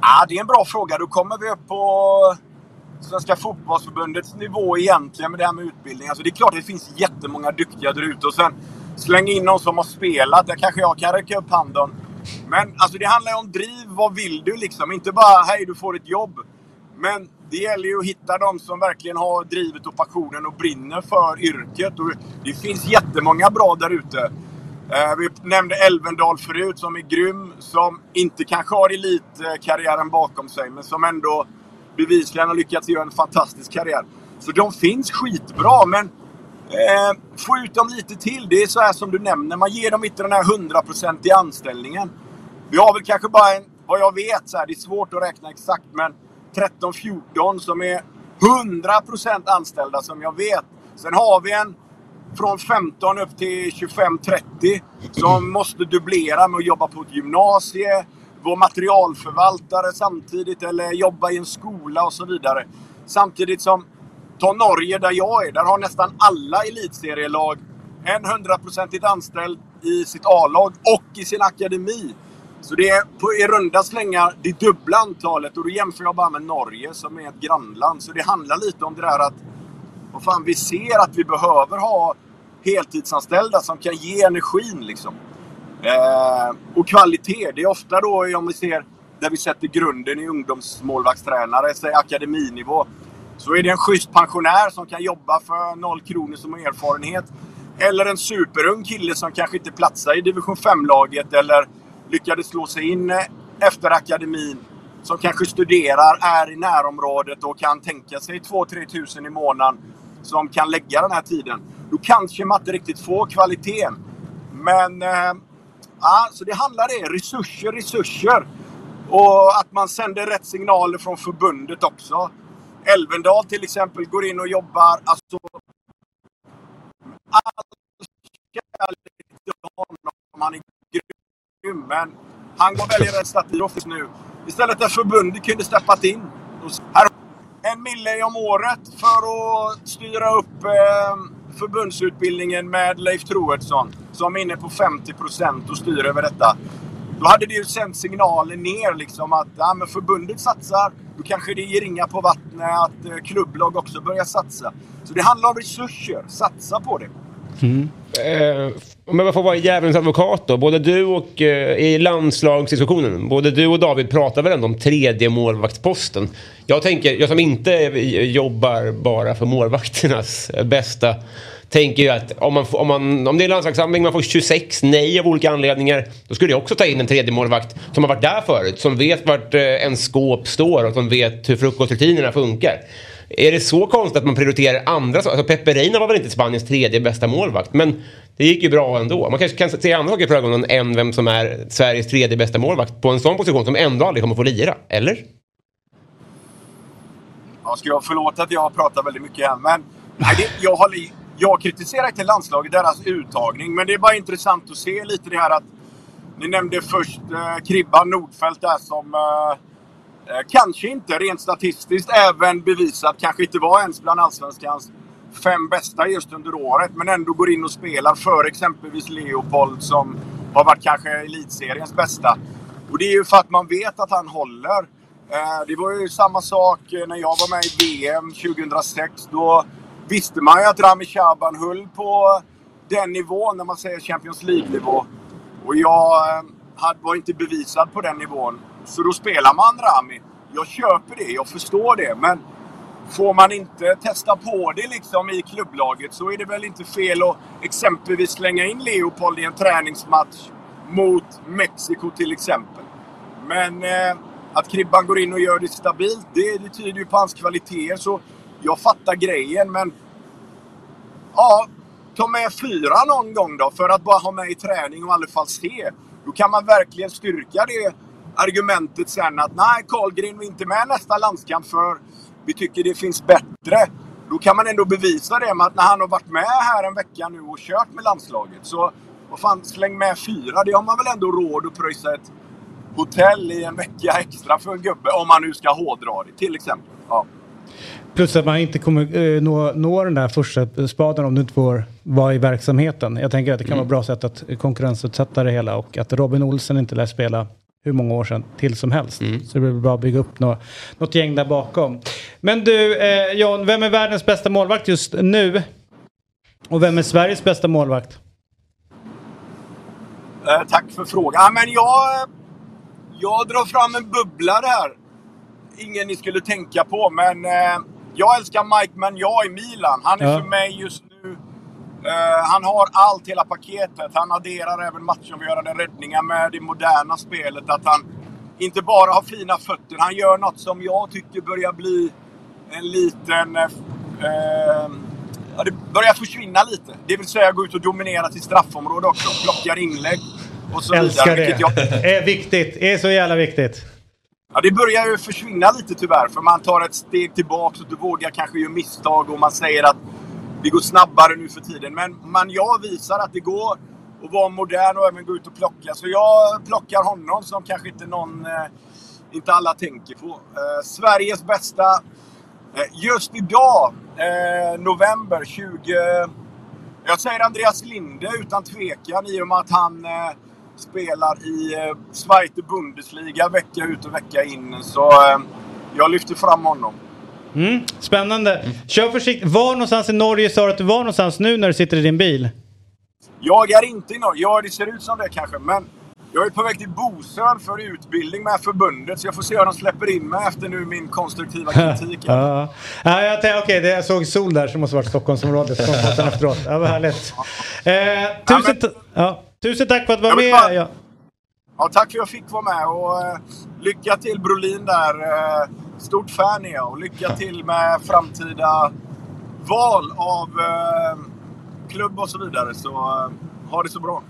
Ja, det är en bra fråga. Då kommer vi upp på Svenska fotbollsförbundets nivå egentligen med det här med utbildning. Alltså det är klart att det finns jättemånga duktiga där ute. Och sen släng in någon som har spelat. Där kanske jag kan räcka upp handen. Men alltså det handlar ju om driv. Vad vill du liksom? Inte bara hej du får ett jobb. Men det gäller ju att hitta de som verkligen har drivet och passionen och brinner för yrket. Och det finns jättemånga bra där ute. Eh, vi nämnde Elvendal förut som är grym. Som inte kanske har elitkarriären bakom sig men som ändå bevisligen har lyckats göra en fantastisk karriär. Så de finns skitbra men eh, få ut dem lite till. Det är så här som du nämner. Man ger dem inte den här hundraprocentiga anställningen. Vi har väl kanske bara en, vad jag vet, så här, det är svårt att räkna exakt men 13-14 som är 100% anställda som jag vet. Sen har vi en från 15 upp till 25-30 som måste dubblera med att jobba på ett gymnasie, vara materialförvaltare samtidigt eller jobba i en skola och så vidare. Samtidigt som, ta Norge där jag är, där har nästan alla elitserielag en hundraprocentigt anställd i sitt A-lag och i sin akademi. Så det är på i runda slängar det dubbla antalet och då jämför jag bara med Norge som är ett grannland. Så det handlar lite om det där att vad fan, vi ser att vi behöver ha heltidsanställda som kan ge energin liksom. Eh, och kvalitet, det är ofta då om vi ser där vi sätter grunden i ungdomsmålvaktstränare, säg akademinivå. Så är det en schysst pensionär som kan jobba för noll kronor som har erfarenhet. Eller en superung kille som kanske inte platsar i division 5-laget eller lyckades slå sig in eh, efter akademin. Som kanske studerar, är i närområdet och kan tänka sig 2-3 tusen i månaden. Som kan lägga den här tiden. Då kanske man inte riktigt får kvaliteten. Men... Eh, ja, så det handlar det. Resurser, resurser. Och att man sänder rätt signaler från förbundet också. Elvendal till exempel går in och jobbar. Alltså, all kärlek till honom. Han är. Men han går väljer en statistik nu. Istället där förbundet kunde steppat in. Här, en mille om året för att styra upp eh, förbundsutbildningen med Leif Troedsson. Som är inne på 50% och styr över detta. Då hade det ju sänt signaler ner liksom att ja, men förbundet satsar. Då kanske det ger ringa på vattnet att eh, klubblag också börjar satsa. Så det handlar om resurser. Satsa på det. Eh, om jag får vara djävulens advokat då. Både du och eh, i landslagsdiskussionen. Både du och David pratar väl ändå om tredje målvaktsposten. Jag tänker, jag som inte jobbar bara för målvakternas bästa. Tänker ju att om, man, om, man, om det är landslagssamling, man får 26 nej av olika anledningar. Då skulle jag också ta in en tredje målvakt som har varit där förut. Som vet vart eh, en skåp står och som vet hur frukostrutinerna funkar. Är det så konstigt att man prioriterar andra saker? Alltså Pepe Reina var väl inte Spaniens tredje bästa målvakt, men det gick ju bra ändå. Man kanske kan se andra saker för ögonen än vem som är Sveriges tredje bästa målvakt på en sån position som ändå aldrig kommer få lira, eller? Jag ska jag förlåta att jag pratar väldigt mycket här, men nej, det, jag, håller, jag kritiserar inte landslaget, deras uttagning. Men det är bara intressant att se lite det här att... Ni nämnde först eh, Kribban Nordfeldt där som eh, Eh, kanske inte rent statistiskt även bevisat kanske inte var ens bland Allsvenskans fem bästa just under året. Men ändå går in och spelar för exempelvis Leopold som har varit kanske elitseriens bästa. Och det är ju för att man vet att han håller. Eh, det var ju samma sak eh, när jag var med i VM 2006. Då visste man ju att Rami Shaban höll på den nivån, när man säger Champions League-nivå. Och jag var inte bevisad på den nivån. Så då spelar man Rami. Jag köper det, jag förstår det. Men får man inte testa på det liksom i klubblaget så är det väl inte fel att exempelvis slänga in Leopold i en träningsmatch mot Mexiko till exempel. Men eh, att Kribban går in och gör det stabilt, det, det tyder ju på hans kvaliteter. Så jag fattar grejen, men... Ja, ta med fyra någon gång då för att bara ha med i träning och i alla fall se. Då kan man verkligen styrka det argumentet sen att nej, Karlgren är inte med nästa landskamp för vi tycker det finns bättre. Då kan man ändå bevisa det med att när han har varit med här en vecka nu och kört med landslaget så vad fan, släng med fyra. Det har man väl ändå råd att pröjsa ett hotell i en vecka extra för en gubbe om man nu ska hårdra det till exempel. Ja. Plus att man inte kommer eh, nå, nå den där första spaden om du inte får vara i verksamheten. Jag tänker att det kan vara ett bra sätt att konkurrensutsätta det hela och att Robin Olsen inte lär spela hur många år sedan till som helst. Så det blir bra att bygga upp nå, något gäng där bakom. Men du, eh, John, vem är världens bästa målvakt just nu? Och vem är Sveriges bästa målvakt? Eh, tack för frågan. Men jag, jag drar fram en bubbla där. Ingen ni skulle tänka på, men eh, jag älskar Mike Magnan i Milan. Han är Ja. för mig just nu... Eh, han har allt, hela paketet. Han adderar även matchavgörande räddningar med det moderna spelet. Att han inte bara har fina fötter, han gör något som jag tycker börjar bli en liten... Eh, ja, det börjar försvinna lite. Det vill säga gå ut och dominera till straffområde också. Plockar inlägg och så Älskar vidare. det. vilket Jag, är viktigt. är så jävla viktigt. Ja, det börjar ju försvinna lite tyvärr. För man tar ett steg tillbaka och du vågar kanske göra misstag och man säger att det går snabbare nu för tiden. Men man, jag visar att det går att vara modern och även gå ut och plocka. Så jag plockar honom som kanske inte någon, eh, inte alla tänker på. Eh, Sveriges bästa. Eh, just idag, eh, november 20... Jag säger Andreas Linde utan tvekan i och med att han eh, spelar i eh, Zweite Bundesliga vecka ut och vecka in. Så eh, jag lyfter fram honom. Mm, spännande. Kör försiktigt. Var någonstans i Norge sa du att du var någonstans nu när du sitter i din bil? Jag är inte i Norge. Ja, det ser ut som det kanske. Men jag är på väg till Bosön för utbildning med förbundet. Så jag får se om de släpper in mig efter nu min konstruktiva kritik. ja. ja, jag tänkte, okej, det- jag såg sol där som måste varit Stockholmsområdet. Kom på sen efteråt. Ja, vad härligt. Eh, tusen, ta- ja, tusen tack för att du var med. bara- Ja. Ja, tack för att jag fick vara med och eh, lycka till Brolin där. Eh, stort fan är jag och lycka till med framtida val av eh, klubb och så vidare. Så eh, ha det så bra.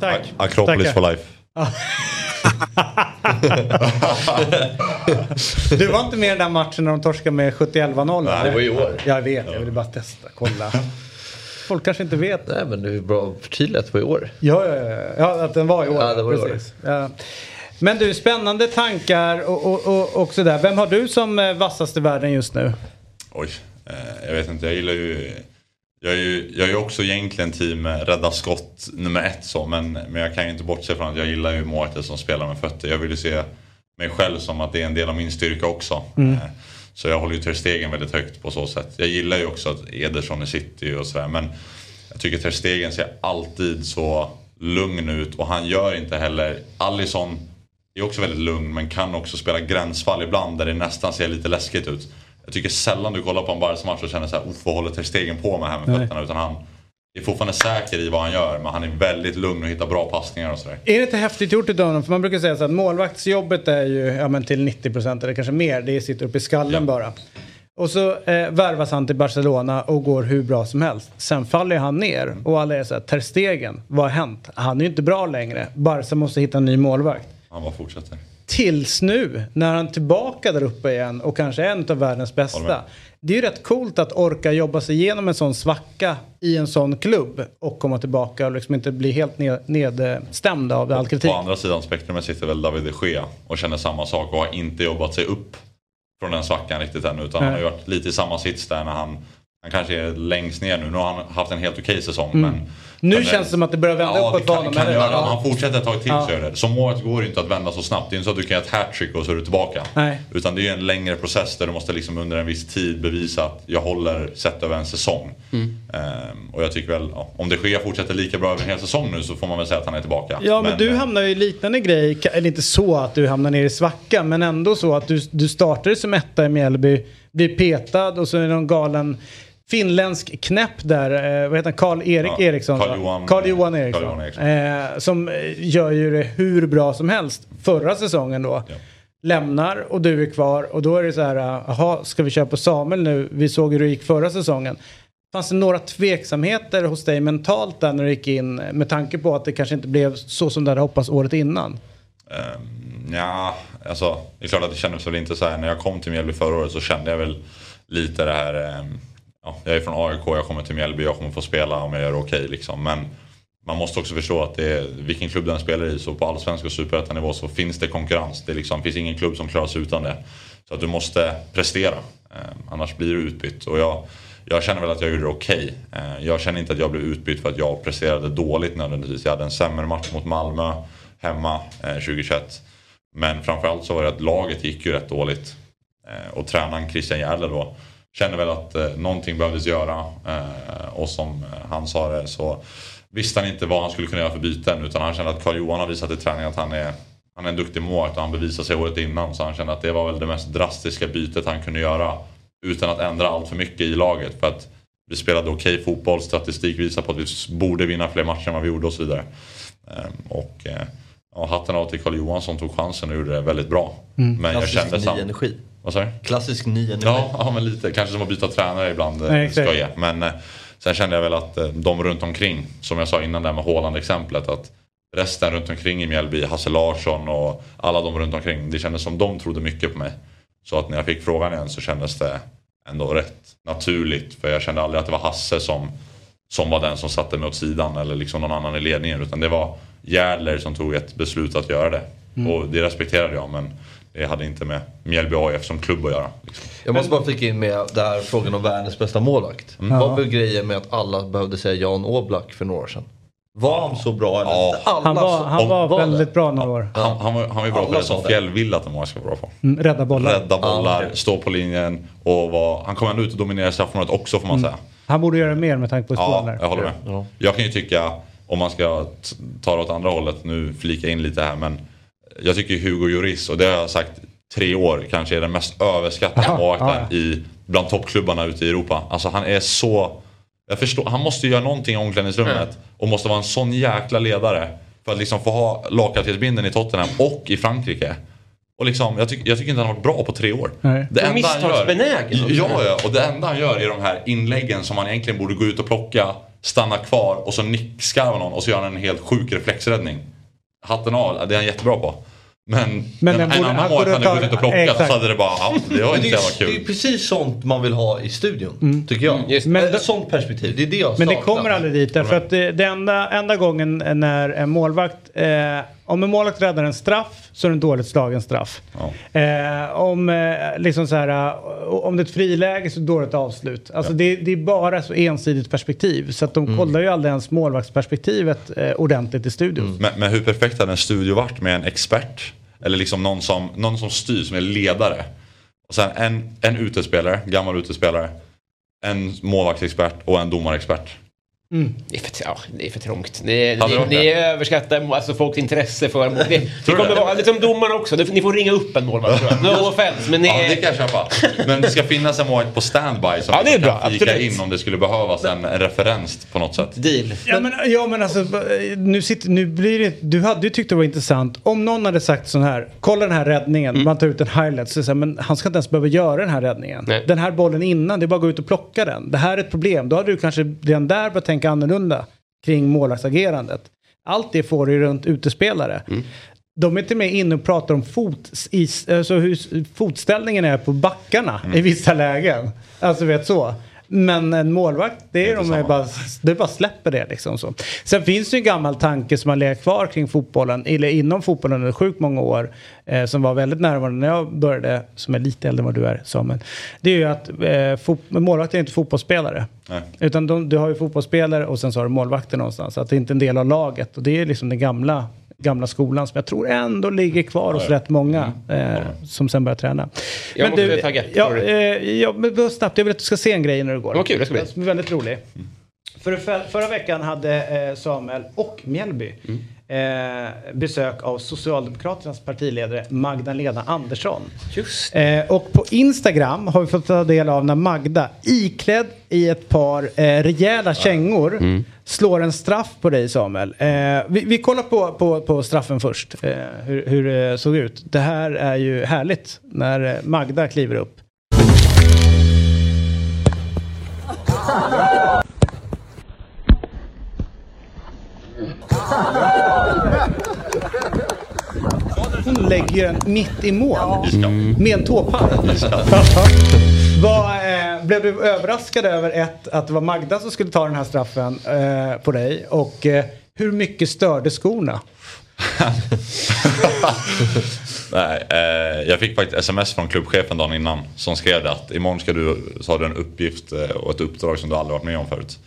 Tack. Akropolis for life. Du var inte med i den där matchen när de torskade med 71-0? Nej, det var i år. Jag vet, jag ville bara testa, kolla. Folk kanske inte vet. Nej men det är bra att förtydliga att det var i år. Ja, ja, ja, ja, att den var i år. Ja, det var i år. precis. Ja. Men du, spännande tankar och, och, och, och sådär. Vem har du som eh, vassast i världen just nu? Oj, eh, jag vet inte. Jag gillar ju... Jag är ju jag är också egentligen team eh, rädda skott nummer ett så. Men, men jag kan ju inte bortse från att jag gillar ju målvakter som spelar med fötter. Jag vill ju se mig själv som att det är en del av min styrka också. Mm. Eh, Så jag håller ju Ter Stegen väldigt högt på så sätt. Jag gillar ju också att Ederson i City och sådär. Men jag tycker Ter Stegen ser alltid så lugn ut och han gör inte heller... Alisson är också väldigt lugn men kan också spela gränsfall ibland där det nästan ser lite läskigt ut. Jag tycker sällan du kollar på en Barca-match och känner såhär, uff vad håller Ter Stegen på med här med Nej. fötterna? Utan han är fortfarande säker i vad han gör men han är väldigt lugn och hittar bra passningar och sådär. Är det inte häftigt gjort utav honom? För man brukar säga så att målvaktsjobbet är ju ja, men till 90% eller kanske mer. Det sitter uppe i skallen bara. Och så eh, värvas han till Barcelona och går hur bra som helst. Sen faller han ner och alla är så här, Ter Stegen, vad har hänt? Han är ju inte bra längre. Barca måste hitta en ny målvakt. Han bara fortsätter. Tills nu, när han är tillbaka där uppe igen och kanske är en av världens bästa. Det är ju rätt coolt att orka jobba sig igenom en sån svacka i en sån klubb och komma tillbaka och liksom inte bli helt ned, nedstämd av all kritik. På andra sidan spektrumet sitter väl David de Gea och känner samma sak och har inte jobbat sig upp från den svackan riktigt än. Utan han har ju varit lite i samma sits där när han, han kanske är längst ner nu. Nu har han haft en helt okej säsong. Mm. Men, Nu men, känns det som att det börjar vända Ja, uppåt det för kan, honom. kan eller? göra. Om han fortsätter ett tag till Ja. så gör det. Som målet går det inte att vända så snabbt. Det är inte så att du kan göra ett hattrick och så är du tillbaka. Nej. Utan det är en längre process där du måste liksom under en viss tid bevisa att jag håller sett över en säsong. Mm. Ehm, och jag tycker väl, ja, om de Gea fortsätter lika bra över en hel säsong nu så får man väl säga att han är tillbaka. Ja, men, du eh, hamnar ju i liknande grej. Eller inte så att du hamnar ner i svacka, men ändå så att du, du startar som etta i Mjällby, blir petad och så är det någon galen finländsk knäpp där. Eh, vad heter han? Karl-Erik Ja, Eriksson? va? Carl-Johan- Carl-Johan Eriksson. Carl-Johan Eriksson. Eh, som eh, gör ju det hur bra som helst förra säsongen då. Lämnar och du är kvar och då är det så här, eh, jaha, ska vi köra på Samuel nu? Vi såg hur det gick förra säsongen. Fanns det några tveksamheter hos dig mentalt där när du gick in med tanke på att det kanske inte blev så som du hade hoppats året innan? Um, ja, alltså det är klart att det kändes väl inte så här. När jag kom till Mjällby förra året så kände jag väl lite det här. ehm, ja, jag är från AIK, jag kommer till Mjällby, jag kommer få spela om jag gör det okej liksom. Men man måste också förstå att det är, vilken klubb den spelar i, så på allsvensk och superettanivå så finns det konkurrens. Det liksom, finns ingen klubb som klarar sig utan det. Så att du måste prestera, eh, annars blir du utbytt. Och jag, jag känner väl att jag gjorde det okej. Eh, Jag känner inte att jag blev utbytt för att jag presterade dåligt nödvändigtvis. Jag hade en sämre match mot Malmö hemma eh, 2021. Men framförallt så var det att laget gick ju rätt dåligt. Ehm, och tränaren Christian Järle då kände väl att eh, någonting behövdes göra. Eh, Och som eh, han sa det så visste han inte vad han skulle kunna göra för byten. Utan han kände att Carl-Johan har visat i träningen att han är, han är en duktig målvakt och han bevisade sig året innan. Så han kände att det var väl det mest drastiska bytet han kunde göra. Utan att ändra allt för mycket i laget. För att vi spelade okej fotboll, statistik visar på att vi borde vinna fler matcher än vad vi gjorde och så vidare. Ehm, Och eh, ja, hatten av till Carl Johan som tog chansen och gjorde det väldigt bra. Mm. Men jag kände sam- energi. Vad sa du? Klassisk ny energi. Ja, ja, men lite. Kanske som att byta tränare ibland. Nej, Nej, ska jag. Men eh, sen kände jag väl att eh, de runt omkring, som jag sa innan där med Haaland exemplet att resten runt omkring i Mjällby, Hasse Larsson och alla de runt omkring. Det kändes som de trodde mycket på mig. Så att när jag fick frågan igen så kändes det ändå rätt naturligt. För jag kände aldrig att det var Hasse som, som var den som satte mig åt sidan eller liksom någon annan i ledningen. Utan det var Järdler som tog ett beslut att göra det. Mm. Och det respekterade jag men det hade inte med Mjällby AIF som klubb att göra. Liksom. Jag måste bara flika in med det här frågan om världens bästa målvakt. Mm. Vad Ja. blev grejen med att alla behövde säga Jan Oblak för några år sedan? Var han så bra? Eller? Ja. Alla Han var, han var det? väldigt bra några år. Han, han, var, han var ju bra på Alla det som det. Fjäll vill att en målvakt ska vara bra på. Mm, rädda bollar. Rädda bollar, stå på linjen och var, han kom ändå ut och dominerade straffområdet också får man Mm. säga. Han borde göra mer med tanke på Ja, spåren där. jag håller med. Jag kan ju tycka, om man ska ta det åt andra hållet, nu flika in lite här men jag tycker Hugo Lloris, och det har jag sagt tre år, kanske är den mest överskattade Ja, målvakten ja. i, bland toppklubbarna ute i Europa. Alltså han är så... Jag förstår, han måste göra någonting i omklädningsrummet och måste vara en sån jäkla ledare för att liksom få ha lagkaptensbindeln i Tottenham och i Frankrike. Och liksom, jag, tycker jag tycker inte han har varit bra på tre år. Nej. Det Och enda han gör, misstagsbenägen ja, ja, och det enda han gör är de här inläggen som man egentligen borde gå ut och plocka, stanna kvar och så nickskarva någon och så gör han en helt sjuk reflexräddning. Hatten av, det är han jättebra på. Men, Men en, en borde- annan målvakt hade gått ut och plockat exakt. så hade det bara, ja, det var inte jävla är, det är kul. precis sånt man vill ha i studion. Mm. Tycker jag. Men- Ett sånt perspektiv. Det är det jag Men det kommer aldrig dit därför att det, det enda, enda gången när en målvakt, eh, om en målvakt räddar en straff så är det en dåligt slagen straff. Eh, om, eh, liksom så här, eh, om det är ett friläge så är det dåligt avslut. Alltså det, det är bara så ensidigt perspektiv så att de kollar ju aldrig ens målvaktsperspektivet eh, ordentligt i studion. Men, men hur perfekt hade en studio varit med en expert? Eller liksom någon som, någon som styr, som är ledare. Och sen en, en utespelare, gammal utespelare. En målvaktsexpert och en domarexpert. Det är för, ja, det är för trångt. Ni, ni, ni överskattar alltså, folks intresse för... Det, det kommer vara lite som domarna också. Ni får ringa upp en målvakt tror jag. No offense, men ni Ja, det kan jag köpa. Men det ska finnas en målvakt på standby som Ja, det är kan bra, flika absolut. in om det skulle behövas en, en referens på något sätt. Deal. Ja men, ja men alltså, nu, sitter, nu blir det, du hade ju tyckt det var intressant om någon hade sagt sån här, kolla den här räddningen, man tar ut en highlight, så här, men han ska inte ens behöva göra den här räddningen. Nej. Den här bollen innan, det är bara att gå ut och plocka den. Det här är ett problem, då hade du kanske redan där börjat tänka annorlunda kring målvaktsagerandet. Allt det får du runt utespelare. De är inte med inne och pratar om fot, alltså hur fotställningen är på backarna i vissa lägen. Alltså vet så. Men en målvakt, det är, de är bara, det bara släpper det liksom så. Sen finns det ju en gammal tanke som har legat kvar kring fotbollen, eller inom fotbollen under sjukt många år, eh, som var väldigt närvarande när jag började, som är lite äldre än vad du är Samuel. Det är ju att eh, målvakter är inte fotbollsspelare. Nej. Utan de, du har ju fotbollsspelare och sen så har du målvakter någonstans. Så att det är inte en del av laget. Och det är liksom den gamla, gamla skolan som jag tror ändå ligger kvar hos rätt många eh, som sen börjar träna. Jag måste tagga. Ja, eh, ja, men snabbt. Jag vill att du ska se en grej när du går. Vad kul det ska bli. Det är väldigt rolig. För, för, förra veckan hade eh, Samuel och Mjällby Mm. Eh, besök av Socialdemokraternas partiledare Magdalena Andersson. Just Eh, och på Instagram har vi fått ta del av när Magda iklädd i ett par eh, rejäla kängor Mm. slår en straff på dig Samuel. Eh, vi, vi kollar på, på, på straffen först, eh, hur, hur det såg ut. Det här är ju härligt när eh, Magda kliver upp. Lägger den mitt i mål. Med en tåpall. Vad, eh, blev du överraskad över ett, att det var Magda som skulle ta den här straffen eh, på dig? Och eh, hur mycket störde skorna? Nej, eh, jag fick faktiskt sms från klubbchefen dagen innan som skrev att imorgon ska du, så har du en uppgift eh, och ett uppdrag som du aldrig varit med om förut.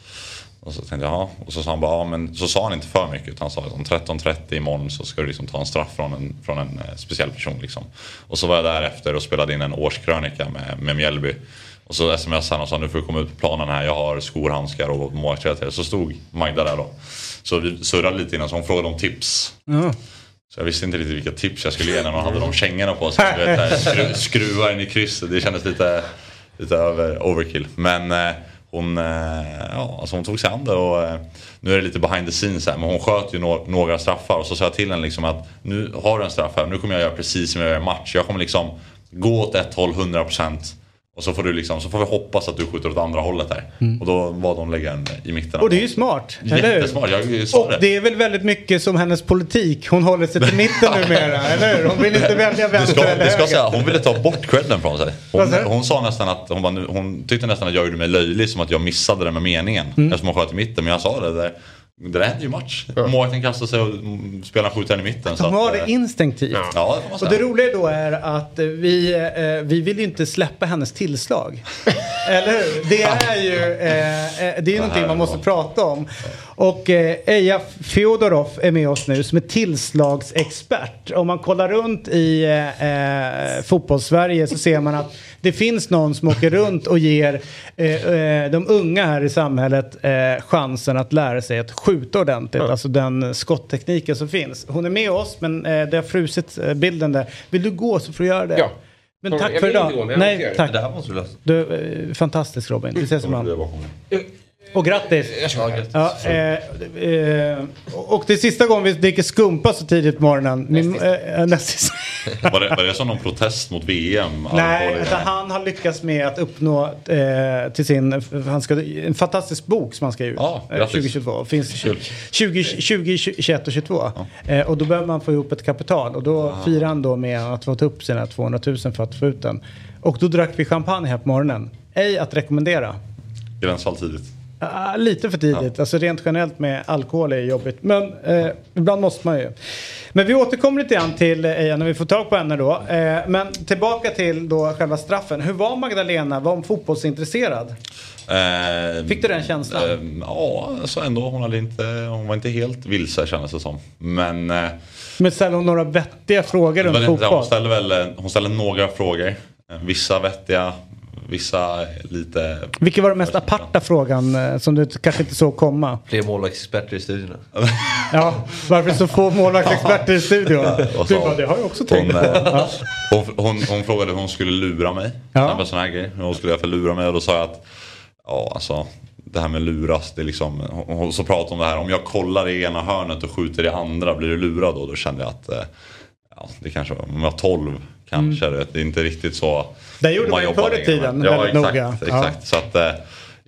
Och så tänkte jag, ja. Och så sa han bara, ja men så sa han inte för mycket utan han sa att om 13.30 imorgon så ska du liksom ta en straff från en, från en eh, speciell person liksom. Och så var jag där efter och spelade in en årskrönika med, med Mjällby. Och så smsade han och sa nu får du komma ut på planen här, jag har skor, handskar och målvaktsrelaterat. Så stod Magda där då. Så vi surrade lite innan så hon frågade om tips. Så jag visste inte riktigt vilka tips jag skulle ge när man hade de kängorna på sig. Du vet, där, skru, skruva in i krysset. Det kändes lite, lite över, overkill. Men eh, hon, eh, ja, alltså hon tog sig an det och eh, nu är det lite behind the scenes här. Men hon sköt ju no några straffar och så sa jag till henne liksom att nu har du en straff här. Nu kommer jag göra precis som jag gör i match. Jag kommer liksom gå åt ett håll 100% och så får, du liksom, så får vi hoppas att du skjuter åt andra hållet här. Mm. Och då valde hon lägga den i mitten. Och det är ju smart, eller? Jättesmart, jag sa Och det. det är väl väldigt mycket som hennes politik. Hon håller sig till mitten numera, eller hur? Hon vill inte välja vänster ska, eller höger. säga, hon ville ta bort credden från sig. Hon, hon sa nästan att, hon, bara, hon tyckte nästan att jag gjorde mig löjlig som att jag missade det med meningen. Mm. Eftersom hon sköt i mitten. Men jag sa det där. Det där händer ju match. Målvakten kastar sig och spelaren skjuter i mitten. så De att, har eh, det instinktivt. Ja, det Och det roliga då är att vi, eh, vi vill ju inte släppa hennes tillslag. Eller hur? Det är ju eh, eh, det är ju någonting man måste prata om. Och eh, Eja Fjodorov är med oss nu som är tillslagsexpert. Om man kollar runt i eh, eh, fotbollssverige så ser man att det finns någon som åker runt och ger eh, eh, de unga här i samhället eh, chansen att lära sig att skjuta ordentligt. Alltså den skotttekniken som finns. Hon är med oss men eh, det har frusit eh, bilden där. Vill du gå så får du göra det. Ja. Men Jag tack för idag. gå, Nej, det. tack. Det här måste du lösa. Du, eh, fantastiskt Robin. Vi ses imorgon. Och grattis! Ja, eh, eh, och det är sista gången vi dricker skumpa så tidigt på morgonen. Min, eh, näst sista. Var det, var det som någon protest mot VM? Nej, utan han har lyckats med att uppnå eh, till sin, han ska, en fantastisk bok som han ska ge ut. Ja, eh, grattis. 2022. Finns Kul. 20, 20, 21 och 22. Eh, och då behöver man få ihop ett kapital. Och då Ah. firar han då med att få ta upp sina 200 000 för att få ut den. Och då drack vi champagne här på morgonen. Ej att rekommendera. Gränsfall tidigt. Ah, lite för tidigt. Alltså rent generellt med alkohol är jobbigt. Men eh, ibland måste man ju. Men vi återkommer lite grann till Eja när vi får tag på henne då. Eh, men tillbaka till då själva straffen. Hur var Magdalena? Var hon fotbollsintresserad? Eh, Fick du den känslan? Eh, ja, alltså ändå. Hon, hade inte, hon var inte helt vilse kändes det som. Men... Eh, Men ställde hon några vettiga frågor runt inte- fotboll? hon, ställde väl, eh, hon ställde några frågor. Eh, Vissa vettiga, vissa lite... Vilken var den mest aparta frågan eh, som du kanske inte såg komma? Fler målvaktsexperter i studion. Ja, varför så få målvaktsexperter i studion? Och Du bara, det har jag också tänkt hon, på. eh, hon, hon, hon frågade hur hon skulle lura mig. Ja. Sån här grej. Hur hon skulle göra för att lura mig. Och då sa jag att ja, alltså, det här med luras. Det är liksom, hon, hon- så pratade om det här. Om jag kollar i ena hörnet och skjuter i andra. Blir du lurad då? Då kände jag att eh, ja, det kanske var, om jag var 12 kanske. vet, Det är inte riktigt så. Mm. Det gjorde man ju förr i tiden, Ja, väldigt exakt, noga. Exakt. Så att, eh,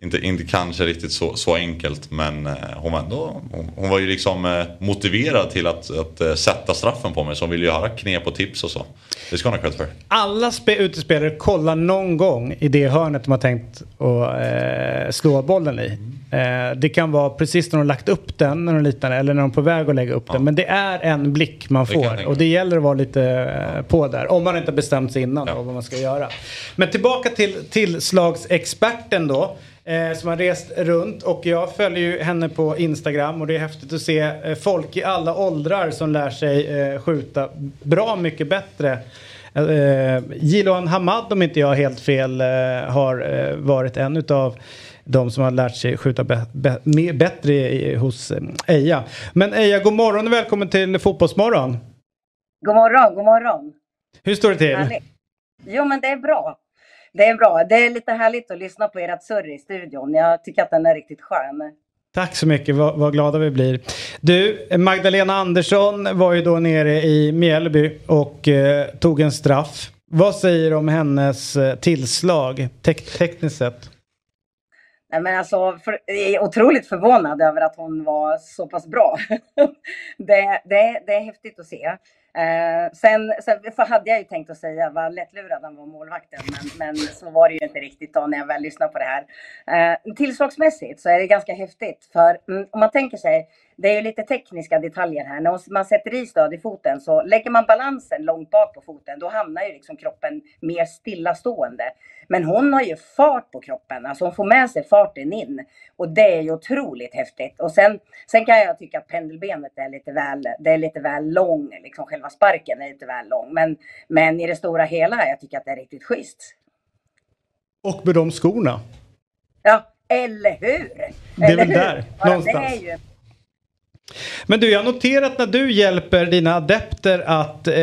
inte, inte kanske riktigt så, så enkelt men eh, hon, var ändå, hon, hon var ju liksom eh, motiverad till att, att eh, sätta straffen på mig så hon ville ju höra knep och tips och så. Det ska hon ha cred för. Alla spe- utespelare kollar någon gång i det hörnet de har tänkt att eh, slå bollen i. Eh, det kan vara precis när de lagt upp den när de liknande, eller när de är på väg att lägga upp den. Men det är en blick man får och det gäller att vara lite eh, på där. Om man inte har bestämt sig innan då, vad man ska göra. Men tillbaka till tillslagsexperten då. Eh, som har rest runt och jag följer ju henne på Instagram och det är häftigt att se eh, folk i alla åldrar som lär sig eh, skjuta bra mycket bättre. Eh, Jiloan Hamad om inte jag helt fel eh, har eh, varit en utav de som har lärt sig skjuta be- be- bättre i, hos eh, Eja. Men Eja, god morgon och välkommen till Fotbollsmorgon. God morgon, god morgon. Hur står det till? Härligt. Jo, men det är bra. Det är bra. Det är lite härligt att lyssna på ert surr i studion. Jag tycker att den är riktigt skön. Tack så mycket, vad, vad glada vi blir. Du, Magdalena Andersson var ju då nere i Mjällby och eh, tog en straff. Vad säger du om hennes eh, tillslag tek- tekniskt sett? Men alltså, för, jag är otroligt förvånad över att hon var så pass bra. det, det, det är häftigt att se. Eh, sen, sen för hade jag ju tänkt att säga vad lättlurad han var målvakten, men, men så var det ju inte riktigt då när jag väl lyssnade på det här. Eh, tillslagsmässigt så är det ganska häftigt, för mm, om man tänker sig, det är ju lite tekniska detaljer här. När man sätter i stöd i foten så lägger man balansen långt bak på foten, då hamnar ju liksom kroppen mer stillastående. Men hon har ju fart på kroppen, alltså hon får med sig farten in. Och det är ju otroligt häftigt. Och sen, sen kan jag tycka att pendelbenet är lite väl, det är lite väl lång, liksom själva sparken är lite väl lång. Men, men i det stora hela, jag tycker att det är riktigt schysst. Och med de skorna. Ja, eller hur? Det är eller väl hur? där, Ja, någonstans. Ju, Men du, jag har noterat när du hjälper dina adepter att eh,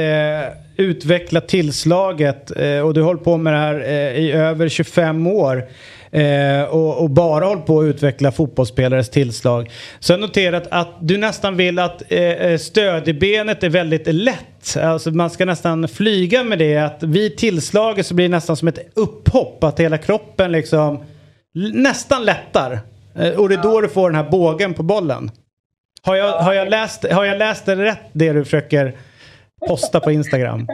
utveckla tillslaget eh, och du har hållit på med det här eh, i över 25 år. Eh, och, och bara hållit på att utveckla fotbollsspelares tillslag. Så jag har noterat att du nästan vill att eh, eh stödbenet är väldigt lätt. Alltså man ska nästan flyga med det. Att vid tillslaget så blir det nästan som ett upphopp. Att hela kroppen liksom nästan lättar. Eh, och det är då du får den här bågen på bollen. Har jag, har jag, läst, har jag läst det rätt det du försöker posta på Instagram?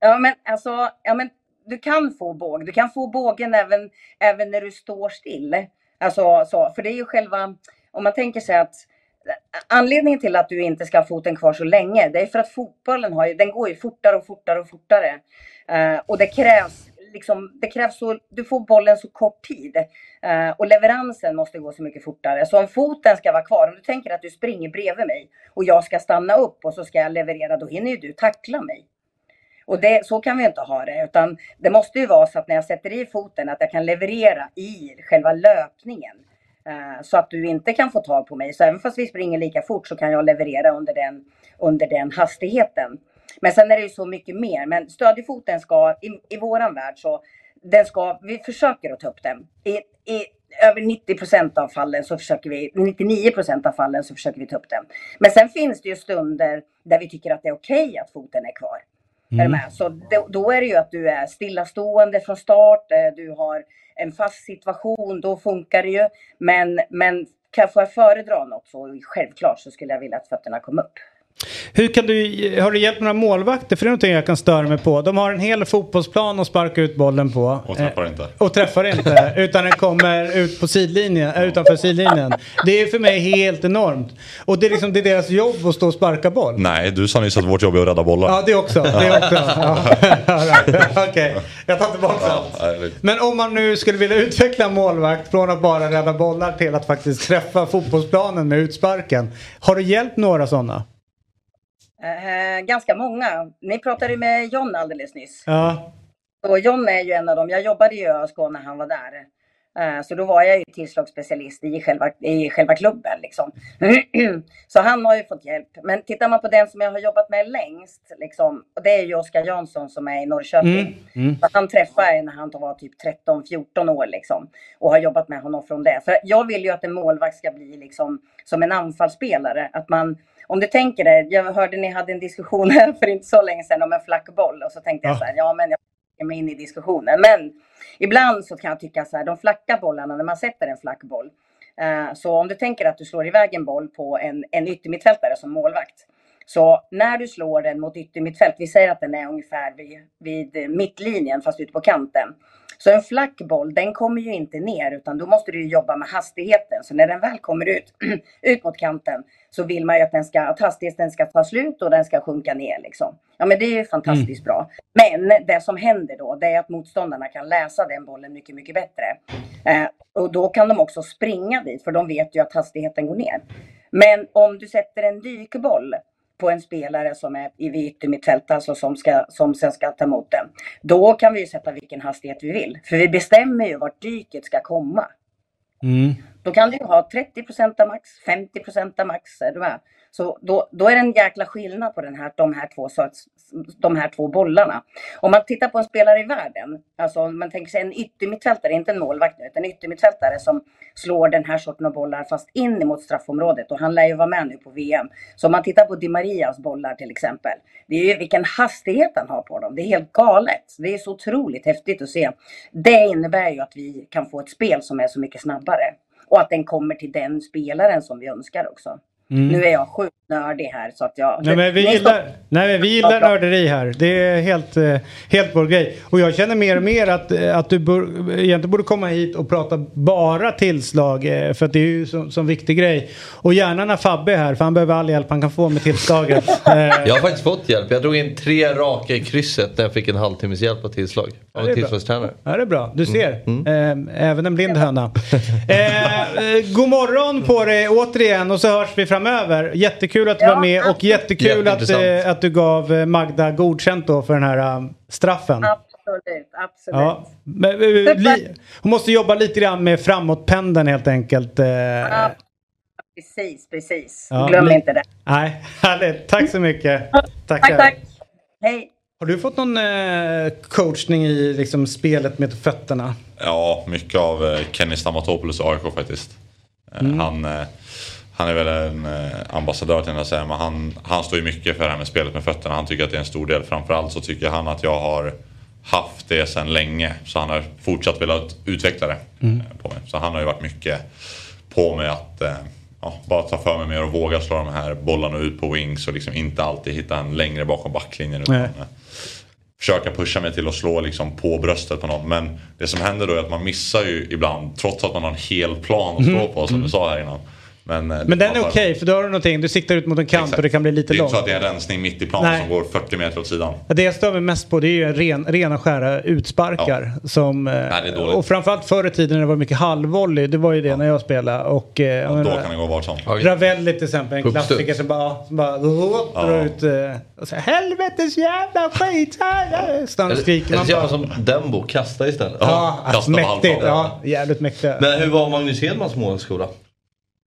Ja, men alltså, ja, men du kan få båg. Du kan få bågen även, även när du står still. Alltså, så, för det är ju själva, om man tänker sig att anledningen till att du inte ska ha foten kvar så länge, det är för att fotbollen har ju, den går ju fortare och fortare och fortare. Uh, och det krävs liksom, det krävs så, du får bollen så kort tid. Eh, och leveransen måste gå så mycket fortare. Så om foten ska vara kvar, om du tänker att du springer bredvid mig och jag ska stanna upp och så ska jag leverera, då hinner ju du tackla mig. Och det, så kan vi inte ha det, utan det måste ju vara så att när jag sätter i foten att jag kan leverera i själva löpningen. Eh, så att du inte kan få tag på mig. Så även fast vi springer lika fort så kan jag leverera under den, under den hastigheten. Men sen är det ju så mycket mer. Men stödjefoten ska, i, i våran värld så, den ska, vi försöker att ta upp den. I, i över 90 procent av fallen så försöker vi, 99 procent av fallen så försöker vi ta upp den. Men sen finns det ju stunder där vi tycker att det är okej att foten är kvar. Är Mm. med? Så då, då är det ju att du är stillastående från start, eh, du har en fast situation, då funkar det ju. Men, men kan får jag föredra något så självklart så skulle jag vilja att fötterna kom upp. Hur kan du, har du hjälpt några målvakter? För det är någonting jag kan störa mig på. De har en hel fotbollsplan att sparka ut bollen på. Och träffar inte. Och träffar inte. utan den kommer ut på sidlinjen, äh, utanför sidlinjen. Det är för mig helt enormt. Och det är liksom det är deras jobb att stå och sparka boll. Nej, du sa nyss att vårt jobb är att rädda bollar. Ja, det också. Det också. Ja. Okej, jag tar tillbaka allt. Men om man nu skulle vilja utveckla en målvakt från att bara rädda bollar till att faktiskt träffa fotbollsplanen med utsparken. Har du hjälpt några sådana? Eh, ganska många. Ni pratade med John alldeles nyss. Ja. Och John är ju en av dem. Jag jobbade i ÖSK när han var där. Eh, Så då var jag ju tillslagsspecialist i själva, i själva klubben. Liksom. Så han har ju fått hjälp. Men tittar man på den som jag har jobbat med längst, liksom, och det är ju Oskar Jansson som är i Norrköping. Mm. Mm. Han träffade jag när han var typ 13-14 år liksom. Och har jobbat med honom från det. För jag vill ju att en målvakt ska bli liksom som en anfallsspelare. Att man, om du tänker det, jag hörde ni hade en diskussion här för inte så länge sedan om en flackboll. Och så tänkte jag Ja. så här, ja men jag ger mig in i diskussionen. Men ibland så kan jag tycka så här, de flacka bollarna, när man sätter en flackboll. Eh, så om du tänker att du slår iväg en boll på en, en yttermittfältare som målvakt. Så när du slår den mot yttermittfält, vi säger att den är ungefär vid, vid mittlinjen fast ute på kanten. Så en flackboll, den kommer ju inte ner utan då måste du jobba med hastigheten. Så när den väl kommer ut, ut mot kanten så vill man ju att, den ska, att hastigheten ska ta slut och den ska sjunka ner. Liksom. Ja men det är ju fantastiskt bra. Men det som händer då, det är att motståndarna kan läsa den bollen mycket, mycket bättre. Eh, och då kan de också springa dit för de vet ju att hastigheten går ner. Men om du sätter en dykboll på en spelare som är i vid yttermittfält, alltså som, ska, som sen ska ta emot den. Då kan vi sätta vilken hastighet vi vill. För vi bestämmer ju vart dyket ska komma. Mm. Då kan du ha 30 av max, 50 av max. Är du med? Så då, då är det en jäkla skillnad på den här, de, här två, de här två bollarna. Om man tittar på en spelare i världen, alltså om man tänker sig en yttermittfältare, inte en målvakt nu, utan en yttermittfältare som slår den här sorten av bollar fast in emot straffområdet och han lär ju vara med nu på VM. Så om man tittar på Di Marias bollar till exempel, det är ju vilken hastighet han har på dem. Det är helt galet. Det är så otroligt häftigt att se. Det innebär ju att vi kan få ett spel som är så mycket snabbare. Och att den kommer till den spelaren som vi önskar också. Mm. Nu är jag sjukt nördig här så att jag... Nej, men vi gillar, nej, men vi gillar nörderi här. Det är helt, eh, helt vår grej. Och jag känner mer och mer att, eh, att du bör, egentligen borde komma hit och prata bara tillslag. eh, För att det är ju som, som viktig grej. Och gärna när Fabbe är här, för han behöver all hjälp han kan få med tillslaget. Jag har faktiskt fått hjälp. Jag drog in tre raka i krysset när jag fick en halvtimmes hjälp av tillslag. Av det är en bra. tillslagstränare. Ja, det är bra. Du ser. Mm. Eh, även en blind höna. Eh, god morgon på dig återigen och så hörs vi framöver. Jättekul att du var med och jättekul att, eh, att du gav eh, Magda godkänt då för den här eh, straffen. Absolut, absolut. Ja, men, li, hon måste jobba lite grann med framåtpendeln helt enkelt. eh. Ja, precis, precis. Ja, Glöm li- inte det. Nej, härligt. Tack så mycket. Tack, Tackar. tack. Hej. Har du fått någon eh, coachning i liksom, spelet med fötterna? Ja, mycket av eh, Kenny Stamatopoulos i AIK faktiskt. Mm. Han, han är väl en eh, ambassadör till jag säga, men han, han står ju mycket för det här med spelet med fötterna. Han tycker att det är en stor del. Framförallt så tycker han att jag har haft det sedan länge. Så han har fortsatt velat utveckla det Mm. på mig. Så han har ju varit mycket på mig att eh, ja, bara ta för mig mer och våga slå de här bollarna ut på wings och liksom inte alltid hitta en längre bakom backlinjen. Utan, Nej. eh, försöka pusha mig till att slå liksom på bröstet på någon. Men det som händer då är att man missar ju ibland trots att man har en hel plan att stå Mm. på som du sa här innan. Men, eh, Men den är okej får- för då har du någonting. Du siktar ut mot en kant Exakt. och det kan bli lite Det är inte långt. så att det är en rensning mitt i planen Nej. som går 40 meter åt sidan. Det jag stör mig mest på det är ju ren, rena skära utsparkar. Som, eh, det är dåligt. och framförallt förr i tiden när det var mycket halvvolley. Det var ju det när jag spelade. Och, eh, jag Då menar, kan det gå vart som. Ravelli till exempel, en Uppstuds. klassiker som bara, som bara Ja. drar ut eh, och säger helvetes jävla skit han och skriker. Eller så gör man som Dembo, kasta istället. ja, alltså, mäktigt. Ja, jävligt mäktigt. Men hur var Magnus Hedmans målskola?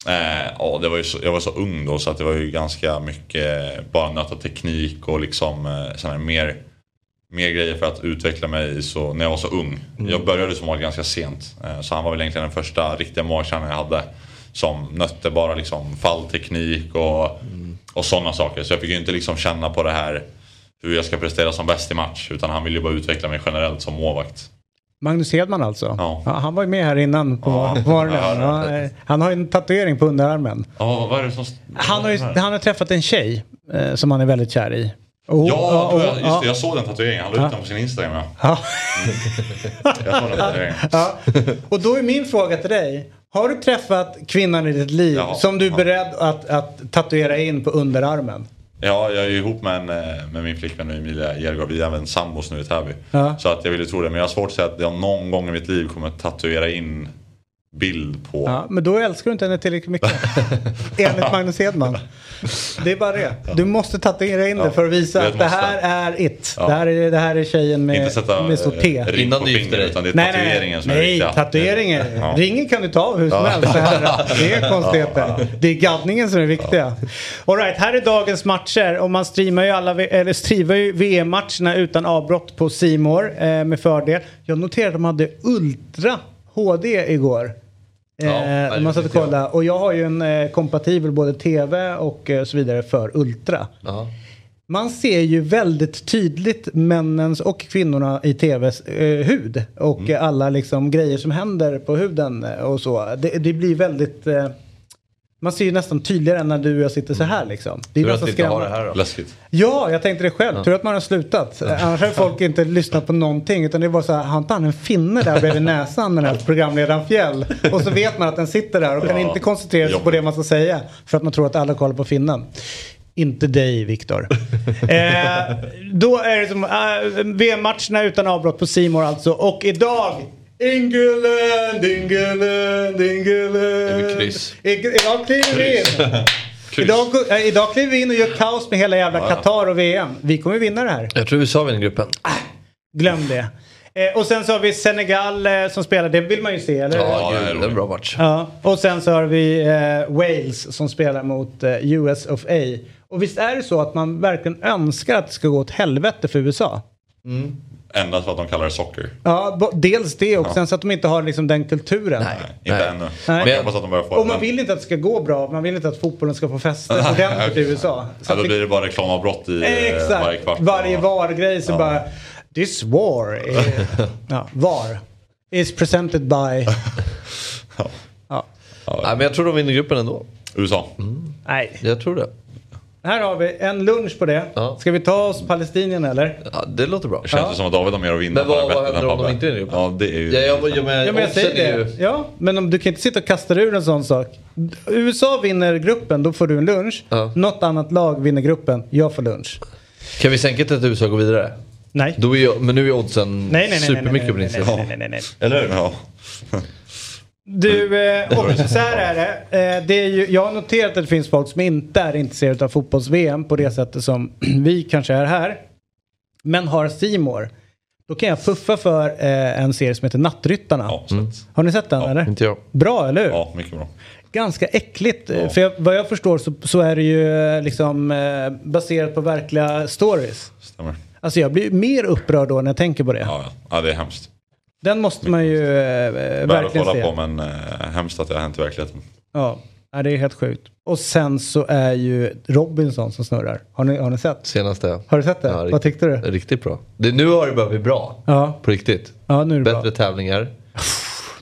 Eh, ja, det var så, jag var så ung då så att det var ju ganska mycket bara nöta teknik och liksom eh, mer, mer grejer för att utveckla mig så, när jag var så ung. Mm. Jag började som mål ganska sent. Eh, så han var väl egentligen den första riktiga måltränaren jag hade. Som nötte bara liksom fallteknik och, och sådana saker. Så jag fick ju inte liksom känna på det här hur jag ska prestera som bäst i match. Utan han ville ju bara utveckla mig generellt som målvakt. Magnus Hedman alltså. Ja. han var ju med här innan på morgonen. Ja, eh, han har ju en tatuering på underarmen. Ja, vad är det som... Han har, ju, han har träffat en tjej eh, som han är väldigt kär i. Och- Ja, och- just det, ja. jag såg den tatueringen. Han la Ja. ut den på sin Instagram. Ja. Ja. Jag såg den tatueringen. Ja. Och då är min fråga till dig. Har du träffat kvinnan i ditt liv Ja. som du är beredd att, att tatuera in på underarmen? Ja, jag är ju ihop med, en, eh, med min flickvän Emilia Jergård. Vi är även sambos nu i Täby. Ja. Så att jag ville tro det. Men jag har svårt att säga att jag någon gång i mitt liv kommer att tatuera in bild på... Ja, men då älskar du inte henne tillräckligt mycket. Enligt Magnus Hedman. Det är bara det. Du måste tatuera in det för att visa det att det här är it. Ja. Det, här är, det här är tjejen med, Inte sätta med stort T. eh, ring på fingret utan det är Nej, nej, tatueringen som är Nej, viktiga. tatueringen. Ja. Ringen kan du ta av hur som Ja. helst. Det, här, det är konstigheter. Det är gaddningen som är viktiga. All right, här är dagens matcher. Och man streamar ju, alla, eller streamar ju VM-matcherna utan avbrott på Simor eh, med fördel. Jag noterade att de hade Ultra HD igår. Ja, Eh, man satt och kollade. Och jag har ju en eh, kompatibel både TV och eh, så vidare för Ultra. Ja. Man ser ju väldigt tydligt männens och kvinnorna i tvs eh, hud. Och Mm. eh, alla liksom grejer som händer på huden eh, och så. Det, det blir väldigt... Man ser ju nästan tydligare än när du och jag sitter så här liksom. Det är Tur att nästan vi inte har det skrämmande. här då. Läskigt. Ja, jag tänkte det själv. Ja. Tur att man har slutat. Annars hade folk inte lyssnat på någonting. Utan det var så här, har inte han en finne där bredvid näsan, den här programledaren Fjäll? Och så vet man att den sitter där och kan Ja. inte koncentrera sig på det man ska säga. För att man tror att alla kollar på finnen. Inte dig, Viktor. eh, då är det som eh, VM-matcherna utan avbrott på Simor alltså. Och idag England, England, England. Det blir kryss. Ig- Idag kliver vi in. Idag, äh, idag kliver vi in och gör kaos med hela jävla. Qatar och VM. Vi kommer vinna det här. Jag tror USA vinner gruppen. Glöm det. Eh, och sen så har vi Senegal eh, som spelar. Det vill man ju se, eller? Ja, det är en bra match. Ja. Och sen så har vi eh, Wales som spelar mot eh, US of A. Och visst är det så att man verkligen önskar att det ska gå åt helvete för USA? Endast för att de kallar det socker. Ja, dels det och Ja. sen så att de inte har liksom den kulturen. Nej. Inte ännu. Nej. Jag hoppas att de börjar få Och man vill inte att det ska gå bra. Man vill inte att fotbollen ska få fäste ordentligt i USA. Så Ja, då blir det bara reklamavbrott i eh, Exakt. varje kvart. Varje VAR-grej så Ja. bara This war is, ja, VAR is presented by Ja. Nej, men jag tror de vinner gruppen ändå. USA. Nej. Jag tror det. Här har vi en lunch på det. Ska vi ta oss Palestinien eller? Ja, det låter bra. Det känns ju som att David har mer att vinna. Men vad- vad händer än om de inte vinner? Ja, det är ju... Ja, jag, jag, men, Ja men jag säger det. ju- Ja, men om du kan inte sitta och kasta ur en sån sak. USA vinner gruppen, då får du en lunch. Ja. Något annat lag vinner gruppen, jag får lunch. Kan vi sänka till att USA går vidare? Nej. Då är men nu är oddsen Nej, nej, nej, nej, supermycket på nej, din sida. nej, nej, nej. Eller hur? Ja. Du, eh, och så här är det. Eh, det är ju, jag har noterat att det finns folk som inte är intresserade av fotbolls-VM på det sättet som vi kanske är här. Men har Simor. Då kan jag puffa för eh, en serie som heter Nattryttarna. Har ni sett den eller? Inte jag. Bra, eller hur? Ja, mycket bra. Ganska äckligt. eh, För jag, vad jag förstår så, så är det ju eh, liksom eh, baserat på verkliga stories. Stämmer. Alltså jag blir mer upprörd då när jag tänker på det. Ja, ja det är hemskt. Den måste man ju eh, Värd att verkligen kolla se. på men eh, hemskt att det har hänt i verkligheten. Ja, det är helt sjukt. Och sen så är ju Robinson som snurrar. Har ni, har ni sett? Senaste. Har du sett det? Ja, Vad tyckte du? Riktigt bra. Det, nu har det börjat bli bra. Ja. På riktigt. Ja, nu är det Bättre bra. tävlingar.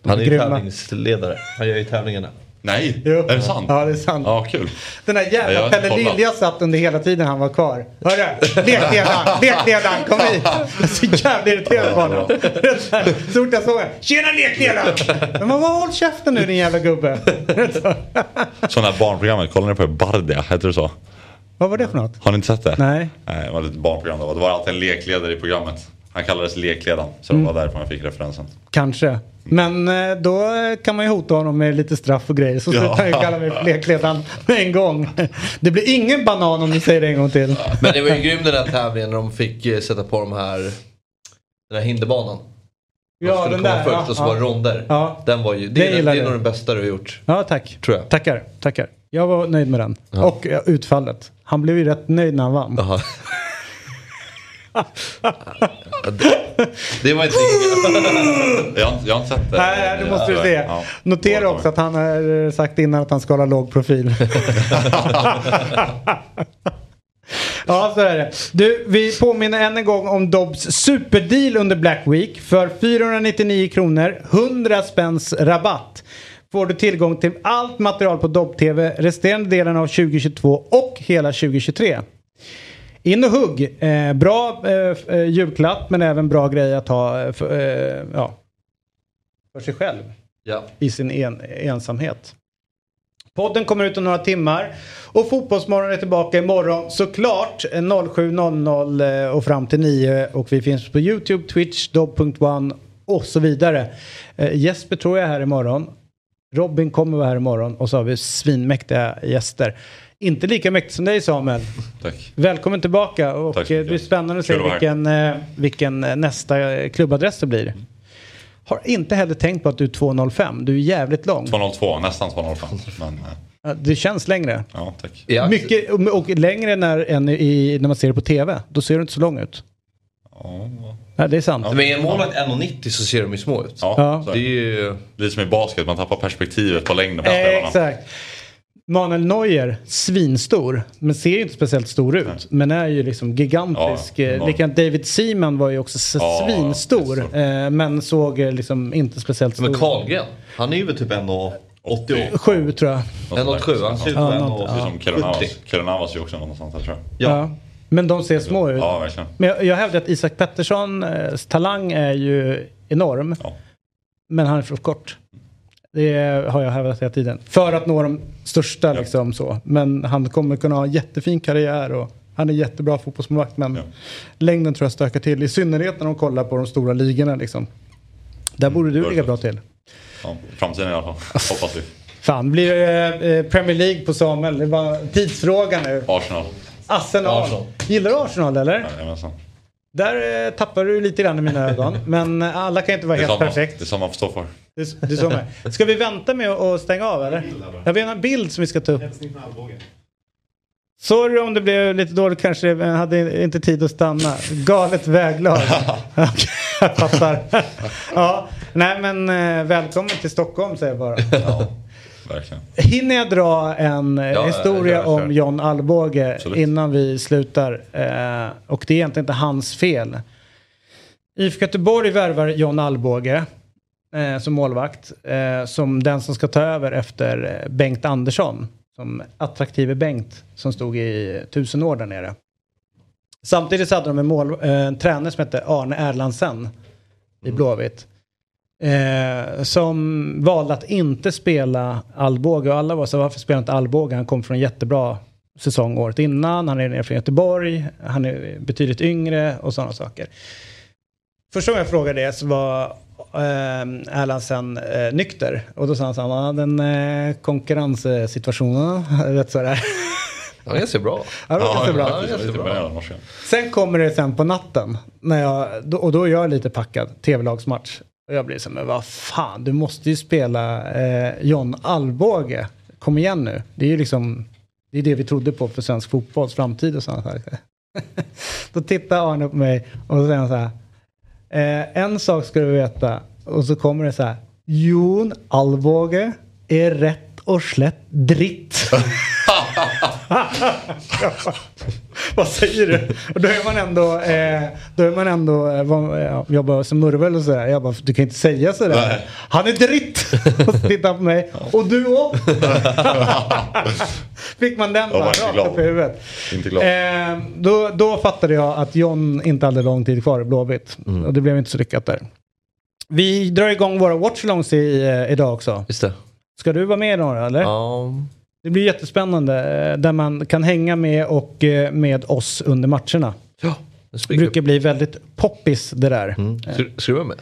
Han är ju grymma. tävlingsledare. Han gör ju tävlingarna. Nej, Jo. är det sant? Ja, det är sant. Ja, kul. Den där Ja, jävla inte Pelle. Lilja satt under hela tiden han var kvar. Hörru, lekledaren, lekledaren, kom hit. Jag är så jävla irriterad på honom. Så fort jag såg honom, tjena lekledaren! Men vad håll käften nu din jävla gubbe. Sådana här barnprogrammet, kollar ni på? Bardia, heter det så? Vad var det för något? Har ni inte sett det? Nej. Nej, det var ett barnprogram då. Det var alltid en lekledare i programmet. Han kallades lekledaren, så Mm. det var därför man fick referensen. Kanske. Men eh, då kan man ju hota honom med lite straff och grejer. Så Ja. slutar han ju kalla mig för lekledaren med en gång. Det blir ingen banan om ni säger det en gång till. Men det var ju grym den där tävlingen när de fick eh, sätta på de här, den här hinderbanan. De Ja, skulle den komma där, först ja, och så ja. var det ronder. Ja. Den var ju, det, är, det är nog den bästa du har gjort. Ja, tack. Tror jag. Tackar, tackar. Jag var nöjd med den. Och ja, utfallet. Han blev ju rätt nöjd när han vann. Det var inte Jag har, jag har inte sett det. Nej, det måste du se. Ja. Notera också att han har sagt innan att han ska hålla låg profil. Ja, så är det. Du, vi påminner än en gång om Dobbs superdeal under Black Week. För 499 kronor, 100 spänns rabatt, får du tillgång till allt material på Dobb-TV resterande delen av 2022 och hela 2023. In och hugg. Eh, bra eh, eh, julklapp men även bra grej att ha eh, för, eh, ja, för sig själv Ja. i sin en, ensamhet. Podden kommer ut om några timmar och Fotbollsmorgon är tillbaka imorgon såklart eh, 07.00 eh, och fram till 9 och vi finns på YouTube, Twitch, Dobb.one och så vidare. Jesper tror jag är här imorgon. Robin kommer vara här imorgon och så har vi svinmäktiga gäster. Inte lika mäktigt som dig Samuel. Tack. Välkommen tillbaka och Tack eh, det blir spännande att se vilken, eh, vilken eh, nästa klubbadress det blir. Har inte heller tänkt på att du är 205. Du är jävligt lång. 202, nästan 205. Men, Ja, Det känns längre. ja, tack. Mycket, och, längre när, än i, när man ser det på tv. Då ser du inte så lång ut. Ja, det är sant. Men är en målvakt 1,90 så ser de ju små ut. Ja, Ja. Det är ju... Lite som i basket, man tappar perspektivet på längden på Eh, spelarna. exakt. Manuel Neuer, svinstor, men ser ju inte speciellt stor ut. Men är ju liksom gigantisk. Ja, Eh. Likadant David Seaman var ju också Ja, svinstor. eh, men såg eh, liksom inte speciellt stor Men ut. Karlgren, han är ju väl typ 1,80. Sju tror jag. 1,87 han ser ut Ja, som något- Det är som 1,70. Keronavas. Keronavas är ju också någonstans här tror jag. Ja. Men de ser små ut. Ja, verkligen. Men jag, jag hävdar att Isak Petterssons talang är ju enorm. Men han är för kort. Det har jag hävdat hela tiden. För att nå de största liksom så. Men han kommer kunna ha en jättefin karriär och han är jättebra fotbollsmålvakt. Men längden tror jag stökar till. I synnerhet när de kollar på de stora ligorna liksom. Där borde du ligga bra till. Ja, framtiden i alla fall. Hoppas vi. Fan, blir det eh, Premier League på Samuel? Det bara tidsfråga nu. Arsenal. Arsenal. Arsenal. Gillar du Arsenal eller? Jajamensan. Där eh, tappar du lite grann i mina ögon. Men eh, alla kan inte vara helt perfekt. Det är samma för. Det, det är så med. Ska vi vänta med att stänga av eller? Jag vet en bild som vi ska ta upp. Sorry om det blev lite dåligt kanske. Jag hade inte tid att stanna. Galet väglag. Jag fattar. ja, nej men eh, välkommen till Stockholm säger jag bara. Verkligen. Hinner jag dra en eh, Ja, historia ja, kör. om John Alvbåge innan vi slutar? Eh, och det är egentligen inte hans fel. IFK Göteborg värvar John Alvbåge eh, som målvakt. Eh, som den som ska ta över efter eh, Bengt Andersson. Som attraktive Bengt som stod i tusen år där nere. Samtidigt så hade de en, mål, eh, en tränare som hette Arne Erlandsen i Blåvitt. Eh, som valde att inte spela Alvbåge och alla var så varför spelar inte Alvbåge? Han kom från en jättebra säsong året innan, han är nere från Göteborg, han är betydligt yngre och sådana saker. Första gången jag frågade det så var eh, Erlandsen eh, nykter och då sa han så här, han hade en eh, konkurrenssituation, rätt så där. Han är ganska bra. Ja, ganska bra. är norska. Sen kommer det sen på natten. När jag, då- och då är jag lite packad. Tv-lagsmatch. Och jag blir så här, men vad fan, du måste ju spela eh, John Alvbåge. Kom igen nu. Det är ju liksom, det är det vi trodde på för svensk fotbolls framtid och sådana saker. Då tittar Arne på mig och så säger han så här. Eh, en sak ska du veta. Och så kommer det så här. Jon Alvåge är rätt och slätt dritt. Vad säger du? Och då är man ändå, eh, då är man ändå eh, ja, jobbar som murvel och sådär. Jag bara, du kan inte säga sådär. Nej. Han är dritt! och så tittar på mig. Och du också! Fick man den bara rakt upp i huvudet. Inte glad. Eh, då, då fattade jag att John inte hade lång tid kvar i Blåvitt. Mm. Och det blev inte så lyckat där. Vi drar igång våra watchalongs i, eh, idag också. Just det. Ska du vara med i några eller? Ja. Det blir jättespännande eh, där man kan hänga med och eh, med oss under matcherna. Ja, det brukar bli väldigt poppis det där. Mm. Ska, ska du vara med?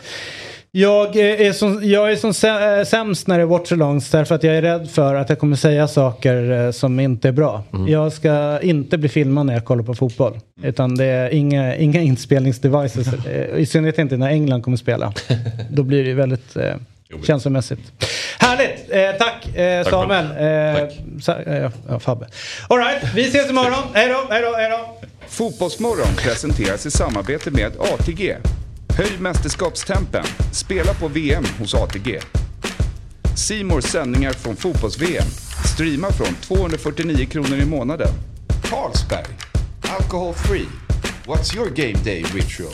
Jag eh, är som, jag är som sä- eh, sämst när det är watchalongs därför att jag är rädd för att jag kommer säga saker eh, som inte är bra. Mm. Jag ska inte bli filmad när jag kollar på fotboll. Utan det är inga, inga inspelningsdevices. eh, I synnerhet inte när England kommer spela. Då blir det väldigt eh, känslomässigt. Härligt! Eh, tack eh, Tack Samuel. Eh, sa, eh, ja, Fabbe. All right, vi ses imorgon. Hej då, hej då, hej då. Fotbollsmorgon presenteras i samarbete med ATG. Höj mästerskapstempen. Spela på VM hos ATG. Simors sändningar från fotbolls-VM. Streama från 249 kronor i månaden. Carlsberg. Alcohol free. What's your game day ritual?